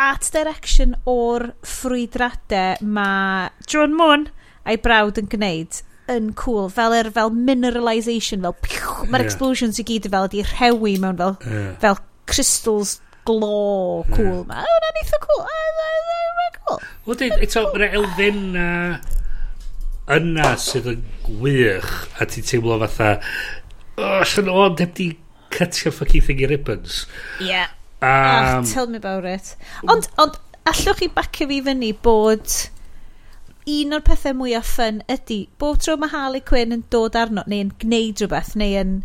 art direction o'r ffrwydradau mae John Moon a'i brawd yn gwneud yn cool. Fel er, fel mineralisation, fel mae'r yeah. explosions i gyd fel ydi rhewi mewn fel, yeah. fel crystals glo cool yeah. ma. O, na'n eitha cool. Mae'n cool. Wel, dyn, eto, mae'r elfenna yna sydd yn gwych a ti'n teimlo fatha oh, sy'n o ond heb di cutio ffocin thingy ribbons yeah um, oh, tell me about it ond, ond allwch chi bacio fi fyny bod un o'r pethau mwyaf ffyn ydy bob tro mae Harley Quinn yn dod arno neu'n gwneud rhywbeth neu yn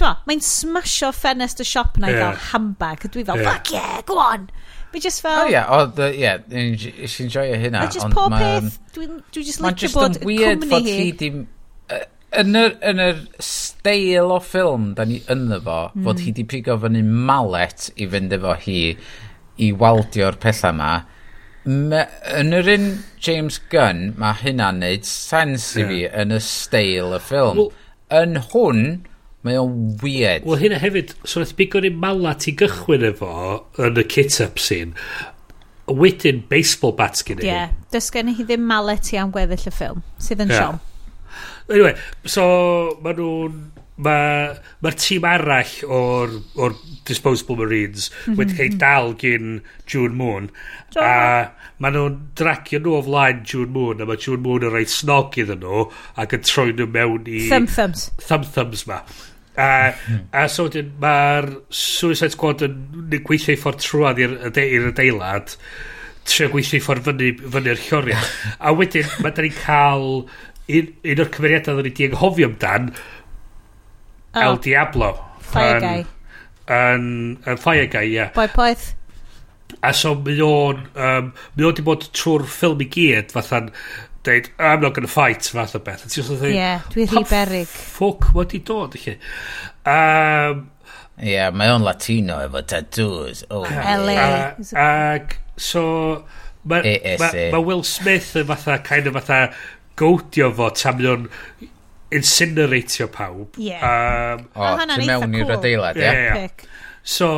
mae'n smasho ffenest y siop na i yeah. gael handbag dwi fel yeah. fuck yeah go on Fi just fel... Oh, yeah, oh, the, yeah, nes i'n joio hynna. A just pob peth, dwi'n dwi just licio bod weird cwmni hi. Di, yn yr, yn yr steil o ffilm da ni ynddo fo, mm. fod hi mm. di pigo fyny malet i fynd efo hi i waldio'r pethau yma. Me, yn yr un James Gunn, mae hynna'n neud sens i fi yn y steil y ffilm. Well, yn hwn, mae o'n weird. Wel, hynna hefyd, so nath bigon i'n mala ti gychwyn efo yn y kit-up scene, wedyn baseball bats gen i. Ie, yeah. does gen i hi ddim malet i am gweddill y ffilm, sydd yn yeah. siom. Anyway, so maen nhw'n mae'r ma, tîm arall o'r, or Disposable Marines mm -hmm. wedi cael mhm. dal gyn June Moon. A maen nhw'n dragio nhw o flaen June Moon a mae June Moon yn rhoi snog iddyn nhw ac yn troi nhw mewn i thumb thumbs. thumb thumbs ma. A, mhm. a so mae'r Suicide Squad yn yn gweithio i ffordd trwad i'r adeilad trio gweithio i ffordd fyny, fyny'r lloriau a wedyn mae da ni'n cael un, un o'r cymeriadau dda ni di anghofio amdan oh. El Diablo. Fire yn, Guy. Yn, yn Fire Guy, ie. Yeah. Poeth. A so mi o'n, um, mi o'n di bod trwy'r ffilm i gyd, fatha'n deud, I'm not gonna fight, fath o beth. Ie, yeah, dwi rhi berig. Ffwc, mae di dod, chi. Um, Ie, yeah, mae o'n Latino efo tattoos. Oh, LA. Ac, so, mae ma, ma Will Smith yn fatha, kind of fatha, gowdio fo tam o'n incineratio pawb. Ie. Yeah. Um, o, oh, ti mewn i'r adeilad, ie? Ie, yeah. So,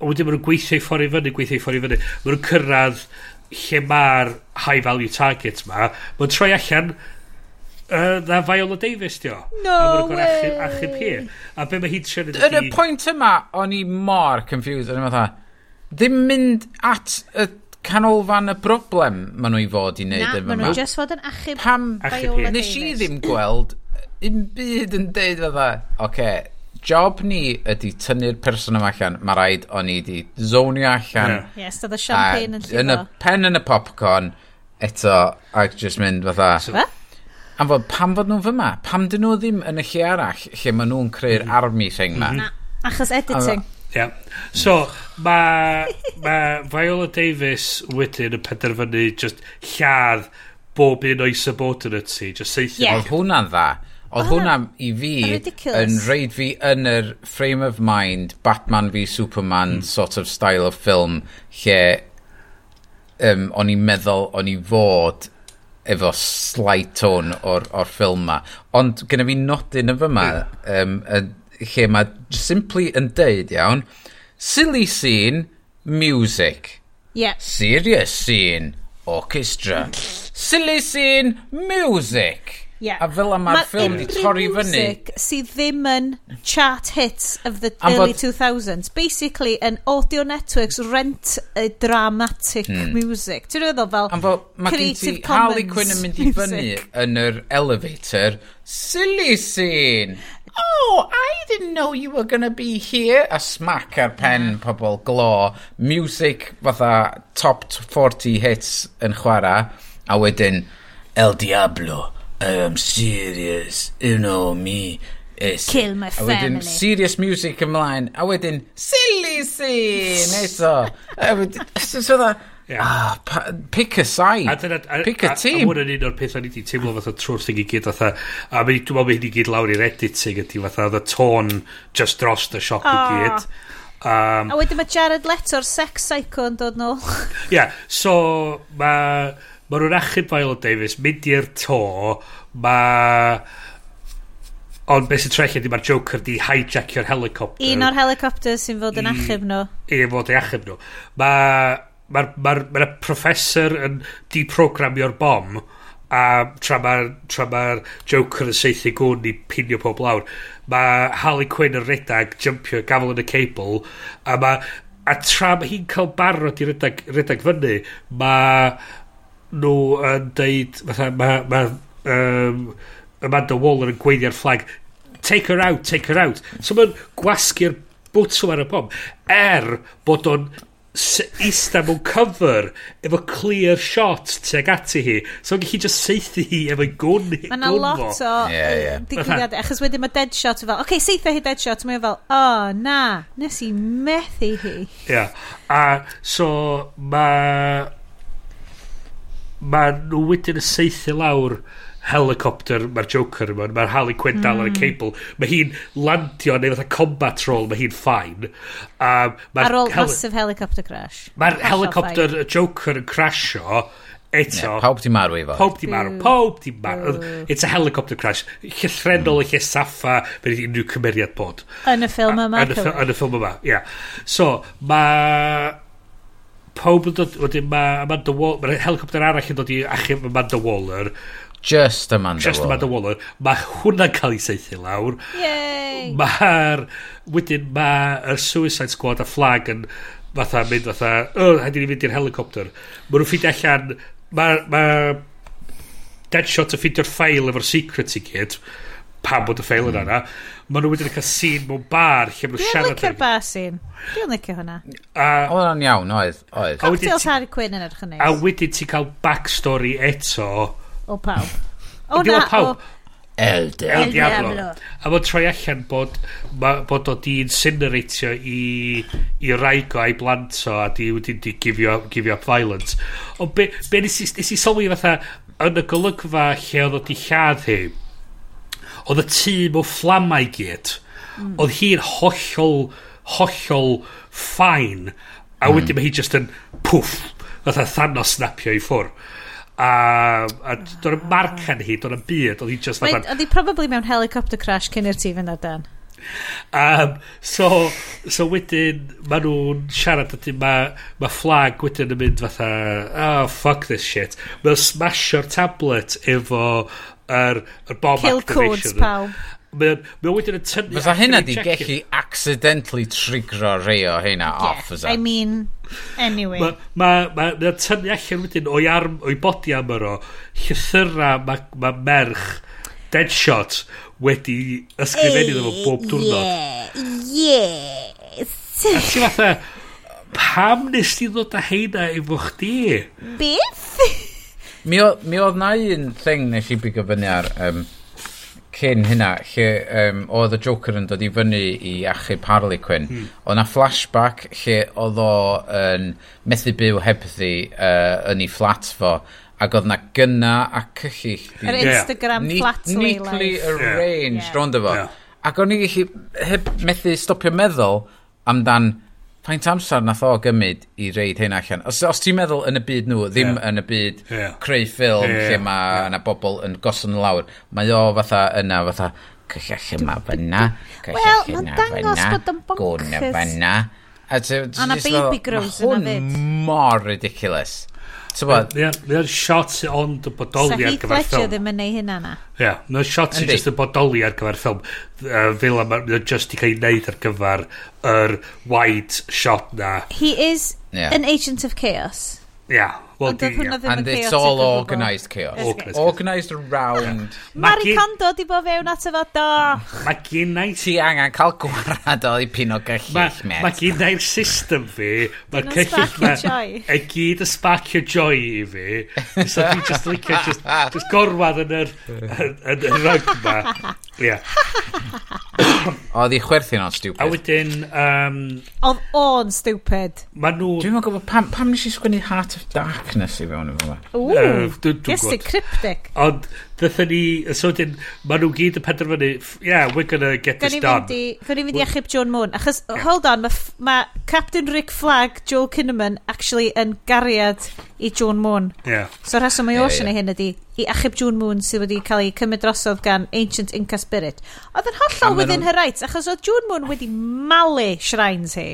wedyn maen nhw'n gweithio i ffordd i fyny, gweithio i ffordd i fyny. Maen nhw'n cyrraedd lle mae'r high value targets ma. Maen troi allan uh, na Viola Davis, dio. No a way! Achub, achub hi. A be mae hi'n trio neud Yn y pwynt yma, o'n i mor confused. O'n i'n fatha, ddim mynd at y canolfan y broblem maen nhw i fod i wneud. Na, e maen nhw just fod yn achub Pam, achub Viola Davis. Nes i ddim gweld un byd yn deud fatha, oce, okay, job ni ydy tynnu'r person yma allan, mae rhaid o'n i wedi zonio allan. Ie, yeah. yes, oedd y champagne yn llifo. Yn y pen yn y popcorn, eto, ac just mynd fatha. So, A fod, pam fod nhw'n fyma? Pam dyn nhw ddim yn y lle arall lle maen nhw'n creu'r mm. army thing ma? Na, achos editing. Ie. Yeah. So, mae ma Viola Davis wedyn yn penderfynu just lladd bob un o'i subordinate si. Just seithi. Yeah. Oedd hwnna'n dda. Oedd hwnna i fi Ridiculous. yn reid fi yn yr frame of mind Batman v Superman mm. sort of style of film lle um, o'n i'n meddwl o'n i fod efo slight tone o'r, or ffilm ma. Ond gyda fi nodyn yn fyma um, lle mae simply yn deud iawn silly scene, music. Yeah. Serious scene, orchestra. silly scene, music. Yeah. A fel yma'r ffilm wedi torri fyny. Music sydd ddim yn chart hits of the Am early bod... 2000s. Basically, an Audio Networks rent a dramatic hmm. music. Ti'n rhywbeth fel Am bod, mae gen ti Harley Quinn yn mynd i fyny yn yr elevator. Silly scene! Oh, I didn't know you were gonna be here. A smack ar pen pobl glo. Music fatha top 40 hits yn chwarae. A wedyn, El Diablo I am serious, you know me. Es. Kill my family. A wedyn serious music ymlaen, a wedyn silly scene eto. a wedyn, so dda, Yeah. Ah, pick a side. A dyna, a, pick a, a team. A hwn yn un o'r pethau ni wedi teimlo fatha trwy'r thing i gyd fatha. A mi, dwi'n meddwl hyn i gyd lawr i'r editing ydy fatha the tone just dros y siop oh. i gyd. Um, a wedyn mae Jared Leto'r sex psycho yn dod nôl. Ie, yeah, so mae Mae nhw'n achub Viola Davis, mynd i'r to, mae... Ond beth sy'n trellu ydy mae'r Joker di hijackio'r helicopter. Un o'r helicopter sy'n fod yn achub nhw. I, i fod yn achub nhw. Mae mae'r ma, r, ma, ma professor yn deprogramio'r bom a tra mae'r tra ma Joker yn seithi gwn i pinio pob lawr mae Harley Quinn yn redag jumpio gafel yn y cable a mae a tra mae hi'n cael barod i redag, redag fyny mae nhw yn deud, fatha, mae ma, um, Amanda Waller yn gweiddi ar fflag, take her out, take her out. So mae'n gwasgu'r bwtw ar y pom, er bod o'n eista mewn cover efo clear shot teg ati hi so o'n gallu just seithi hi efo gwn mae yna lot o yeah, yeah. digwyddiadau achos wedyn mae dead shot fel oce okay, seitha hi dead shot mae'n fel o oh, na nes i methu hi yeah. a so mae mae nhw wedyn y seithi lawr helicopter mae'r Joker yma mae'r Harley Quinn dal ar y hmm. cable. Mae hi'n landio neu fatha combat roll mae hi'n fine. Um, ar ôl heli massive helicopter crash. Mae'r helicopter fine. y Joker yn crasho eto. Yeah, pawb di marw i fod pawb di marw pawb di marw. It's a helicopter crash. Llythrenol mm. lle saffa wedi unrhyw cymeriad bod yn y ffilm yma yn y ffilm yma yeah. so mae pob yn dod, wedyn mae Amanda Waller, mae'r helicopter arall yn dod i achub Amanda Waller. Just Amanda Just Waller. Amanda Waller. Mae hwnna'n cael ei seithi lawr. Yay! Mae'r, wedyn mae'r Suicide Squad a flag yn fatha mynd fatha, o, oh, haid i ni fynd i'r helicopter. Mae nhw'n ffeindio allan, mae ma Deadshot yn ffeindio'r ffail efo'r secret i gyd, pam bod y ffail yn mm. yna. Mae nhw wedi'n cael sîn mewn bar lle maen nhw'n siarad. Dwi'n licio'r bar sîn. Dwi'n licio hwnna. Oedd o'n iawn, oedd. oedd. Cocktails Harry Quinn yn edrych yn neis. A wedyn ti cael backstory eto. O pawb. O na, o... El Diablo. El Diablo. A mae'n troi allan bod, ma, bod o di incineratio i, i raigo a'i blanto a di wedi di gifio, gifio up violence. Ond be, be nes i, nes i sylwi fatha yn y golygfa lle oedd o di lladd hi, Oedd y tŷ mewn fflamau gyd. Mm. Oedd hi'n hollol, hollol ffain. A mm. wedyn hmm. mae hi just yn pwff, fatha Thanos snapio i ffwr. A, a do'n y marc yn hi, do'n y byd. Oedd hi just fatha... Oedd hi probably mewn helicopter crash cyn i'r tŷ fynd ar dan. Um, so, so wedyn, ma nhw'n siarad ydy, ma, ma flag wedyn yn mynd fatha, oh, fuck this shit. Mae'n smasio'r tablet efo yr, yr bomb Kill activation. codes pawb. Mae'n o'n wedyn yn tynnu... Fysa hynna di gellu accidentally trigro rei o hynna yeah, off, fysa? I mean, anyway. Mae ma, ma, ma tynnu allan wedyn o'i arm, o'i bodi amr o, llythyra mae ma merch Deadshot wedi ysgrifennu ddefo eh, bob diwrnod. Yeah, yes. A ti fatha, pam nes ti ddod â heina efo chdi? Beth? Mi, o, mi oedd na un thing nes i bigo fyny ar um, cyn hynna, lle um, oedd y Joker yn dod i fyny i achub Harley Quinn. Hmm. Oedd na flashback lle oedd o yn methu byw hebddi uh, yn ei flat fo, ac oedd na gynna a cyllid. Yr Instagram yeah. flat Neatly arranged, yeah. rond efo. Yeah. Ac o'n i gallu heb methu stopio meddwl amdan faint amser nath o gymryd i reid hyn allan? Os, os ti'n meddwl yn y byd nhw, ddim yeah. yn y byd yeah. creu ffilm yeah. lle mae yeah. yna bobl yn gosod yn lawr, mae o fatha yna, fatha, cyllall yma fyna, cyllall yna fyna, gwn yna fyna. A na baby grows yna fyd. Hwn mor ridiculous. Mae mae'n shot on dy bodoli ar gyfer ffilm. Sa Heath ddim yn neud hynna na. Ie, mae o'n shot sy'n just y bodoli ar gyfer ffilm. Uh, Fel yma, mae'n just i cael ei wneud ar gyfer yr wide shot na. He is an agent of chaos. Ia, Well, Ond oedd hwnna ddim yn And it's all organised chaos. Organised, organised around... Mari Kondo di bo fewn at efo do. Mae gennau... Ti angen cael gwarad o i pino gyllill met. Mae gennau'r system fi. Mae'r cyllill ma... E gyd y sparcio joy i fi. So dwi'n just licio just, just gorwad yn yr, yn yr rug ma. Ie. Oedd i chwerthu'n o'n stupid. A wedyn... Um, Oedd o'n stupid. Mae nhw... Dwi'n gwybod pam, pam nes i sgwennu Heart of Dark darkness i fewn efo fe. Yes, i cryptic. Ond, ddethon ni, so dyn, maen nhw gyd yn penderfynu, yeah, we're gonna get Gan this done. Fy'n ni'n mynd i achub John Moon. Achos, yeah. hold on, mae ma Captain Rick Flag, Joel Kinnaman, actually yn gariad i John Moon. Yeah. So rheswm mae yeah, ocean yeah. hyn ydy, i achub John Moon sydd wedi cael ei cymryd drosodd gan Ancient Inca Spirit. Oedd yn hollol within her rights, achos oedd John Moon wedi malu shrines hi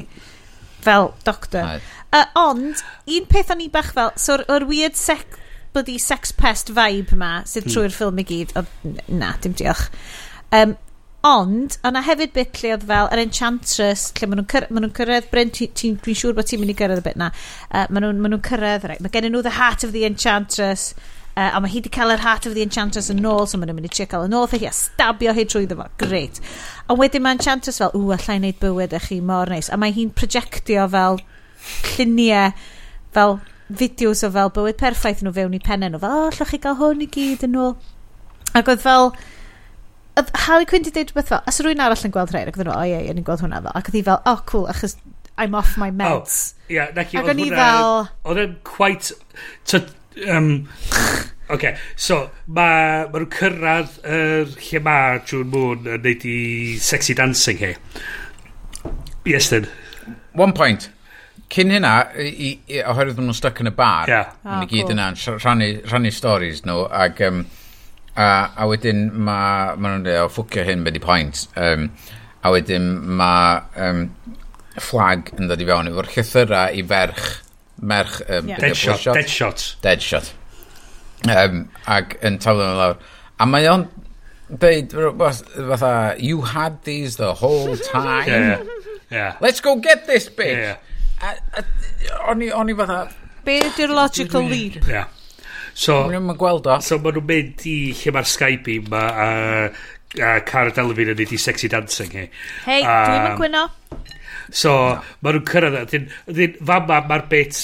fel doctor. Aye. Uh, ond, un peth o'n i bach fel, so'r er weird sex, bloody sex pest vibe ma, sydd hmm. trwy'r ffilm i gyd, o, na, dim diolch. Um, Ond, o'na hefyd bit lle oedd fel yr Enchantress, lle maen nhw'n cyrraedd, ma nhw'n cyrraedd, Bryn, dwi'n dwi siŵr bod ti'n mynd i gyrraedd y bit na, uh, maen nhw'n ma nhw cyrraedd, right, mae gen nhw the heart of the Enchantress, uh, a mae hi wedi cael yr heart of the Enchantress yn ôl, so maen nhw'n mynd i trio cael yn ôl, hi a stabio hi trwy ddefo, great. A wedyn mae Enchantress fel, ww, allai wneud bywyd eich chi mor neis, a mae hi'n projectio fel lluniau fel fideos o fel bywyd perffaith nhw fewn i pennau nhw fel o oh, chi gael hwn i gyd yn ôl ac oedd fel oedd Harley Quinn di dweud rhywbeth fel as rwy'n arall yn gweld rhaid ac oedd nhw o ie ie ni'n gweld hwnna fel ac oedd hi fel oh cool achos I'm off my oh, meds oh, yeah, naci, ac o'n i fel oedd e'n quite to, um, OK, so mae ma nhw'n cyrraedd er, lle mae June Moon yn neud i sexy dancing hi. Yes, then. One point cyn hynna, i, i, oherwydd nhw'n stuck yn y bar, yeah. ah, i gyd cool. yna, rhannu, rhannu stories nhw, ac, um, a, a wedyn mae, ma nhw'n dweud, o, ffwcio hyn beth i pwynt, um, a wedyn mae um, flag yn dod i fewn efo'r llythyra i ferch, merch, um, yeah. deadshot, deadshot, deadshot, um, ac yn taflu nhw lawr, a mae o'n dweud, fatha, you had these the whole time, yeah, yeah. let's go get this bitch, yeah, yeah. O'n i, o'n i fatha... Be ydy'r logical lead? Ia. So, Mae'n i'n gweld o. So maen nhw'n mynd i lle mae'r Skype i, ma a, a Cara Delevingne yn neud i sexy dancing hi. Hei, um, dwi'n mynd gwyno. So, no. maen nhw'n cyrraedd, ydyn, ydyn, fama mae'r bit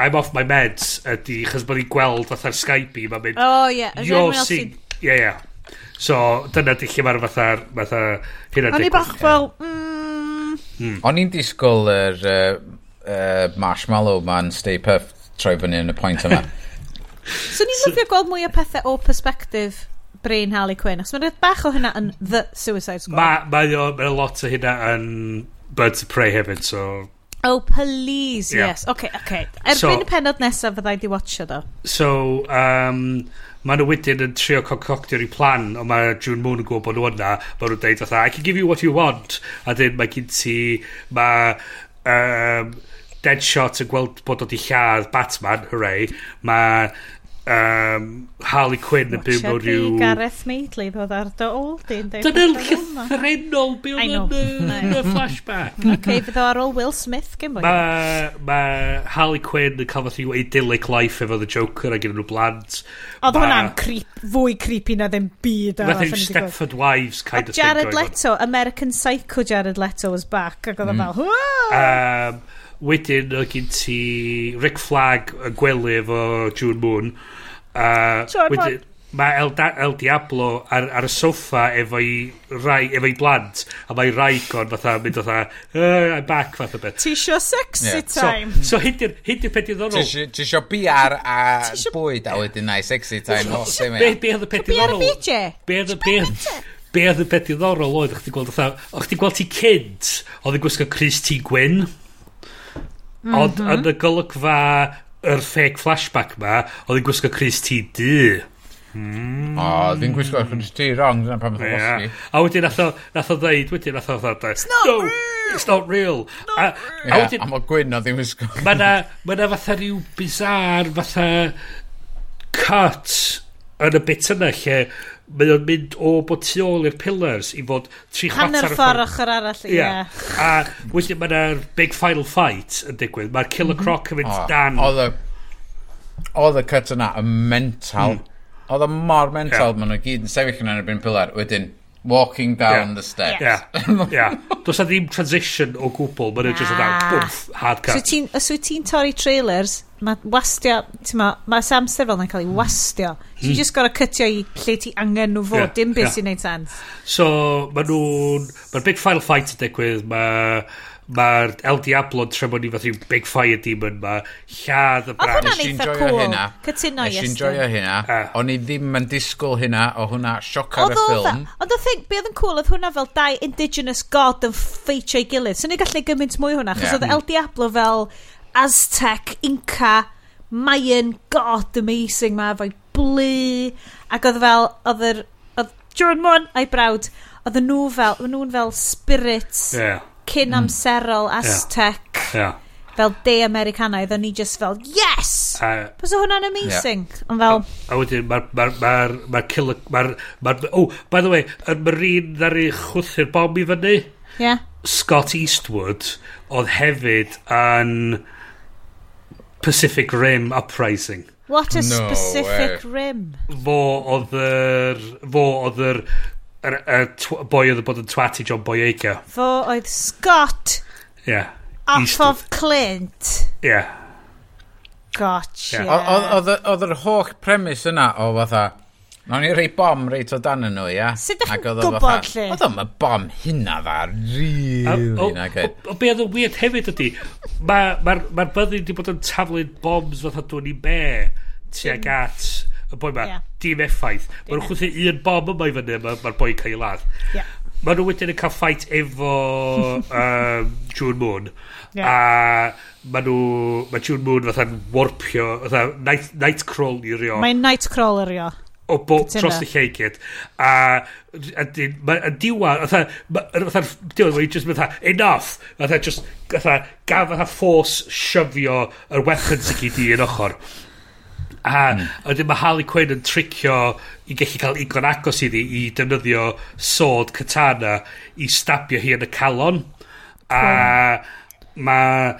I'm off my meds ydy, chas bod ni'n gweld fatha'r Skype i, mae'n mynd, oh, yeah. you're sing, yeah, yeah. So, dyna di lle mae'r fatha, fatha, hynna O'n i bach fel, mm. Hmm. O'n i'n disgwyl yr, uh, uh, Marshmallow Man Stay Puff troi fyny yn y pwynt yma. so ni'n lyfio gweld mwy o pethau o perspective Brain Harley Quinn, Os mae'n rhaid bach o hynna yn The Suicide Squad. Mae ma, ma, ma lot o hynna yn Birds of Prey hefyd, so... Oh, please, yeah. yes. Okay, okay. Erbyn so, y penod nesaf fyddai di watcho do. So, um, mae nhw wedyn yn trio concoctio'r i plan ond mae June Moon yn gwybod bod nhw yna mae nhw'n deud fatha I can give you what you want a dyn mae gen ti mae um, Deadshot yn gweld bod o di lladd Batman, hooray. Mae um, Harley Quinn yn byw mewn rhyw... Gareth Maidley ddod ar dy oldin. Dyna'r llythrenol byw yn y flashback. OK, fydd o ar ôl Will Smith gen mwy. Mae ma Harley Quinn yn cael fath rhyw idyllic life efo The Joker a gyda nhw blant. Oedd ma... hwnna'n creep, fwy creepy na ddim byd arall. Nath Stepford Wives kind of thing. Jared Leto, American Psycho Jared Leto was back ac oedd o'n mm. fel... Wedyn, o gyn ti Rick Flag yn gwely efo June Moon. A, wedyn, mae El, da, El Diablo ar, ar, y soffa efo i, rai, efo i blant a mae raigon fatha mynd fatha uh, I'm back fatha beth. Ti isio sexy yeah. time. so, so hyn di'r peth iddorol ti isio BR a bwyd a wedyn na sexy time oh, be be oedd y peth iddorol be oedd y peth be oedd y peth iddorol oedd? O'ch ti gweld o'ch ti gweld ti cynt oedd yn gwisgo Chris T. Gwyn Ond mm -hmm. yn y golygfa yr fake flashback ma, oedd hi'n gwisgo Chris T. D. Mm. O, oh, fi'n gwisgo Chris T. wrong, dyna pam ddod yeah. A wedyn nath o ddeud, wedyn nath o ddeud, it's not no, real! It's not real! Not a, real. a, wedyn, a mae Gwyn o ddim wisgo. Mae na, ma na fatha rhyw bizar, fatha cut yn y bit yna lle mae o'n mynd o bod tu ôl i'r pillars i fod tri chwarter y ffordd ochr arall ie. Yeah. a wedyn mae yna'r big final fight yn digwydd. Mae'r killer mhm. croc yn mynd oh, dan. oedd y oedd y cut yna yn mental. Mm. oedd y mor mental yeah. maen nhw gyd yn sefyll yn erbyn pillar. Wedyn Walking down yeah. the steps. Yeah. yeah. yeah. Does na ddim transition o gwbl, mae'n just about ah. bwff, hard cut. So os wyt ti'n torri trailers, mae wastio, ti'n ma, mae samser fel yna'n cael ei wastio. So mm. you just gotta cytio i lle ti angen nhw fod, yeah. dim beth yeah. sy'n neud sens. So, mae nhw'n, mae'r big final fight yn digwydd, mae mae'r El Diablo yn bod ni fath rhyw Big Fire Demon ma lladd y brand. Oedd hwnna'n eitha cool. hynna. Cytuno Nes i'n joio hynna. Ah. O'n i ddim yn disgwyl hynna O hwnna sioc ar y ffilm. Ond o think Be oedd yn cool Oedd hwnna fel dau indigenous god Yn ffeitio i gilydd. So ni gallu gymaint mwy hwnna Chos yeah. oedd El Diablo fel Aztec, Inca Mayan god amazing ma Fo'i blu Ac oedd fel Oedd yr Oedd Jordan Moon a'i brawd Oedd nhw fel, Oedd nhw'n fel spirits. Yeah cyn hmm. amserol Aztec yeah. Yeah. fel de Americanaidd o'n i just fel yes uh, bys o hwnna'n amazing yeah. ond fel a, wedyn mae'r ma, ma, ma, ma, ma, oh by the way y marin ddari chwthu'r bom i fyny yeah. Scott Eastwood oedd hefyd yn Pacific Rim Uprising What a no specific way. rim. Fo oedd yr... Fo oedd yr y, y, y boi oedd bod yn twat i John Boyega. Fo oedd Scott. Ie. Yeah. Off of Clint. Ie. Yeah. Gotcha. Yeah. Oedd yr holl premis yna o fatha, Nawn ni rei bom reit o dan nhw, ia? Sut ydych chi'n gwybod lle? Oedd o'n bom hynna dda, rili na gyd. O be oedd yn weird hefyd ydy, mae'r ma, ma, ma byddu wedi bod yn taflu'n bombs fatha dwn i be tuag at y boi ma, yeah. dim effaith. Mae nhw'n chwthu un bom yma i fyny, mae'r ma boi'n cael ei ladd. Yeah. Mae nhw wedyn yn cael ffait efo um, June Moon. Yeah. A mae nhw, mae June Moon fatha'n warpio, fatha night, nightcrawl i rio. Mae'n nightcrawl i rio. O bo, dros y lle i gyd. A, a, a, a diwedd, fatha, fatha, diwedd, mae'n just fatha, enough! Fatha, just, fatha, gaf fatha force syfio yr weapons i gyd i yn ochr. A mm. wedyn mae Harley Quinn yn tricio i gallu cael igon agos iddi i defnyddio sword katana i stabio hi yn y calon. A mm. mae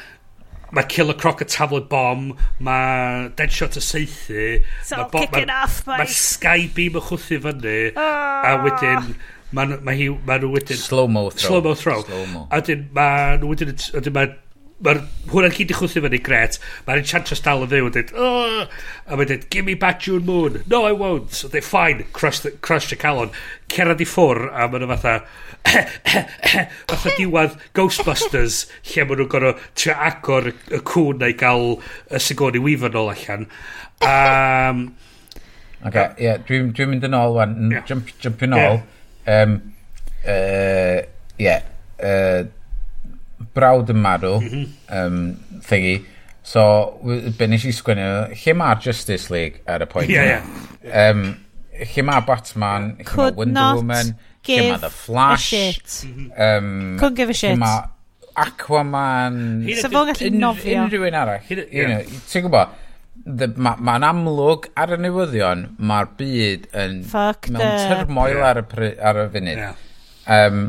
Mae Killer Croc y taflu bom, mae Deadshot y seithi, It's all bo, kicking ma, off, Mike. Mae Sky Beam yn chwthu fyny, oh. a wedyn mae ma ma nhw wedyn... Slow-mo throw. Slow-mo throw. Slow -mo. A wedyn mae nhw wedyn... A Wedyn mae Mae'r hwnna'n cyd i chwthu fyny gret. Mae'r enchantress dal yn fyw yn dweud, oh! a mae'n dweud, give me back your moon. No, I won't. So they fine, crush the, crush the calon. Cerad i ffwr, a mae'n fatha, fatha diwad Ghostbusters, lle maen nhw'n gorau trio agor y cwn neu gael y sigoni wyfan ôl allan. Um, OK, ie, yeah, dwi'n dwi mynd yn ôl wan, yeah. jump, jump yn ôl. Yeah. Um, uh, yeah, uh, brawd yn marw, um, thingy, so be nes i sgwynnu, lle mae'r Justice League ar y pwynt? Yeah, yeah. Um, lle mae Batman, lle mae Wonder Woman, lle mae The Flash. Um, Couldn't give a shit. Mae Aquaman. So fo'n gallu nofio. Unrhyw un arall. Ti'n gwybod? Mae'n ma amlwg ar y newyddion, mae'r byd yn Fucked mewn turmoil ar y, ar y funud. Yeah. Um,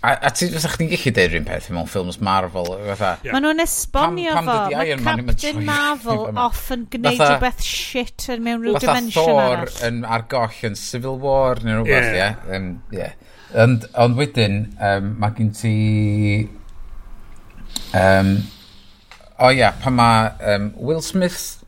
A, a ti, fysa chdi'n gallu deud rhywun peth mewn ffilms Marvel? Fatha. Yeah. Maen nhw'n esbonio fo. Mae Captain Marvel off yn gwneud rhywbeth shit yn mewn rhyw dimension arall. Thor yn ar goll yn Civil War neu rhywbeth, ie. Yeah. Um, yeah. Ond, ond wedyn, um, mae gen ti... Um, o oh, ia, yeah, pan mae um, Will Smith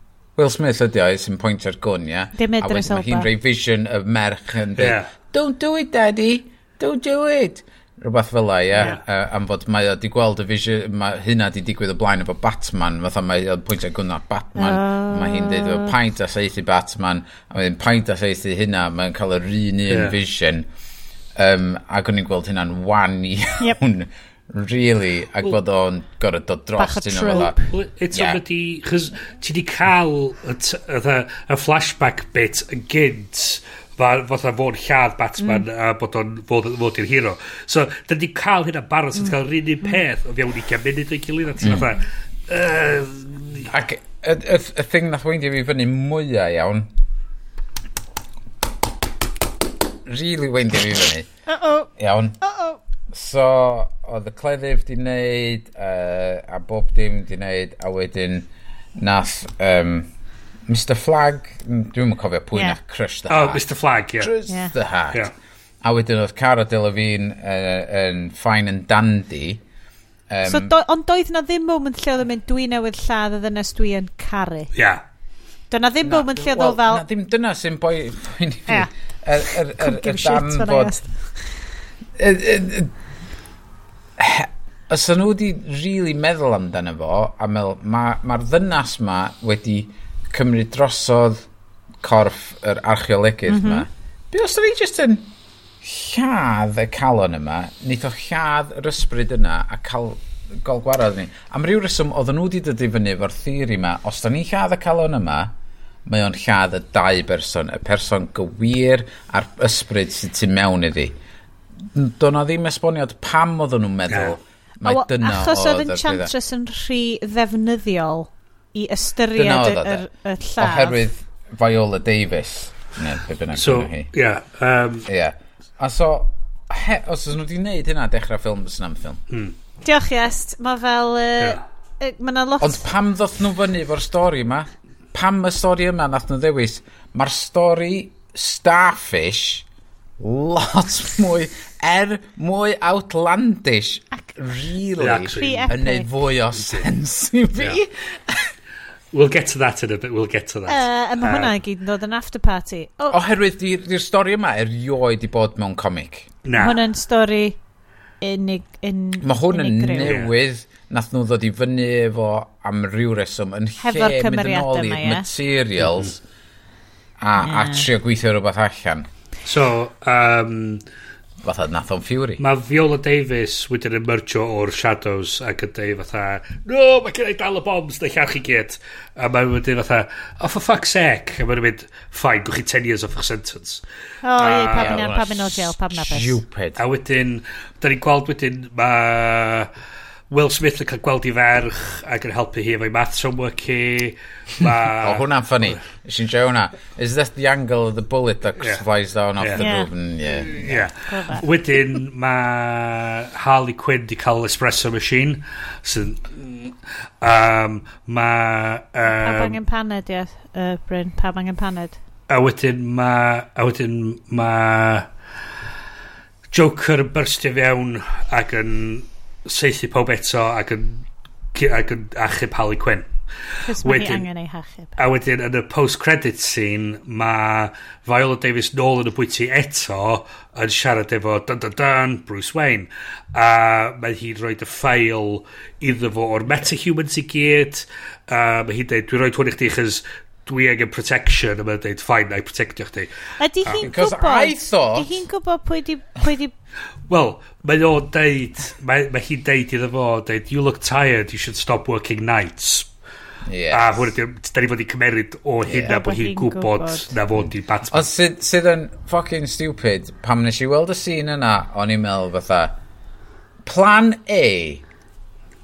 Will Smith ydi o, sy'n pwyntio'r gwn, ia? Dim edrych A wedyn mae hi'n rei vision y merch yn dweud, yeah. don't do it, daddy, don't do it. Rhywbeth fel la, ie. Yeah. yeah. Uh, am fod mae o di gweld y vision, mae hynna di digwydd o blaen efo Batman, fatha mae o'n pwyntio gwna Batman, uh... mae hi'n dweud o paint a seithi Batman, a mae'n paint a seithi hynna, mae'n cael yr un un yeah. vision. Um, ac o'n i'n gweld hynna'n wan iawn. Yep. really, ac well, bod o'n gorau dod dros dyn nhw fel well, Eto yeah. ydi, chys ti di cael y, y, y flashback bit yn gynt, Mae fatha fo'n lladd Batman mm. a bod o'n fod, fod i'r hero. So, da ni cael hynna baros, mm. cael rhan un mm. peth o fiawn i gen munud o'i gilydd a ti'n mm. fatha... Uh, Ac y, y, y thing nath weindio fi fyny mwyaf iawn really weindio fi fyny. Uh-oh. Iawn. Uh-oh. So, oedd y cleddyf di wneud, uh, a bob dim di wneud, a wedyn nath um, Mr Flag, mm, dwi'n yn cofio pwy yeah. na, Crush the oh, Heart. Oh, Mr Flag, yeah. Crush yeah. the Heart. Yeah. A wedyn oedd Cara Delevingne uh, yn fine and dandy. Um, so, do, ond doedd na ddim moment lle oedd yn mynd dwi newydd lladd y ddynes dwi yn caru. Ia. Yeah. Dyna ddim na, moment lle oedd well, fel... Na ddim dyna sy'n boi... boi ni fi. Yr er, er, er, dam bod... Os nhw wedi really meddwl amdano fo, a meddwl, mae'r ma, ma ddynas ma wedi cymryd drosodd corff yr archeolegydd mm -hmm. ma. Be os ni just yn lladd y calon yma, nid o lladd yr ysbryd yna a cael gol gwarodd ni. Am ryw reswm, oedden nhw wedi dod i fyny efo'r theori yma, os da ni'n lladd y calon yma, mae o'n lladd y dau berson, y person gywir a'r ysbryd sydd tu mewn iddi. Do'n o ddim esboniad pam oedden nhw'n meddwl yeah. mae dyna o Achos oedd Enchantress yn rhy ddefnyddiol i ystyried y, y, lladd. Oherwydd Viola Davis. Ne, be bynnag so, hi. Yeah, um, yeah. A so, he, os ydyn nhw wedi gwneud hynna dechrau ffilm, sy'n am ffilm. Hmm. Diolch, Iest. Mae fel... Uh, yeah. Mae yna lot... Ond pam ddoth nhw fyny efo'r stori yma? Pam y stori yma nath nhw ddewis? Mae'r stori Starfish lot mwy er mwy outlandish ac really yn neud fwy o sens i fi yeah. We'll get to that in a bit, we'll get to that. Uh, a mae uh, hwnna i gyd yn dod yn after party. Oh. Oherwydd, di'r di stori yma erioed i bod mewn comic. Na. Mae hwnna'n stori unig... Un, mae hwn yn newydd. Yeah. Nath nhw ddod i fyny efo am ryw reswm yn Hefo'r lle mynd yn ôl i'r materials mm. a, yeah. a trio gweithio rhywbeth allan. So, um, fatha nath o'n Fury. Mae Viola Davis wedyn emergio o'r Shadows ac yn dweud fatha, no, mae gen i dal y bombs, neu llawch i gyd. A mae wedyn fatha, oh, for fuck's sake. A mae'n mynd, fine, gwch chi 10 years off your sentence. O, oh, ie, pab yna, pab o jail, pab yna beth. Stupid. A wedyn, da ni'n gweld wedyn, mae Will Smith yn cael gweld i ferch ac yn helpu hi efo'i maths homework hi. Ma... o, hwnna'n ffynnu. Nes i'n siarad hwnna. Is that the angle of the bullet that yeah. flies down off yeah. the yeah. roof? And, mm, yeah. yeah. yeah. Wedyn, mae Harley Quinn di cael espresso machine. So, um, mae... Um, pa bangen paned, ie, yes, uh, Bryn? Pa bangen paned? A wedyn mae... A wedyn mae... Joker yn byrstio fewn ac yn seithi pob eto ac yn, ac yn achub Harley Quinn. Wedyn, angen ei hachub. A wedyn yn y post-credit scene mae Viola Davis nôl yn y bwyty eto yn siarad efo dun dun dun Bruce Wayne a mae hi'n rhoi y ffail iddo fo o'r metahumans i gyd a mae hi'n dweud dwi'n rhoi hwn i chdi chys dwi angen protection a mae'n dweud ffain na i protectio chdi ydy hi'n gwybod ydy hi'n gwybod pwy di, pwy di... wel mae o'n deud mae, mae hi'n deud iddo fo deud you look tired you should stop working nights Yes. A hwn ydy, da ni fod i cymeryd o hynna yeah, bod hi'n gwybod na fod i Batman. Ond sydd, sydd yn fucking stupid, pam nes i weld y scene yna, o'n i'n meddwl fatha, plan A,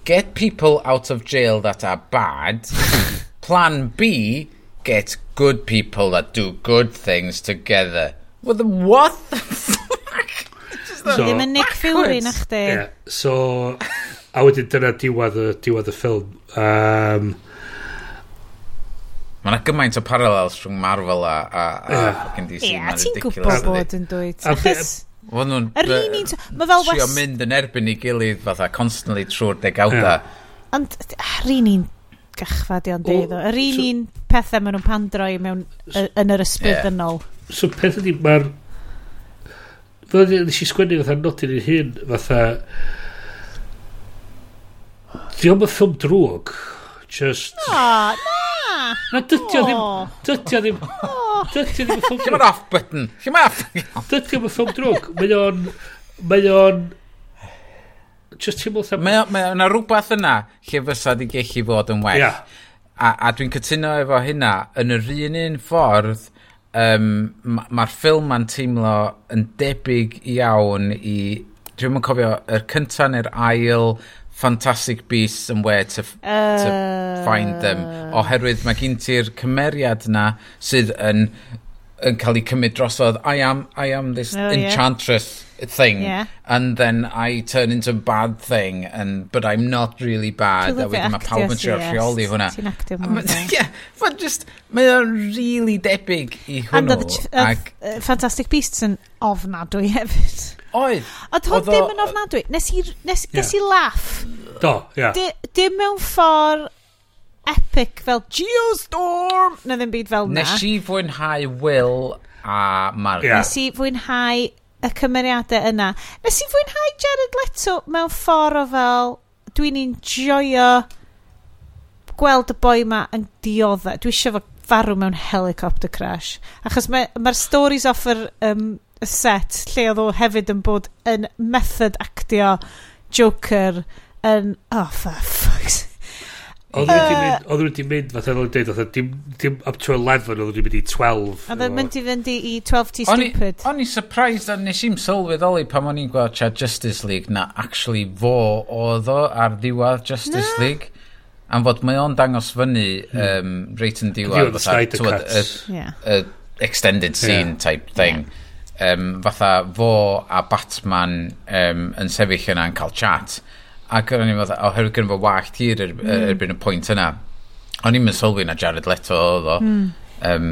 get people out of jail that are bad, plan B, get good people that do good things together. Well, the what the fuck? so, Ddim yn Nick Fury na chdi. Yeah, so, a wedyn dyna diwedd y, diwedd y ffilm. Um, Mae yna gymaint o parallels rhwng Marvel a, a, a yeah. fucking DC. Ie, yeah, ti'n gwybod bod yn dweud. Achos... Mae nhw'n trio mynd yn erbyn i gilydd fatha constantly trwy'r degawda. Yeah. Ond, rhan ni'n Gachfadion dydd. Yr un so, un pethau maen nhw'n pandroi mewn, so, yn yr ysbrydynol. Yeah. So peth ydy, mae'r... Fel ydy, nes i sgwennu fatha nodyn i'n hyn, fatha... Di o'n ffilm drwg. Just... O, na! Na, dydio ddim... Dydio ddim... Dydio ddim ffilm drwg. Lle mae'r off button? Lle off. Dydio ddim ffilm drwg. Mae o'n... Mae o'n just ti'n teimlo... Mae yna rhywbeth yna lle fysa di gellu fod yn well. Yeah. A, a dwi'n cytuno efo hynna, yn yr un un ffordd, um, mae'r ma ffilm ma'n teimlo yn debyg iawn i... Dwi'n mynd cofio, yr cyntaf neu'r ail Fantastic Beasts and Where to, uh... to Find Them. Oherwydd mae gen ti'r cymeriad yna sydd yn yn cael ei cymryd drosodd, I am, I am this oh, enchantress yeah. thing, yeah. and then I turn into a bad thing, and but I'm not really bad. A wedyn mae pawb yn trio rheoli hwnna. Ti'n actio mwy. Ie, mae'n just, mae o'n really debyg i hwnnw. And uh, Fantastic Beasts yn ofnadwy hefyd. Oedd. Oedd hwn ddim yn ofnadwy. Nes i, nes, yeah. i laff. Do, ie. Yeah. Dim mewn ffordd epic fel Geostorm na ddim byd fel na. Nes i fwynhau Will a Mark Yeah. Nes i fwynhau y cymeriadau yna. Nes i fwynhau Jared Leto mewn ffordd o fel dwi'n enjoyo gweld y boi ma yn diodda. Dwi eisiau fo farw mewn helicopter crash. Achos mae'r ma, stories off yr um, set lle oedd o hefyd yn bod yn method actio Joker yn... Oh, for Oedd nhw wedi mynd, fatha oedd nhw'n dweud, fatha dim, dim up to 11, oedd nhw wedi mynd i 12. Oedd nhw'n mynd i fynd i 12 T Stupid. O'n i surprised, o'n nes i'n sylweddoli pam o'n i'n gweld Chad Justice League, na actually fo oedd o ar ddiwedd Justice na. League. Am fod mae o'n dangos fyny um, reit yn diwedd. Diwedd y Snyder Cuts. Yeah. Uh, extended scene yeah. type thing. Yeah um, fatha fo a Batman um, yn sefyll yna yn cael chat Ac o'n i'n meddwl, oherwydd gen fo wallt hir er, mm. erbyn y pwynt yna. O'n i'n mynd sylwi na Jared Leto oedd o. Mm. Um,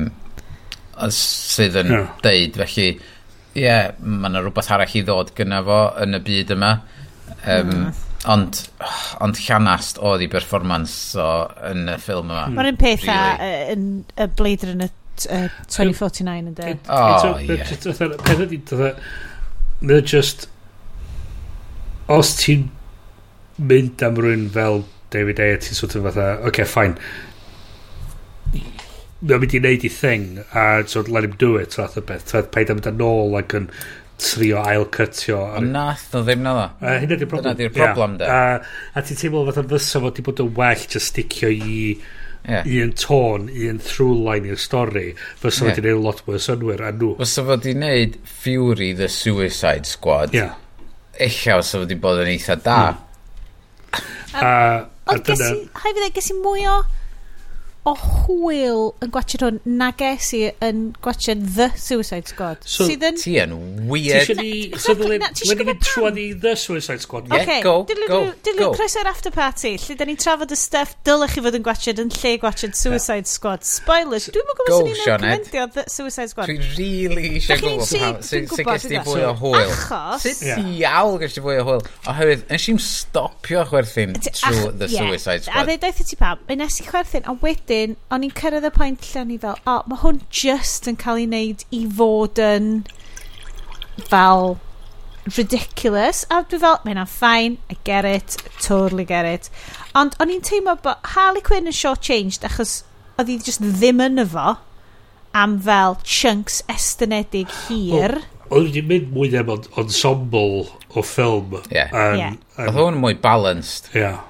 sydd yn yeah. deud, felly, ie, yeah, mae yna rhywbeth arall i ddod gyna fo yn y byd yma. Um, mm. Ond, ond llanast oedd i performance o, yn y ffilm yma. Mae'r un peth really. yn y Blade Runner 2049 yn dweud. O, ie. Peth ydy, e- Mae just... Os ti'n mynd am rwy'n fel David Ayer ti'n sort of fatha, oce, okay, fine. Mae'n mynd i wneud i thing, a so let him do it, fath o beth. Fath paid am dan ôl ac yn trio ail cytio Ond nath o ddim na dda. Uh, Hynna di'r problem. dyna di'r problem, yeah. de. Uh, a ti'n teimlo fatha fysa fod wedi bod yn well just sticio i yeah. un tôn, un through line i'r stori, fysa yeah. fod wedi'i lot mwy o synwyr a nhw. Fysa fod wedi'i wneud Fury the Suicide Squad. Yeah. Ella fysa fod wedi bod yn eitha da. Mm Um, a, a dyna... Gesi, hai fi dweud, gesi mwy o o hwyl yn gwachod hwn na ges i yn gwachod The Suicide Squad. So, sydd yn... Ti yn weird. Ti eisiau ni... The Suicide Squad. Yeah, okay, go, dilyn, go, dilyn go. Croes after party, lle da ni'n trafod y stuff dylech chi fod yn gwachod yn lle gwachod Suicide. Squad. Spoilers, dwi'n mwyn gwybod sy'n ni'n recomendio The Suicide Squad. Dwi'n really eisiau gwybod. Sut gys ti fwy o hwyl? Achos... Sut ti awl gys ti fwy o hwyl? Oherwydd, nes i'n stopio chwerthin trwy The Suicide Squad. A ddeud ti pam, nes i chwerthin, a wedyn wedyn, o'n i'n cyrraedd y pwynt lle o'n i fel, o, oh, mae hwn just yn cael ei wneud i fod yn fel ridiculous. A dwi fel, mae hynna'n ffain, I get it, totally get it. Ond o'n i'n teimlo bod Harley Quinn yn short-changed achos oedd hi just ddim yn efo am fel chunks estynedig hir. Oedd hi'n mynd mwy am ensemble o ffilm. Ie. Yeah. Um, yeah. Oedd hwn mwy balanced. Ie. Yeah.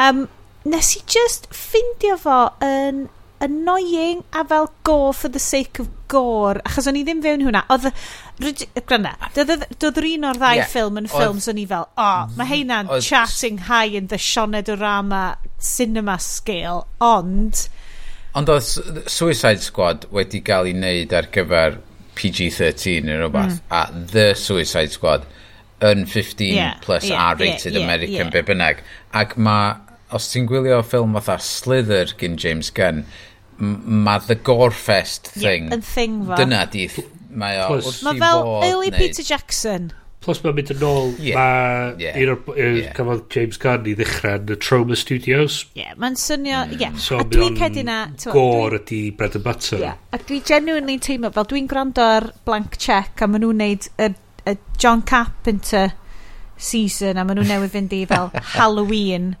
Um, nes i just ffindio fo yn annoying a fel gore for the sake of gore achos o'n i ddim fewn hwnna oedd granna doedd yr un o'r ddau yeah. ffilm yn ffilms o'n i fel o oh, mae mm, heina'n chatting high in the Sionedorama cinema scale ond ond oedd Suicide Squad wedi cael ei wneud ar gyfer PG-13 neu rhywbeth mm. a The Suicide Squad yn 15 yeah, plus yeah, R-rated yeah, yeah, American yeah. be bynnag ac mae os ti'n gwylio ffilm fatha Slither gyn James Gunn, mae the Gorefest thing. Yn yeah, thing fo. Dyna di, mae o wrth Mae fel early neud. Peter Jackson. Plus mae'n mynd yn ôl, yeah. mae yeah. un o'r yeah. cafodd James Gunn i ddechrau yn y Trauma Studios. Ie, yeah, mae'n swnio, mm. ie. Mm. Yeah. So, a dwi'n cedi na... Gor ydi bread and butter. Yeah. A dwi genuinely teimlo, fel dwi'n gwrando ar blank check a maen nhw'n neud y, y John Carpenter season a maen nhw'n newydd fynd i fel Halloween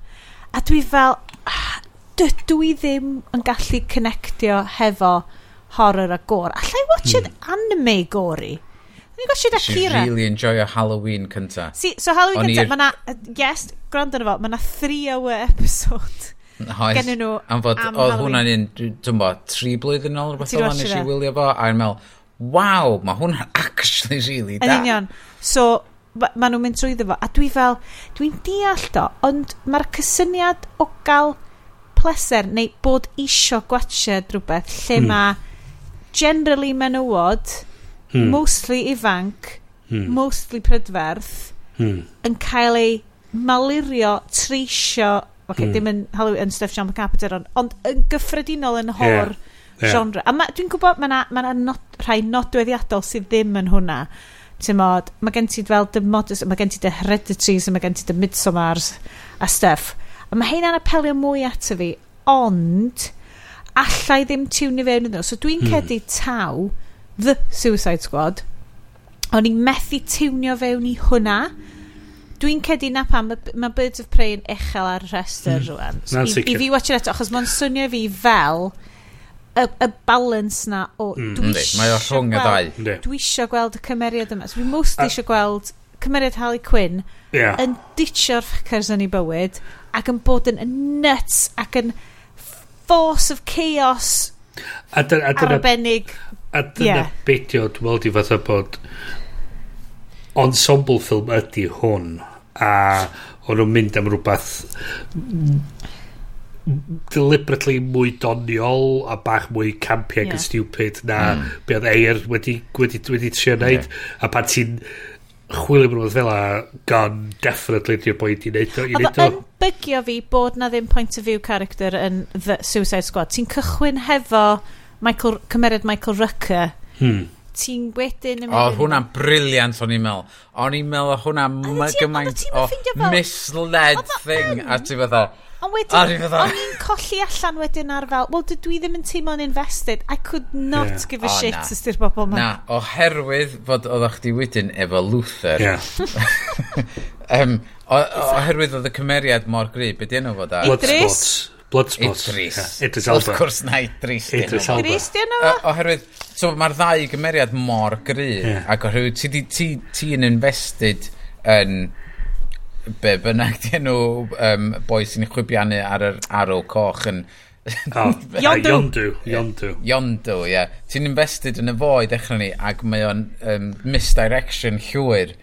A dwi fel, ah, dydw i ddim yn gallu connectio hefo horror a gore. Alla i watch hmm. anime gori Dwi'n gwasio da Kira. She really enjoy a Halloween cynta. Si, so Halloween cynta, mae na, yes, gwrando na fo, mae na three hour episode. Oes, gennyn nhw am fod, oedd hwnna'n un, dwi'n bo, tri blwyddyn ôl rhywbeth o'n nes i e? wylio fo, a yn meddwl, waw, mae hwnna'n actually really da. Yn union. So, ma ma nhw'n mynd trwyddo fo. A dwi fel, dwi'n deall do, ond mae'r cysyniad o gael pleser neu bod isio gwachod rhywbeth lle mm. mae generally menywod, mm. mostly ifanc, mm. mostly prydferth, mm. yn cael ei malurio, treisio, okay, mm. dim yn, Halloween, yn stuff John McCapiter, ond, ond yn gyffredinol yn hor yeah. yeah. genre. A ma, dwi'n gwybod mae yna ma, ma na not, rhai nodweddiadol sydd ddim yn hwnna mod, mae gen ti fel the modest, mae gen ti the hereditaries, a mae gen ti the midsommars a stuff. A mae hynna'n apelio mwy ato fi, ond allai ddim tiwnio fewn iddyn nhw. So dwi'n hmm. cedi taw The Suicide Squad, o'n i'n methu tiwnio fewn i hwnna, dwi'n cedi na pam, mae ma Birds of Prey yn uchel ar y rhestr mm. rwan. So, Nancy i, I fi watch it eto, achos mae'n swnio fi fel y, y balance na o mm. dwi eisiau Mae o rhwng y ddau. Yndi. dwi eisiau gweld y cymeriad yma. So, Dwi most eisiau gweld cymeriad Harley Quinn Ie. yn ditio'r ffacers yn ei bywyd ac yn bod yn nuts ac yn force of chaos A dy- a dyna arbennig. A dyna Ie. beidio, dwi'n meddwl di fatha bod ensemble ffilm ydy hwn a o'n nhw'n mynd am rhywbeth deliberately mwy doniol a bach mwy campiag yeah. yn stupid na mm. be oedd Air wedi, wedi, wedi trio wneud yeah. a pan ti'n chwilio mewn oedd fel a gan definitely di'r boi di wneud o. Oedd yn bygio fi bod na ddim point of view character yn The Suicide Squad. Ti'n cychwyn hefo Michael, cymeriad Michael Rucker hmm ti'n wedyn... O, Oedd hwnna'n briliant o'n i'n meddwl. O'n i'n meddwl o hwnna gymaint o misled thing a ti fydda Ond wedyn, o'n i'n colli allan wedyn ar fel, wel, dwi ddim yn teimlo'n invested. I could not yeah. give a oh, shit na. os di'r bobl ma. Na, oherwydd fod oedd chdi wedyn efo Luther. Yeah. um, o, oherwydd oedd y cymeriad mor gryb, beth yna fod ar? Idris. Bloodsport. Idris. Yeah. Idris Elba. Wrth gwrs na Idris. Idris Elba. Idris di yna fo? Oherwydd, so mae'r ddau gymeriad mor gryb, yeah. ac oherwydd ti, ti, ti, ti invested yn... In, be bynnag dyn nhw um, boi sy'n chwibiannu ar yr arw coch yn... oh, Yondu. Yondu. Yondu. Yondu, ie. Yeah. Ti'n invested yn y fo i ddechrau ni ac mae o'n um, misdirection llwyr.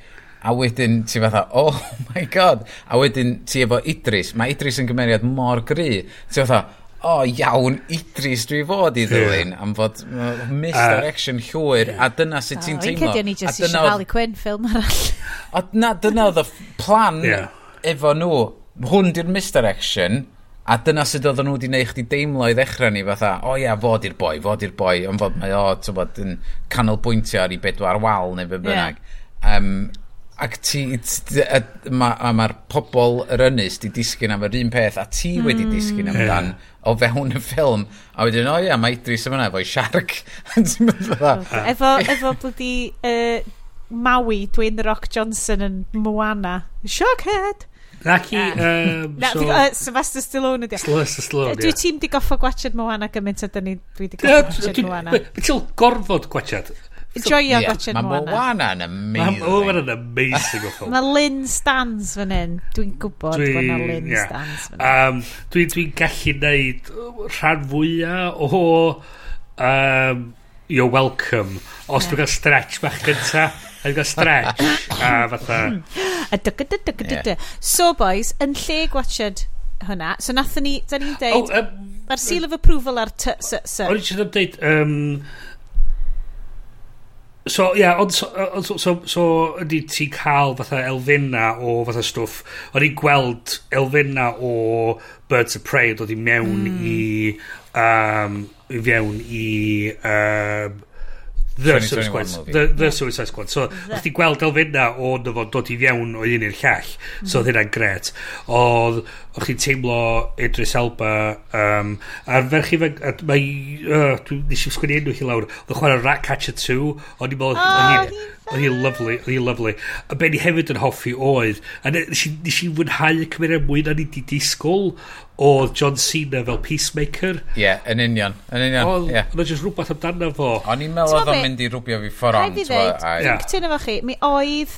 A wedyn ti fatha, oh my god. A wedyn ti efo Idris. Mae Idris yn gymeriad mor gry. Ti fatha, o oh, iawn, Idris dwi fod i ddilyn yeah. am fod misdirection uh, llwyr a dyna sut ti'n teimlo. O'n i just eisiau Harley Quinn ffilm arall. A na, dyna oedd y plan yeah. efo nhw. Hwn di'r misdirection a dyna sut oedd nhw wedi neud chdi deimlo i ddechrau ni fatha, o oh, ia, fod i'r boi, fod i'r boi, ond fod mae o, ti'n bod, yn canolbwyntio ar i bedwar wal neu be bynnag. Yeah. Um, ac ti, ti mae'r ma pobl yr ynys di disgyn am yr un peth a ti hmm. wedi disgyn amdan yeah. o fewn y ffilm a wedyn o ia mae Idris yma efo'i siarc efo, efo blydi uh, Maui Dwayne Rock Johnson yn Moana Shockhead Naci, yeah. um, Na, so... Uh, Sylvester Stallone ydi. Sylvester Stallone, ie. Dwi ti'n di goffa gwachod Moana gymaint a dyn ni dwi di goffa gwachod Moana. Ti'n gorfod gwachod joio yeah. gotcha Mae Moana yn amazing. Mae Moana yn amazing o ffilm. Mae Lynn Stans fan hyn. Dwi'n gwybod dwi, bod na Lynn yeah. Stans fan hyn. Um, Dwi'n dwi gallu neud rhan fwyaf o um, You're Welcome. Os yeah. dwi'n cael stretch bach gynta. Dwi'n gael stretch. a fatha... A dyga dyga dyga So boys, yn lle gwachod hwnna, so nathon ni, da ni'n oh, deud, oh, um, mae'r seal of approval ar t... O'n i eisiau dweud, um, So, ia, yeah, ond so, so, so, so ydy ti cael fatha elfenna o fatha stwff, o'n i gweld elfenna o Birds of Prey dod i mewn mm. i, um, i fewn i um, The Suicide Squad. The, the Suicide Squad. So, o'ch ti gweld elfenna o na fo'n dod i fiewn o un i'r llall. So, oedd hynna'n gret. Oedd, o'ch ti'n teimlo Idris Elba. Um, a'r ferch i fe... Mae... Uh, Nes i sgwini enw hi lawr. Oedd chwarae Ratcatcher 2. O'n i'n meddwl... Oedd hi'n lyflu, oedd hi'n lyflu. A be ni hefyd yn hoffi oedd, a nes i, nes i fwynhau y cymeriad mwy na ni di disgwyl, oedd John Cena fel Peacemaker. Ie, yeah, yn union, yn union. Oedd yeah. jyst rhywbeth amdano fo. O'n i'n meddwl oedd o'n mynd i rwbio fi ffordd ond. Rhaid i ddweud, dwi'n cytuno efo chi, mi oedd,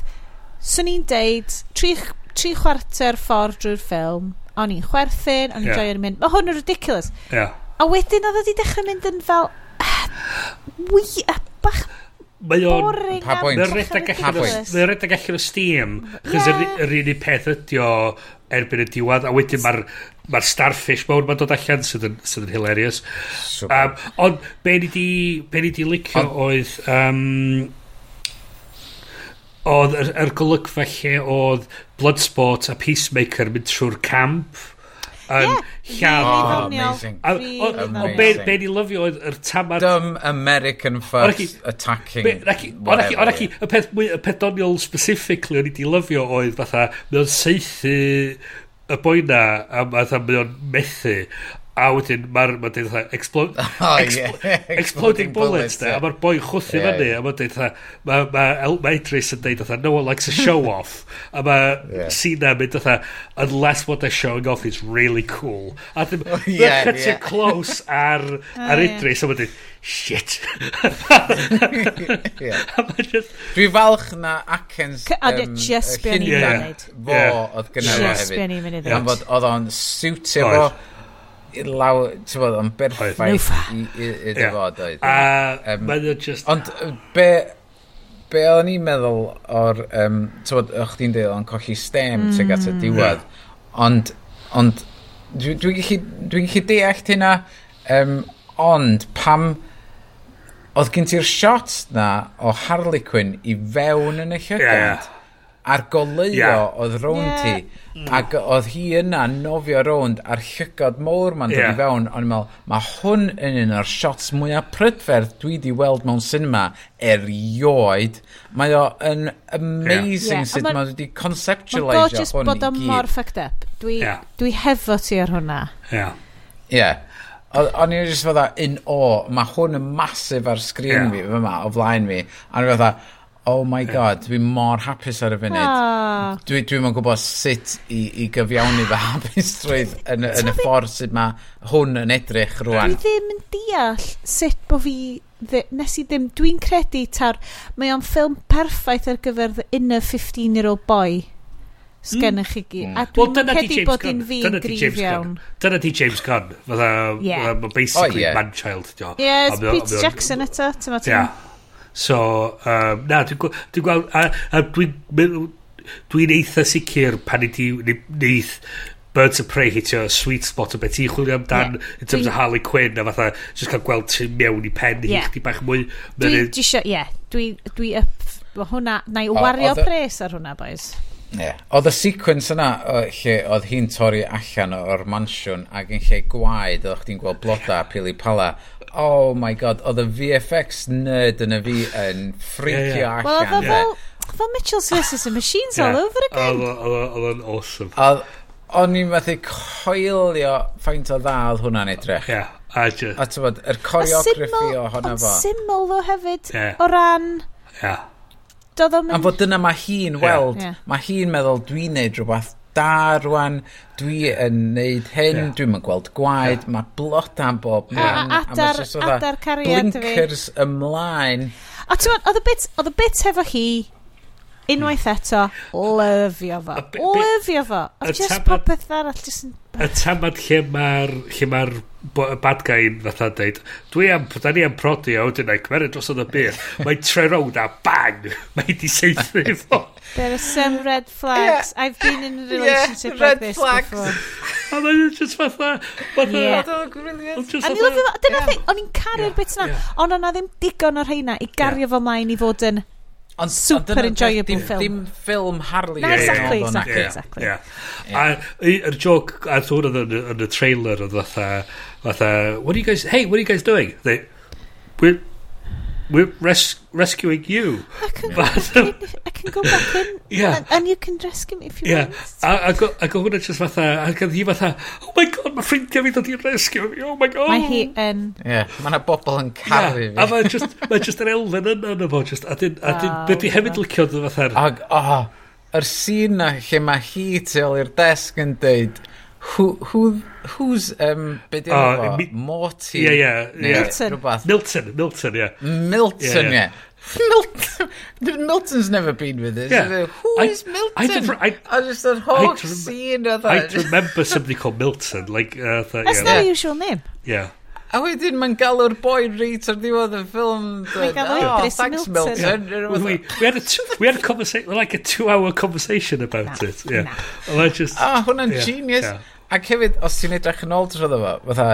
swn i'n deud, tri, tri chwarter ffordd drwy'r ffilm, o'n i'n chwerthin, o'n i'n yeah. joio'n mynd, mae hwn yn ridiculous. Yeah. A wedyn oedd wedi dechrau mynd yn fel, ah, we, a Mae o'n... Pa bwynt? Mae o'n redag allan o Steam. Chos yr unig peth ydi o erbyn y diwedd. A wedyn mae'r ma starfish mawr mae'n dod allan sydd yn, sydd yn hilarious. Um, ond be ni di, be ni di licio oedd... Um, oedd yr, yr golygfa lle oedd Bloodsport a Peacemaker mynd trwy'r camp. yn yeah. Lladd. Oh, amazing. A, o, o, o be, be ni lyfio oedd yr tamar... Dumb American first attacking Ond ac y peth, mwy, y peth doniol specifically o'n i di lyfio oedd fatha, mae o'n seithi y boi na, a fatha mae o'n methu, A wedyn mae'r ma dweud fatha explo oh, yeah. exploding bullets da, a mae'r boi chwthu yeah, fyny, a mae'n dweud fatha, mae ma, ma Idris yn dweud fatha, no one likes a show off, a mae yeah. Sina mynd fatha, unless what they're showing off is really cool. A ddim, oh, yeah, mae'n yeah. close ar, ar Idris, a mae'n dweud, shit. yeah. just... Dwi falch na Atkins... A um, Chesbian i'n mynd. Fo oedd gynnal hefyd. Chesbian i'n mynd. Am bod oedd o'n siwtio fo i'r law, ti'n bod, ond berffaith i dy fod oedd. A mae'n just... Ond be, be o'n i'n meddwl o'r, um, ti'n bod, o'ch ti'n deud, o'n colli stem mm. tuag at y diwedd, ond, ond, dwi'n dwi gallu, dwi gallu deall hynna, um, ond pam, oedd gen ti'r shot na o Harley Quinn i fewn yn y llygad. Yeah a'r goleuo yeah. oedd rownd yeah. ti ac oedd hi yna nofio rownd a'r llygod mowr ma'n dod yeah. i fewn ond i'n meddwl, mae hwn yn un o'r shots mwyaf prydferth dwi di weld mewn cinema erioed mae o yn amazing yeah. sut yeah. mae wedi conceptualisio hwn i gyd bod o mor fucked up dwi, yeah. dwi hefo ti ar hwnna yeah. yeah. O'n i'n just fydda in o, mae hwn yn masif ar sgrin yeah. fi, fyma, o flaen fi. A o'n i'n fydda, oh my god, dwi'n mor hapus ar y funud. Ah. Dwi, dwi'n mwyn gwybod sut i, i gyfiawnu fy hapusrwydd yn, yn y ffordd sut mae hwn yn edrych rwan. Dwi ddim yn deall sut bod fi... Dde, nes i ddim, dwi'n credu tar, mae o'n ffilm perffaith ar gyfer the inner 15-year-old boy sgennych chi gyd. A dwi'n well, credu bod un fi'n gryf iawn. Dyna di James Gunn. Fatha, yeah. Oh, basically oh, yeah. man-child. Ie, yeah, Peter Jackson eto. Yeah. So, um, na, dwi'n gw gweld... A, a dwi'n dwi'n eitha sicr pan i ti neith Birds of Prey hitio sweet spot o beth ti'n chwilio amdan yeah. in terms dwi... of Harley Quinn a fatha just cael gweld ti mewn i pen yeah. hi chdi bach mwy dwi, dwi, dwi, yeah, dwi, dwi up Mae hwnna, na i wario pres ar hwnna, boys. Yeah. Oedd y sequence yna o, lle oedd hi'n torri allan o'r mansiwn ac yn lle gwaed oedd chdi'n gweld bloda pili pala. Oh my god, oedd y VFX nerd yn y fi yn ffricio yeah, yeah. allan. Wel, fel, fel Mitchell's vs. the Machines yeah. all over again. Oedd o'n awesome. Oedd, o'n i'n methu coelio faint o dda oedd hwnna'n edrych. Yeah, a just... A ti'n bod, yr choreograffi o honna fo. Ond syml ddo hefyd, yeah. o ran... Yeah doedd o'n mynd... Am fod dyna mae hi'n weld, yeah. mae hi'n meddwl dwi'n neud rhywbeth da rwan, dwi yn neud hyn, yeah. dwi'n mynd gweld gwaed, yeah. mae blod am bob man. A, a, adar, a adar cariad fi. Blinkers ymlaen. A ti'n oedd y bit, oedd y bit hefo hi, unwaith eto, lyfio fo. Lyfio fo. Oedd just popeth arall, just yn... Y tamad lle mae'r ma bad guy fatha dweud dwi am, da ni am prodi a wedyn ei cymeriad dros oedd y byr mae'n tre rownd a bang mae'n di seithi fo there are some red flags yeah. I've been in a relationship yeah, like this flags. before a mae'n just fatha fatha yeah. just fatha dyna thing o'n i'n caru'r bit yna ond o'na ddim digon o'r heina i gario fo mlaen i fod yn Ond super enjoyable dim, film. Dim ffilm Harley. Na, exactly, exactly, exactly. Yeah. A'r joke, a dwi'n yn y trailer, oedd fatha, fatha, what are you guys, hey, what are you guys doing? They, we're, we're res rescuing you. I can, but, go back in, I can go back in yeah. and, and you can rescue me if you yeah. want. A, a, go, a go hwnna just fatha, a gan hi fatha, oh my god, mae ffrindiau fi dod i'n rescue mi, oh my god. Mae hi yn... Yeah, mae yna bobl yn caru yeah. fi. A mae just, mae just yr elfen yna yna fo, just, a dyn, a dyn, oh, beth i hefyd licio dod fatha. Ag, oh, yr sîn na lle mae hi tu ôl i'r desg yn deud, who, who Who's, um, be di ah, oh, mi... Morty? Ie, yeah, ie. Yeah, yeah. Milton. Rhywbeth. Milton, Milton, ie. Milton, ie. Milton, Milton's never been with us. Yeah. Who I, is Milton? I, did, I, I just thought Hawk scene o that. I remember somebody called Milton. Like, uh, that, That's yeah, not yeah. usual name. Yeah. A wedyn mae'n galw'r boi reit ar ddiwedd y ffilm. Mae'n galw oh, Idris thanks, Milton. Milton. Yeah. We, we, had a two, we had a conversation, like a two hour conversation about nah, it. Yeah. Nah. And I just, ah, hwnna'n yeah, genius. Yeah ac hefyd, os ti'n edrych yn ôl trwy fo, fatha,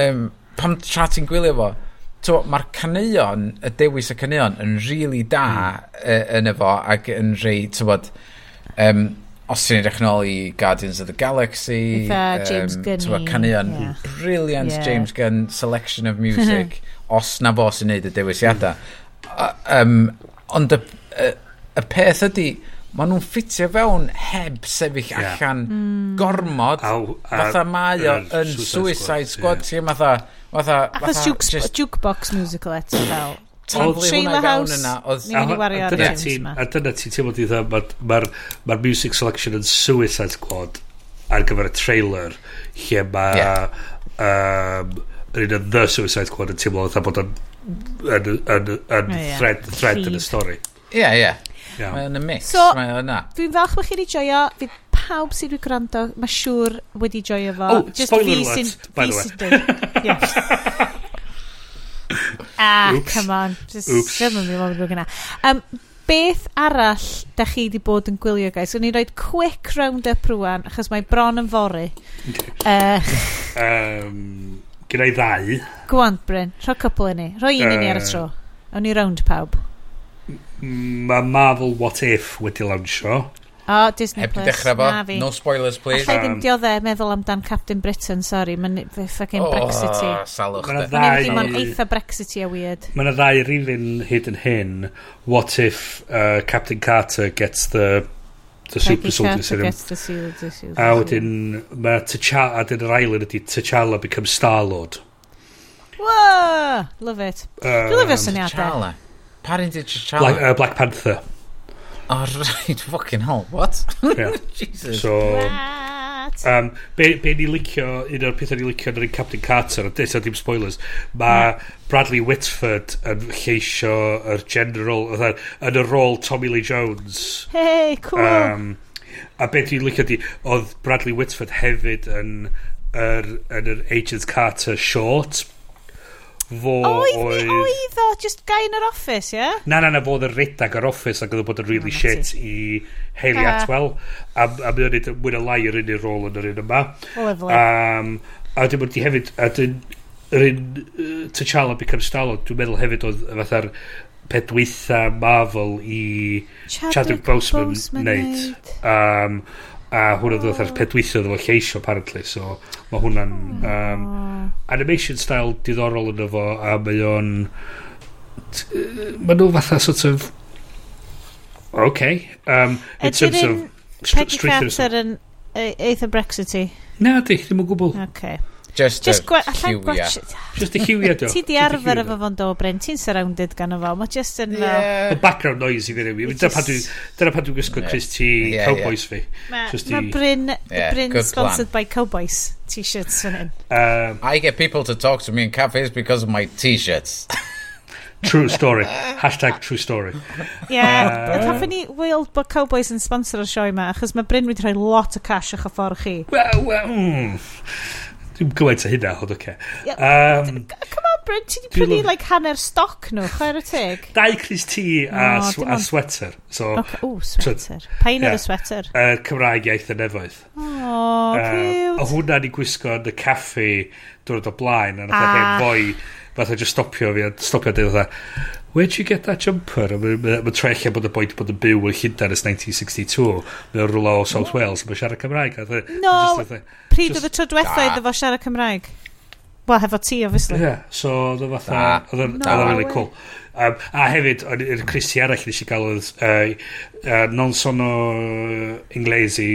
um, pam tra ti'n gwylio fo, mae'r caneuon, y dewis y caneuon, yn rili really da mm. yn efo ac yn rei, ti'n bod, um, os ti'n edrych yn ôl i Guardians of the Galaxy, Eitha, James um, Gunn. Tywod, caneuon, yeah. brilliant yeah. James Gunn selection of music, os na fo sy'n neud y dewisiadau. Mm. Um, ond y, y, y peth ydy, maen nhw'n ffitio fewn heb sefyll yeah. allan mm. gormod Aw, ar, fatha mae o yn Suicide Squad ti'n fatha fatha achos jukes, just, jukebox musical eto fel Oedd Trailer House, ni'n mynd i wario ar James ma. A dyna ti'n teimlo di dda, mae'r music selection yn Suicide Squad ar gyfer y trailer, lle mae yeah. um, un o The Suicide Squad yn teimlo dda bod yn, yn, yn, yn thread, thread yn y stori. Ie, ie. Iawn. Mae yn y mix. So, mae yna. Dwi'n falch bod chi wedi joio. Fydd pawb sydd wedi gwrando, mae siŵr wedi joio fo. Oh, Just spoiler alert, by the way. yeah. ah, Oops. come on. Just, Oops. Ddim yn mynd i Um, beth arall da chi wedi bod yn gwylio, guys? Gwni roed quick round-up rwan, achos mae bron yn fory. uh, eh. um, Gynna i ddau. Gwan, Bryn, rhoi cwpl i ni. Rhoi un i ni ar y eh. tro. Awn i round pawb mae Marvel What If wedi lawnsio. O, oh, Disney Heb Plus. dechrau fo. Na fi. No spoilers, please. Allai ddim dioddau meddwl amdan Captain Britain, sorry. Mae'n fucking oh, Brexity. O, salwch. Mae'n ddau... Mae'n eitha Brexity a weird. Mae'n ddau rifin hyd yn hyn. What if uh, Captain Carter gets the the Peggy super soldier serum. The seal, the seal, a wedyn, mae T'Challa, a dyn yr island ydy T'Challa becomes Star-Lord. Whoa! Love it. Um, Dwi'n lyfio syniadau. T'Challa. Pa un did you? Black, uh, Black Panther. Oh, right, fucking hell, what? yeah. Jesus. So, what? Um, be, be ni licio, un o'r pethau ni licio yn Captain Carter, a dweud dim spoilers, mae. Bradley Whitford yn lleisio yr general, yn y rôl Tommy Lee Jones. Hey, cool. Um, a be dwi'n licio di, oedd Bradley Whitford hefyd yn yr, yn yr Agent Carter short, fo oedd... Oedd oedd o, just guy yn yr office, ie? Yeah? Na, na, na, fo oedd yn redag ar office ac oedd bod yn really oh, shit i Hayley yeah. Atwell. A, a mi o'n yn wyn y lai yr un i'r rôl yn yr un yma. Lovely. Um, a dwi'n mynd i hefyd, a dwi'n... yr un uh, T'Challa Bicamstalo, dwi'n meddwl hefyd oedd fatha'r pedwytha Marvel i Chadwick, Chadwick Boseman, Boseman wneud. Um, a hwnna ddod ar peth dwythio efo lleisio apparently so mae hwnna'n um, animation style diddorol yn efo a mae o'n mae nhw fatha sort of ok um, in terms of Peggy Carter yn e-, eitha Brexity? Na di ddim yn gwbl ok. Just, just gwe allan gwachio. Just y hiwia do. Ti di arfer efo fo'n do, Bryn. Ti'n surrounded gan o fo. Mae just yn fel... Yeah. background noise i fi rhywun. Dyna pan dwi'n gysgo Chris ti Cowboys fi. Mae Bryn, Bryn sponsored by Cowboys t-shirts fan hyn. Um, I get people to talk to me in cafes because of my t-shirts. True story. Hashtag true story. Yeah, uh, hoffwn ni weld bod Cowboys yn sponsor o'r sioe yma, achos mae Bryn wedi rhoi lot o cash o'ch ffordd chi. Wel, well, mm. Dwi'n gymaint o hynna, ond oce. Okay. Um, Come on, Bryn, ti wedi prynu like, hanner stoc nhw, chwer y teg? Dau Chris T a, no, sw a sweater. So, okay. O, sweater. Pa un yeah, oedd y sweater? Uh, Cymraeg iaith y nefoedd. O, oh, uh, cute. A hwnna ni gwisgo yn y caffi dwrnod o blaen, a nath ah. hen boi, fath o just stopio fi, stopio dweud fatha, where'd you get that jumper? Mae'n troi allan bod y boi wedi bod yn byw yn Llundain ys 1962, mae'n rwla o South Wales, mae'n siarad Cymraeg. No, pryd oedd y tro diwethaf iddo fo siarad Cymraeg? Wel, hefo ti, obviously. Ie, yeah, so oedd o fatha, oedd o'n no really cool. Um, a hefyd, o'n i'r Christi arall nes i gael oedd uh, uh, non sono inglesi,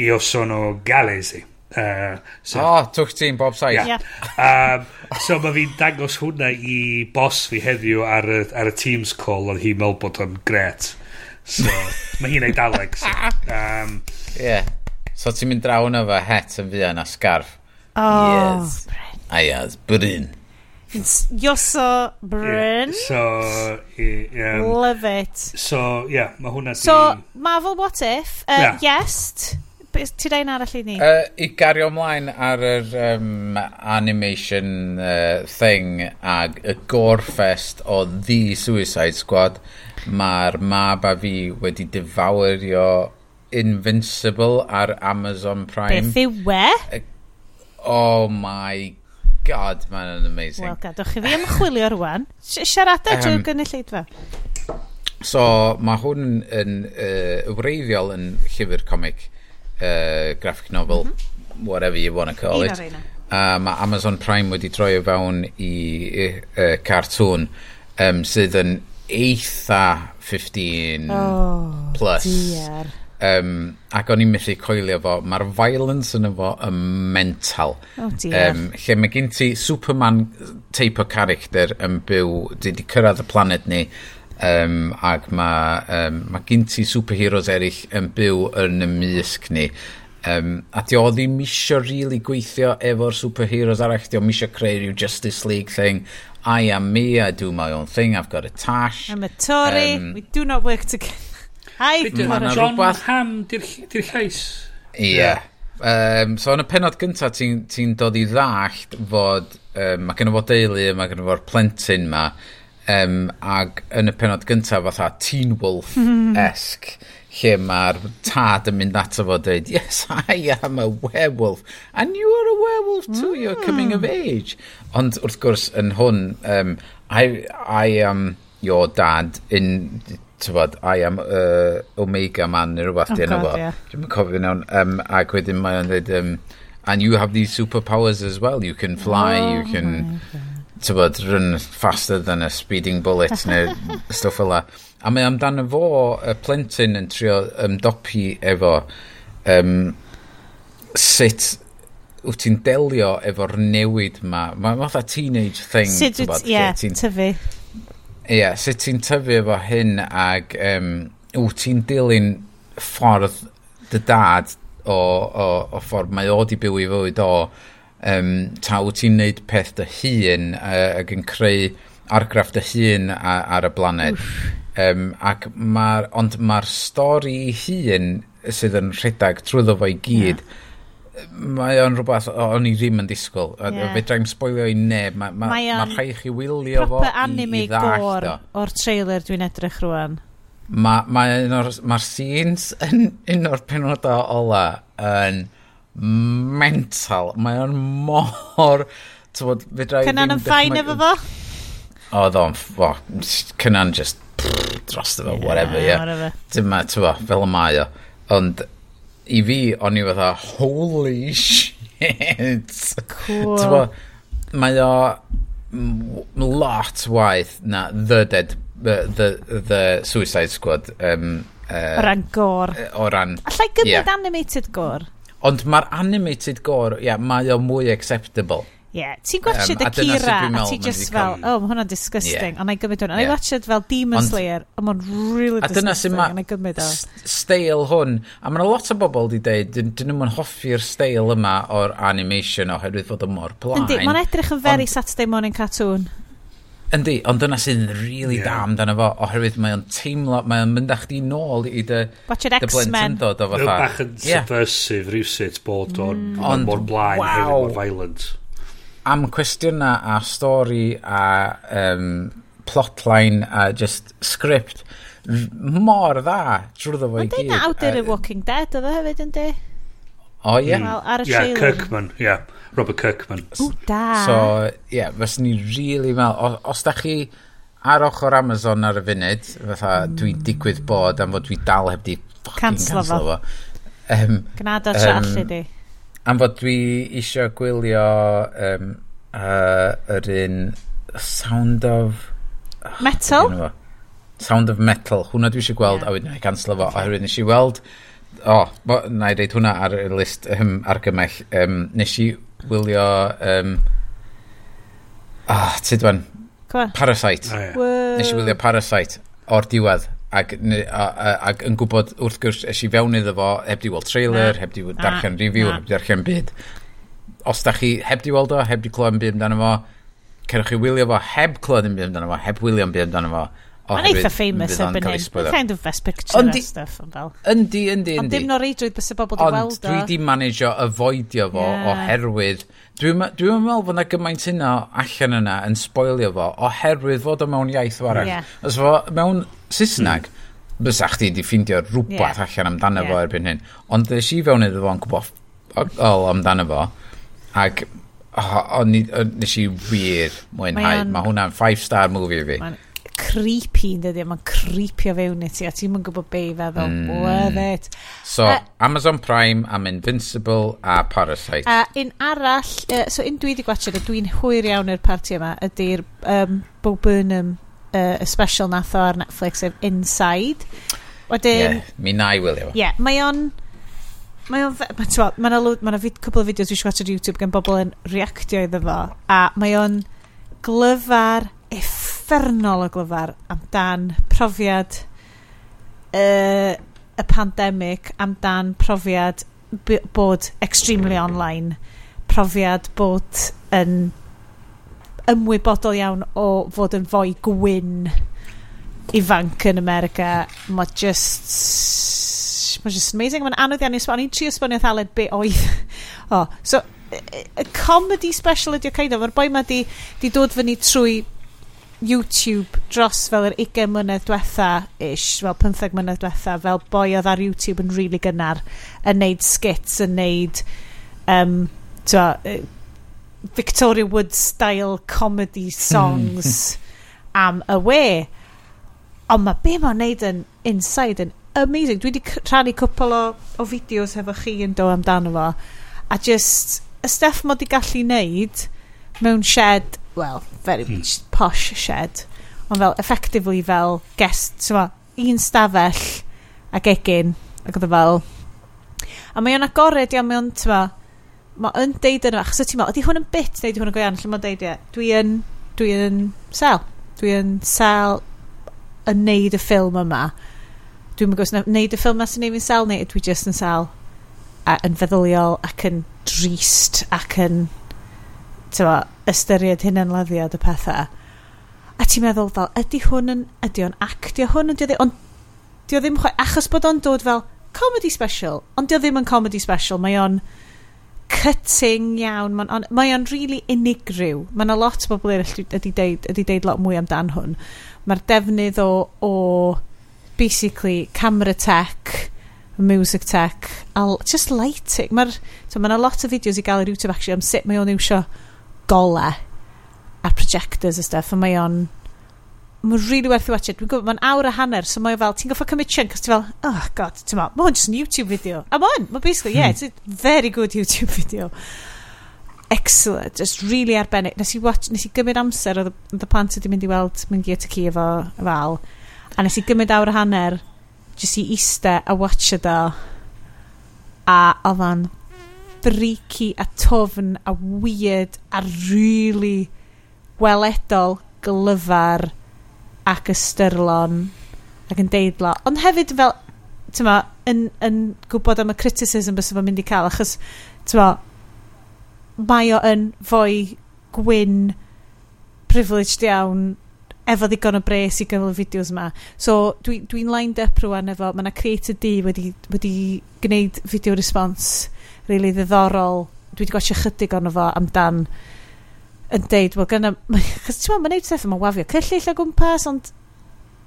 io sono galesi. Uh, so, oh, twch ti'n bob saith. Yeah. Um, so mae fi'n dangos hwnna i bos fi heddiw ar y, ar y Teams call oedd hi'n mewn bod o'n gret. So, mae hi'n ei daleg. So, um, yeah. So ti'n mynd draw yna fe het yn fuan a scarf. Oh, yes. Bryn. A yes, Bryn. It's Yoso Bryn. Yeah, so, yeah, um, Love it. So, yeah, mae hwnna di... So, Marvel What If, uh, yeah. Yes, ti da arall i ni? Uh, I gario ymlaen ar yr um, animation uh, thing ag y gorfest o The Suicide Squad, mae'r mab a fi wedi defawrio Invincible ar Amazon Prime. Beth yw we? Oh my god, mae'n amazing. Wel, gadwch chi fi ymchwilio rwan. Siarada um, drwy gynulleidfa. So, mae hwn yn uh, wreiddiol yn llyfr comic, uh, graphic novel, mm -hmm. whatever you want to call Un it. Uh, mae Amazon Prime wedi troi o fewn i, i uh, cartoon um, sydd yn eitha 15 oh, plus. Diar um, ac o'n i'n methu coelio fo, mae'r violence yn efo yn mental. Oh dear. um, lle mae gen ti Superman type o character yn byw, di di cyrraedd y planet ni, um, ac mae um, ma gen ti superheroes eraill yn byw yn y mysg ni. Um, a di o ddim isio really gweithio efo'r superheroes arall, di o isio creu rhyw Justice League thing, I am me, I do my own thing, I've got a tash. I'm a Tory, um, we do not work together. Caib. John rhywbeth... Ham, di'r llais. Ie. Yeah. Um, so yn y penod gyntaf, ti'n ti dod i ddallt fod... Um, mae gen i fod deulu, mae gen fod plentyn ma. Um, ac yn y penod gyntaf, fatha Teen Wolf-esg. lle mae'r tad yn mynd ato fo dweud, yes, I am a werewolf, and you are a werewolf too, mm. you're hmm. coming of age. Ond wrth gwrs, yn hwn, um, I, I am your dad in tywod, I am uh, Omega Man neu rhywbeth oh di enw fo. Dwi'n cofio nawn. Um, ac wedyn mae o'n dweud, um, and you have these superpowers as well. You can fly, oh you can, tywod, run faster than a speeding bullet neu stuff fel la. A mae amdano fo, y plentyn yn trio ymdopi efo um, sut wyt ti'n delio efo'r newid ma. Mae'n ma, teenage thing. Sut ti'n... Ie, tyfu yeah, sut ti'n tyfu efo hyn ag um, wyt ti'n dilyn ffordd dy dad o, o, o ffordd mae o di byw i fywyd o um, ta wyt ti'n neud peth dy hun uh, ac yn creu argraff dy hun ar, ar y blaned. Um, ac ma, ond mae'r stori hun sydd yn rhedeg trwyddo fo i gyd yeah mae o'n rhywbeth o'n i ddim yn disgwyl. Yeah. Fe draim spoilio i neb. Mae ma, mae ma rhai chi wylio fo i, anime i gor o'r trailer dwi'n edrych rwan. Mae'r ma, ma, ma scenes yn un o'r penodau ola yn mental. Mae o'n mor... Tywod, fe draim... Cynan yn ffain efo fo? Oedd o'n... Cynan just... Dros efo, whatever, yeah. Whatever. Dyma, tywa, fel y mae o. Ond i fi, o'n i fatha, holy shit. Cool. Bo, mae o lot waith na The Dead, the, the, the Suicide Squad. Um, uh, o ran gor. O ran... Allai gymryd yeah. animated gor. Ond mae'r animated gore, ia, yeah, mae o mwy acceptable. Ie, yeah. ti'n gwachod um, y Kira a ti just fel, come... oh, mae hwnna'n disgusting, yeah. ond i gymryd hwnna. Yeah. I watched fel Demon and, Slayer, ond mae'n really disgusting, ond i gymryd o. Stael hwn, a mae'n lot o bobl wedi dweud, dyn nhw'n hoffi'r stael yma o'r animation oherwydd fod o mor blaen. Yndi, mae'n edrych yn very on, Saturday morning cartoon. Yndi, ond dyna sy'n really yeah. da amdano fo, oherwydd mae'n teimlo, mae'n mynd â chdi nôl i dy, dy blentyn dod o fatha. Bach yn subversive rhywsut bod o'n mm. mor blaen, hefyd mor violent am cwestiyna a stori a um, plotline a just script mor dda drwyddo fo i gyd. Mae'n dweud awdur y Walking Dead oedd e hefyd yn de? O, ie. Yeah. Ar y yeah, Kirkman. Yeah. Robert Kirkman. O, da. So, ie, yeah, fes ni really fel... Os da chi ar ochr Amazon ar y funud, fatha mm. dwi digwydd bod am fod dwi dal heb di fucking cancelo fo. Um, Gnad tra um, allu di am fod dwi eisiau gwylio um, uh, yr un Sound of... Oh, metal? Oh, metal? Sound of Metal. Hwna dwi eisiau gweld, yeah. a wedyn i cancelo fo. Oherwydd nes i weld... O, oh, na i reid hwnna ar y list um, argymell. Um, nes i wylio... Um, Ah, oh, tyd wan. Parasite. Oh, yeah. Nes i wylio Parasite o'r diwedd ac, ac yn gwybod wrth gwrs es i fewn iddo fo heb di weld trailer, na. heb di darllen review, na. heb di darllen byd. Os da chi heb di weld o, heb di clywed yn byd amdano fo, cerwch chi wylio fo heb clywed yn byd amdano fo, heb wylio yn byd amdano fo. Mae'n eitha famous erbyn hyn. Mae'n kind of best picture ond ondi, stuff. Yndi, yndi, yndi. Ond dim nor reidrwydd bys y bobl di weld o. Ond dwi di manage o avoidio fo yeah. oherwydd Dwi'n dwi meddwl fod yna gymaint yna allan yna yn spoilio fo oherwydd fod o mewn iaith o arall. Yeah. Os fo mewn Saesneg, mm. bysa chdi wedi ffeindio rhywbeth yeah. allan amdano yeah. fo erbyn hyn. Ond ddes i fewn iddo fo'n gwybod ol amdano fo. Ac o, o, o, nes i wir mwynhau. Mae, on... Mae hwnna'n 5 star movie i fi. Mae'n creepy yn dydy, mae'n creepio fewn i ti, a ti'n mynd gwybod be i feddwl, mm. worth it. So, uh, Amazon Prime am Invincible a Parasite. A uh, un arall, uh, so un dwi wedi gwachod, a dwi'n hwyr iawn i'r parti yma, ydy'r um, Bo Burnham uh, y special nath o ar Netflix, sef Inside. Wedyn... Yeah, mi na i wylio. Ie, yeah, mae o'n... Mae o'n... Mae yna ma cwbl o fideos dwi'n siarad ar YouTube gan bobl yn reactio iddo fo, a mae o'n glyfar uffernol o glyfar amdan profiad uh, y pandemig, amdan profiad bod extremely online, profiad bod yn ymwybodol iawn o fod yn fwy gwyn ifanc yn America. Mae just... Mae just amazing. Mae'n anodd iawn i sbon. Ni'n trio sbonio thaled be oedd. o, oh, so, y comedy special ydy'r kind of. Mae'r boi ma di, di dod fyny trwy YouTube dros fel yr 20 mlynedd diwetha ish, fel 15 mlynedd diwetha, fel boi oedd ar YouTube yn rili really gynnar yn neud skits, yn neud um, twa, uh, Victoria Wood style comedy songs am y we. Ond mae be mae'n neud yn inside yn amazing. Dwi wedi rhannu cwpl o, o fideos hefo chi yn do amdano fo. A just, y stuff mod i gallu neud mewn shed, well, very hmm. posh shed, ond fel, effectively fel guest, ti'n ma, un stafell a gegin, ac oedd e fel... A mae o'n agored iawn, mae o'n, ti'n ma, mae yn deud yna, achos ti'n ma, ydy hwn yn bit, neu ydy hwn yn goian, lle mae'n deud, ie, dwi yn, dwi yn sel, dwi yn sel yn neud y ffilm yma. Dwi'n gwybod os neud y ffilm yma sy'n neud fi'n sel, neu dwi just yn sel a, yn feddyliol ac yn drist ac yn tywa, ystyried hunanladdiad y pethau. A ti'n meddwl fel, ydy hwn yn, ydy o'n actio hwn, ydy o'n, dio ddim chwe, achos bod o'n dod fel comedy special, ond dio ddim yn comedy special, mae o'n cutting iawn, mae o'n, mae on really unigryw. Mae yna lot o bobl eraill ydy deud, ydy deud lot mwy amdan hwn. Mae'r defnydd o, o basically camera tech, music tech, a just lighting. Mae'r, so mae yna lot o fideos i gael ar YouTube actually am sut mae o'n iwsio gola a projectors a stuff, a mae o'n mae'n really werth i watch it. Dwi'n gwybod, mae'n awr a hanner, so mae fel, ti'n goffa commission, cos ti'n fel, oh god, ti'n ma, mae'n just an YouTube video. A mae'n, mae'n basically, yeah, hmm. it's a very good YouTube video. Excellent, just really arbennig. Nes i, watch, nes i gymryd amser oedd y plant wedi mynd i weld mynd i at y ci efo fal, a nes i gymryd awr a hanner, just i ista a watch it o, a oedd o'n freaky a tofn a weird a really weledol glyfar ac ystyrlon ac yn deudlo. Ond hefyd fel, tyma, yn, yn gwybod am y criticism bys yma'n mynd i cael, achos, tyma, mae o yn fwy gwyn privileged iawn efo ddigon o bres i gyfle fideos yma. So, dwi'n dwi, dwi lined up rwan efo, mae yna creator D wedi, wedi gwneud video response really ddiddorol. Dwi wedi gosio chydig ono fo amdan yn deud, wel gynna... Chos ti'n meddwl, mae'n neud pethau, mae'n wafio cyllill o gwmpas, ond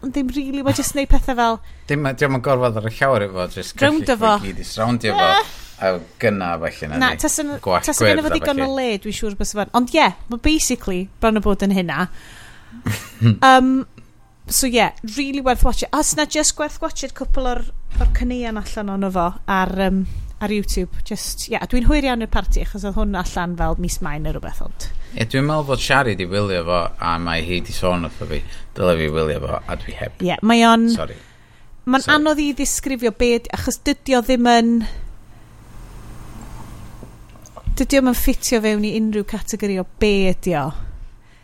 ond ddim really, mae jyst neud pethau fel... Dim, dim yn gorfod ar y llawer efo, jyst cyllill fo gyd i srawndio fo. Eh. A gynna felly na, na ni. Tas yn efo digon o le, dwi'n siŵr bys fan. Ond ie, yeah, mae basically bron o bod yn hynna. um, so ie, yeah, really worth watching. Os na just gwerth watching cwpl o'r, or cyneuon allan ono fo ar... Um, ar YouTube. Just, ia, yeah, dwi'n hwyr iawn i'r parti, achos oedd hwn allan fel mis mai neu rhywbeth ond. Ie, yeah, dwi'n meddwl fod Shari di wylio fo, a mae hi di sôn wrtho fi. Dyle fi wylio fo, a dwi heb. Ie, yeah, mae o'n... Sorry. Mae'n anodd i ddisgrifio beth, achos dydy o ddim yn... Dydy o'm yn ffitio fewn i unrhyw categori o be ydy o.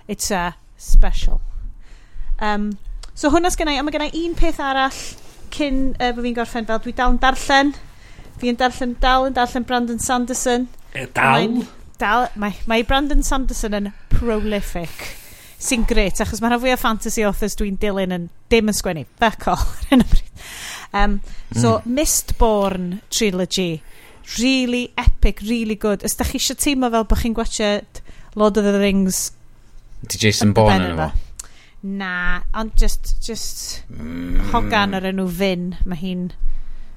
It's a special. Um, so hwnna sgynnau, a mae gennau un peth arall cyn uh, bod fi'n gorffen fel dwi dal yn darllen Fi'n darllen, dal yn darllen Brandon Sanderson. E, dal? Dal, mae, mae Brandon Sanderson yn prolific sy'n gret, achos mae'n rhan fwy o fantasy authors dwi'n dilyn yn dim yn sgwennu. Fuck all. um, so, mm. Mistborn Trilogy. Really epic, really good. Os da chi eisiau teimlo fel bod chi'n gwachod Lord of the Rings... Di Jason Bourne yn efo? Na, ond just, just mm. hogan o'r enw Fyn. Mae hi'n...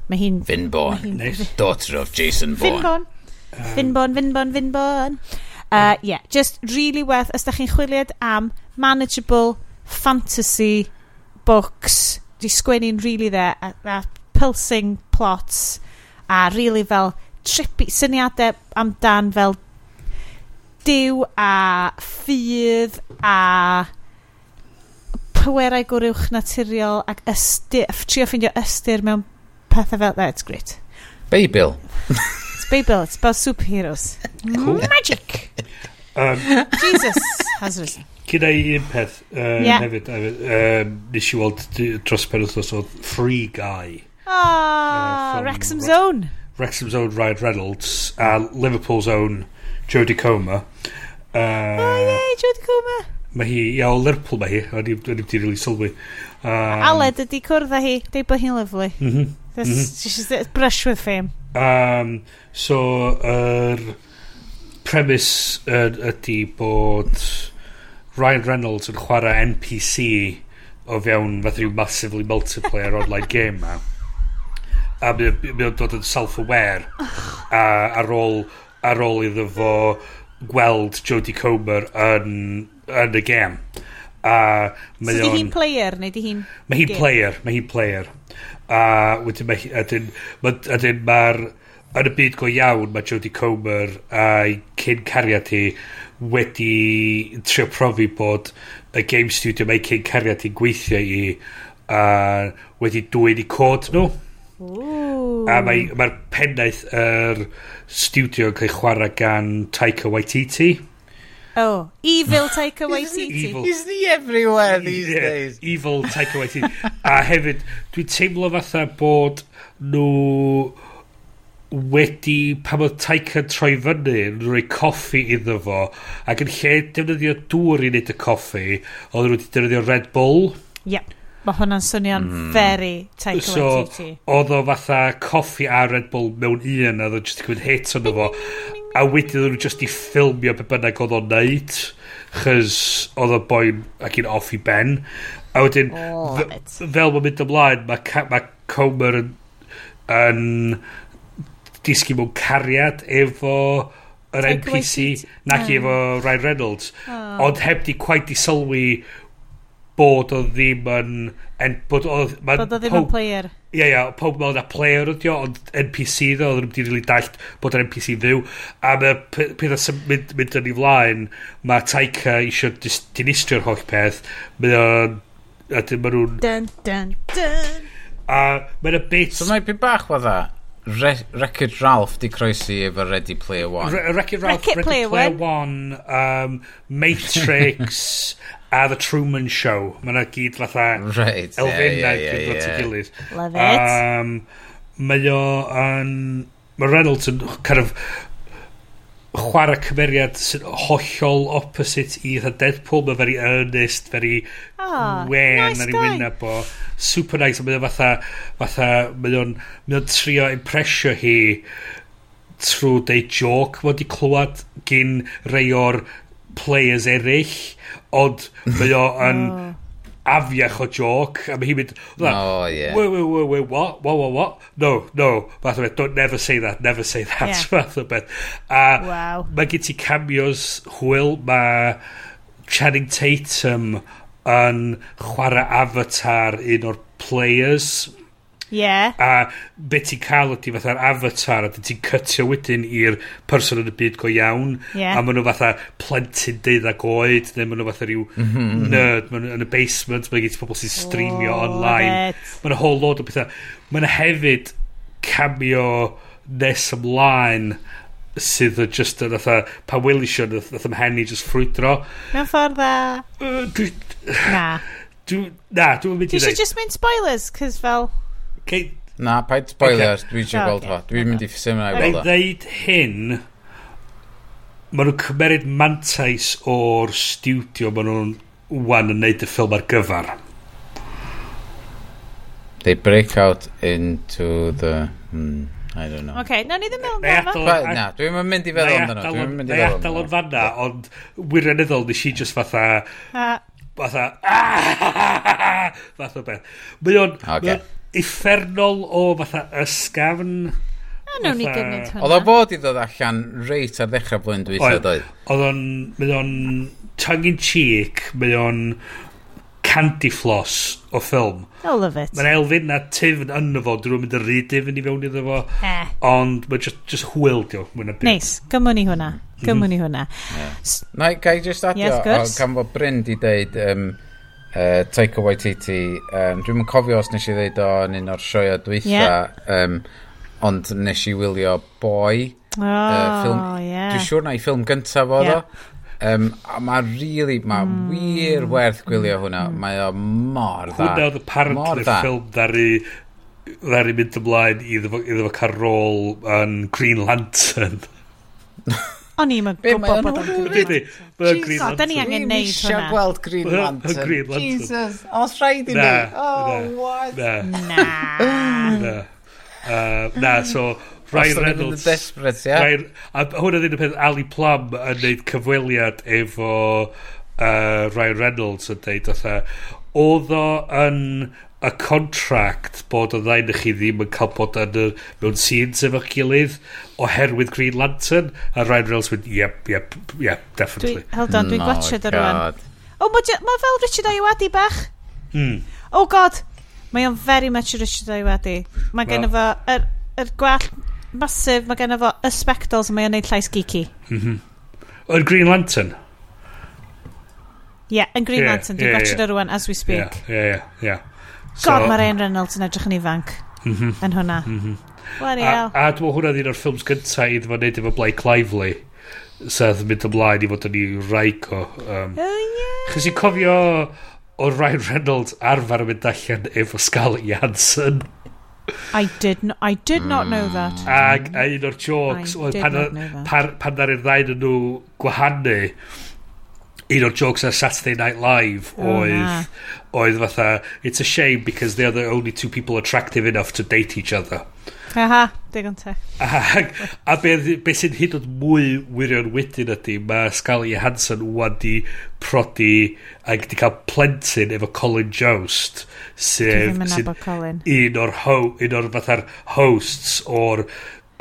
Mae hi'n... Finborn. Nice. Daughter of Jason Bourne. Finborn. Um, Finborn, Finborn, Uh, yeah, just really worth, os da chi'n chwiliad am manageable fantasy books, di sgwennu'n really there, a, a pulsing plots, a really fel trippy syniadau amdan fel diw a ffydd a pwerau gwrywch naturiol ac ystyr, trio ffeindio ystyr mewn pethau fel that. It's great. Beibl. it's Beibil. It's about superheroes. Cool. Mm, magic. Um, Jesus has risen. Gyda i un peth uh, yeah. hefyd, hefyd um, nes i weld dros pen wythnos oedd Free Guy. Ah, oh, uh, Wrexham's Ro Zone. Wrexham's own Ryan Reynolds a uh, Liverpool's own Jodie Comer. Uh, oh, yeah, Jodie Comer. Mae hi, ia, o Lerpwl mae hi, o'n i'n wedi rili sylwi. Um, Aled ydi cwrdd â hi, deud bod hi'n lyflu. Mhm. Mm This, mm -hmm. She's a brush with fame. Um, so, yr er, premise er, ydy bod Ryan Reynolds yn chwarae NPC o fewn fath rhyw massively multiplayer online game ma. A mae o'n dod yn self-aware a ar ôl, ar ôl iddo fo gweld Jodie Comer yn, yn y game. A mae so, o'n... hi'n player neu di hi'n... Mae hi'n player, mae hi'n player a wedyn mae adyn, adyn mae'r yn y byd go iawn mae Jodie Comer a'i cyn cariad hi wedi trio profi bod y game studio mae cyn cariad hi'n gweithio i a wedi dwy'n i cod nhw Ooh. a mae'r mae, mae pennaeth yr er studio yn cael chwarae gan Taika Waititi Oh, evil Taika Waititi. Isn't he everywhere these yeah, days? Evil Taika Waititi. a hefyd, dwi'n teimlo fatha bod nhw wedi, pan oedd Taika troi fyny, yn rhoi coffi iddo fo, ac yn lle defnyddio dŵr i wneud y coffi, oedd nhw wedi defnyddio Red Bull. Yep. Mae hwnna'n swnio'n mm. very Taika so, Waititi. So, oedd o fatha coffi a Red Bull mewn un, a oedd o just yn cymryd hit o'n fo a wedyn nhw just i ffilmio pe bynnag oedd o'n neud chys oedd y boi'n ac yn off i ben. A wedyn oh, fel mae'n mynd ymlaen mae ma Comer yn, yn disgu mewn cariad efo yr NPC nac i efo Ryan Reynolds. Oh. ond heb di quite di sylwi bod o ddim yn En, bod oedd... Bod o ddim yn player. Ie, ie, pob mewn a player ydi o, ond NPC ddo, oedd nhw wedi rili dallt bod yr NPC ddiw. A mae peth sy'n mynd, mynd yn ei flaen, mae Taika eisiau dinistrio'r holl peth. Mae o'n... A dyn maen nhw'n... Dun, dun, dun. A mae'n y bit... So mae'n bit bach o dda? Re Wreck-It Ralph di croesi efo Ready Player One. Re Record Ralph, Wreck-It Record Player, Player One, um, Matrix a The Truman Show. Mae yna gyd fatha right, elfennau yeah, yeah, yeah, yeah. gilydd. Love it. Um, mae o yn... Mae Reynolds yn kind of chwarae cymeriad sy'n hollol opposite i the Deadpool. Mae very earnest, very oh, ah, wen nice ar ei wyneb o. Super nice. Mae o'n fatha, fatha mae o'n trio impresio hi trwy deu joke mae i clywed gyn rei o'r players eraill ond mae o yn afiach o joc, a mae hi'n mynd, oh, yeah. wait, wait, wait, wait, what, what, what, what, no, no, fath o beth, don't never say that, never say that, yeah. fath o beth. A wow. mae gen ti cameos hwyl, mae Channing Tatum yn chwarae avatar un o'r players Yeah. A be ti'n cael ydy fatha'r avatar, a ti'n cytio wedyn i'r person yn y byd go iawn. Yeah. A maen nhw fatha plentyn deuddag oed, neu maen nhw fatha rhyw mhm, mhm, mhm. nerd maen yn y basement, maen nhw'n pobl sy'n streamio oh, online. Maen nhw whole load o bethau. Maen nhw hefyd cameo nes ymlaen sydd o just yn atha pa welisio yn atha mhenni just ffrwydro mewn ffordd dda na dwi, na dwi'n mynd i ddeud. You just mynd spoilers, cys fel... Okay. Na, paid spoilers, dwi eisiau gweld fo. Dwi'n mynd i ffisau mynd i weld o. ddeud hyn, maen nhw'n cymeryd mantais o'r studio maen nhw'n wan yn neud y ffilm ar gyfar. They break out into the... Hmm, I don't know. Okay, na ni ddim meddwl amdano. Na, dwi'n mynd i feddwl amdano. Dwi'n mynd i feddwl amdano. Dwi'n adal o'n fanna, ond wirioneddol nes i just fatha... Fatha... Fatha beth. Mae o'n... Okay uffernol o fatha ysgafn. A nawn ni gynnig hwnna. Oedd o bod i ddod allan reit ar ddechrau blwyddyn dwi eisiau ddoedd. Oedd o'n, mynd o'n tongue in cheek, mynd o'n candy floss o ffilm. I love it. Mae'n elfyn na tifn yn y fo, drwy'n mynd y rhy tifn i fewn iddo fo. Eh. Ond mae'n just, just hwyl, diw. Neis, gymwn ni hwnna. Mhm. Gymwn ni hwnna. Yeah. Na, no, ga i just adio, yes, o, gan fod Bryn di deud... Um, uh, Taika Waititi. Um, Dwi'n mynd cofio os nes i ddeud o yn un o'r sioia dwytha, yeah. um, ond nes i wylio Boi. Oh, uh, film, yeah. Dwi'n siŵr na i ffilm gyntaf oedd yeah. o. Um, a mae really, mae mm. wir werth gwylio hwnna. Mm. Mae o mor dda. Hwnna oedd apparently ffilm ddari ddari mynd ymlaen iddo fo, iddo fo cael rôl yn Green Lantern. O'n i'n gwybod bod o'n Green Lantern. Jesus, da ni angen neud hwnna. Dwi'n eisiau gweld Green Lantern. Jesus, os rhaid i ni. Oh, what? Na. Na. Na, uh, so... Ryan Reynolds. desperate, ia? Yeah? A hwnna ddim yn peth Ali Plum yn neud cyfweliad efo uh, Ryan Reynolds yn deud, oedd o yn y contract bod y ddain chi ddim yn cael bod yn y, mewn scenes efo'ch gilydd oherwydd Green Lantern a Ryan Reynolds went yep, yep, yep, definitely dwi, hold on, dwi'n no, mm, gwachod oh, ar rwan o, mae ma fel Richard Ayoade bach hmm. oh god mae o'n very much Richard Ayoade mae gen well. fo yr, yr gwall masif mae gen fo y spectacles a mae o'n neud llais geeky mm -hmm. Yr Green Lantern Ie, yeah, yn Green yeah, Lantern, dwi'n yeah, gwachod yeah. ar rwan as we speak. Ie, ie, ie. God, so, mae'r Ryan Reynolds yn edrych yn ifanc mm -hmm. yn hwnna. Mm -hmm. Bloody a, a dwi'n meddwl hwnna ddyn o'r ffilms gyntaf iddo fo wneud efo Blake Lively sef mynd ymlaen i fod yn i raico. Um, oh, yeah. Chos i'n cofio o Ryan Reynolds arfer yn mynd allan efo Scarlett Janssen. I did, no, I did not know that. Ag a un o'r jokes oedd pan, pan, pan ddaru'r ddain yn nhw gwahanu un o'r jokes ar Saturday Night Live oedd, oh, oedd fatha, it's a shame because they're the only two people attractive enough to date each other. Aha, digon te. A, a be, be sy'n hyd yn mwy wirion wedyn ydy, mae Scully Hansen wwan di prodi a di cael plentyn efo Colin Jost, sef un o'r, ho, un o'r fatha'r hosts o'r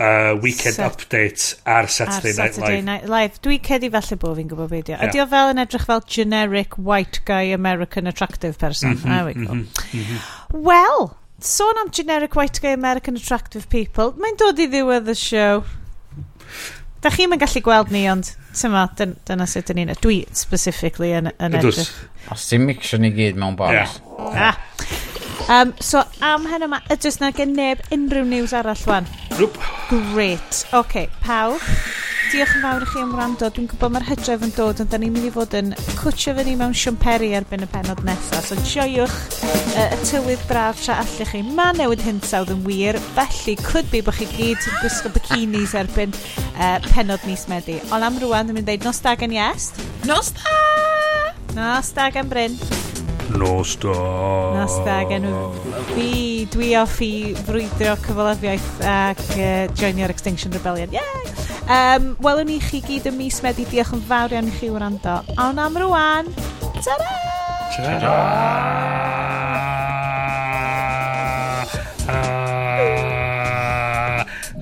uh, weekend Sa update ar Saturday, ar Night, Saturday Live. Night Live. Dwi cedi falle bod fi'n gwybod beidio. yeah. Ydy o fel yn edrych fel generic white guy American attractive person. Mm -hmm, There we go. Mm -hmm, mm -hmm. Wel, sôn am generic white guy American attractive people, mae'n dod i ddiwedd y show. Da chi'n mynd gallu gweld ni, ond tyma, dyn, dyna sut dyn ni'n... Dwi specifically yn, yn edrych. Os ti'n mixio ni gyd mewn box. Yeah. yeah. Ah. Um, so am hyn yma, ydys na gen neb unrhyw news arall fan? Nope. Great. Oce, okay, pawb. Diolch yn fawr i chi am wrando. Dwi'n gwybod mae'r hydref yn dod, ond da ni'n mynd i fod yn cwtio fyny mewn siwmperi erbyn y penod nesaf. So joiwch uh, y tywydd braf tra allwch chi. Mae newid hinsawdd yn wir, felly could be bod chi gyd yn gwisgo bikinis erbyn uh, penod mis Medi. Ond am rwan, dwi'n mynd i ddeud nos dag yn iest. Nos da! Nos dag yn Bryn. Nostag. Nostag enw fi. Dwi off i frwydro cyfalafiaeth ac uh, joinio'r Extinction Rebellion. Yay! Um, welwn ni chi gyd ym mis Medi. Diolch yn fawr iawn i chi wrando. Ond o'n am rwan. Ta-ra! Ta-ra!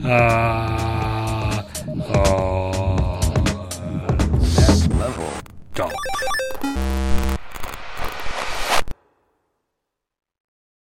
Ah.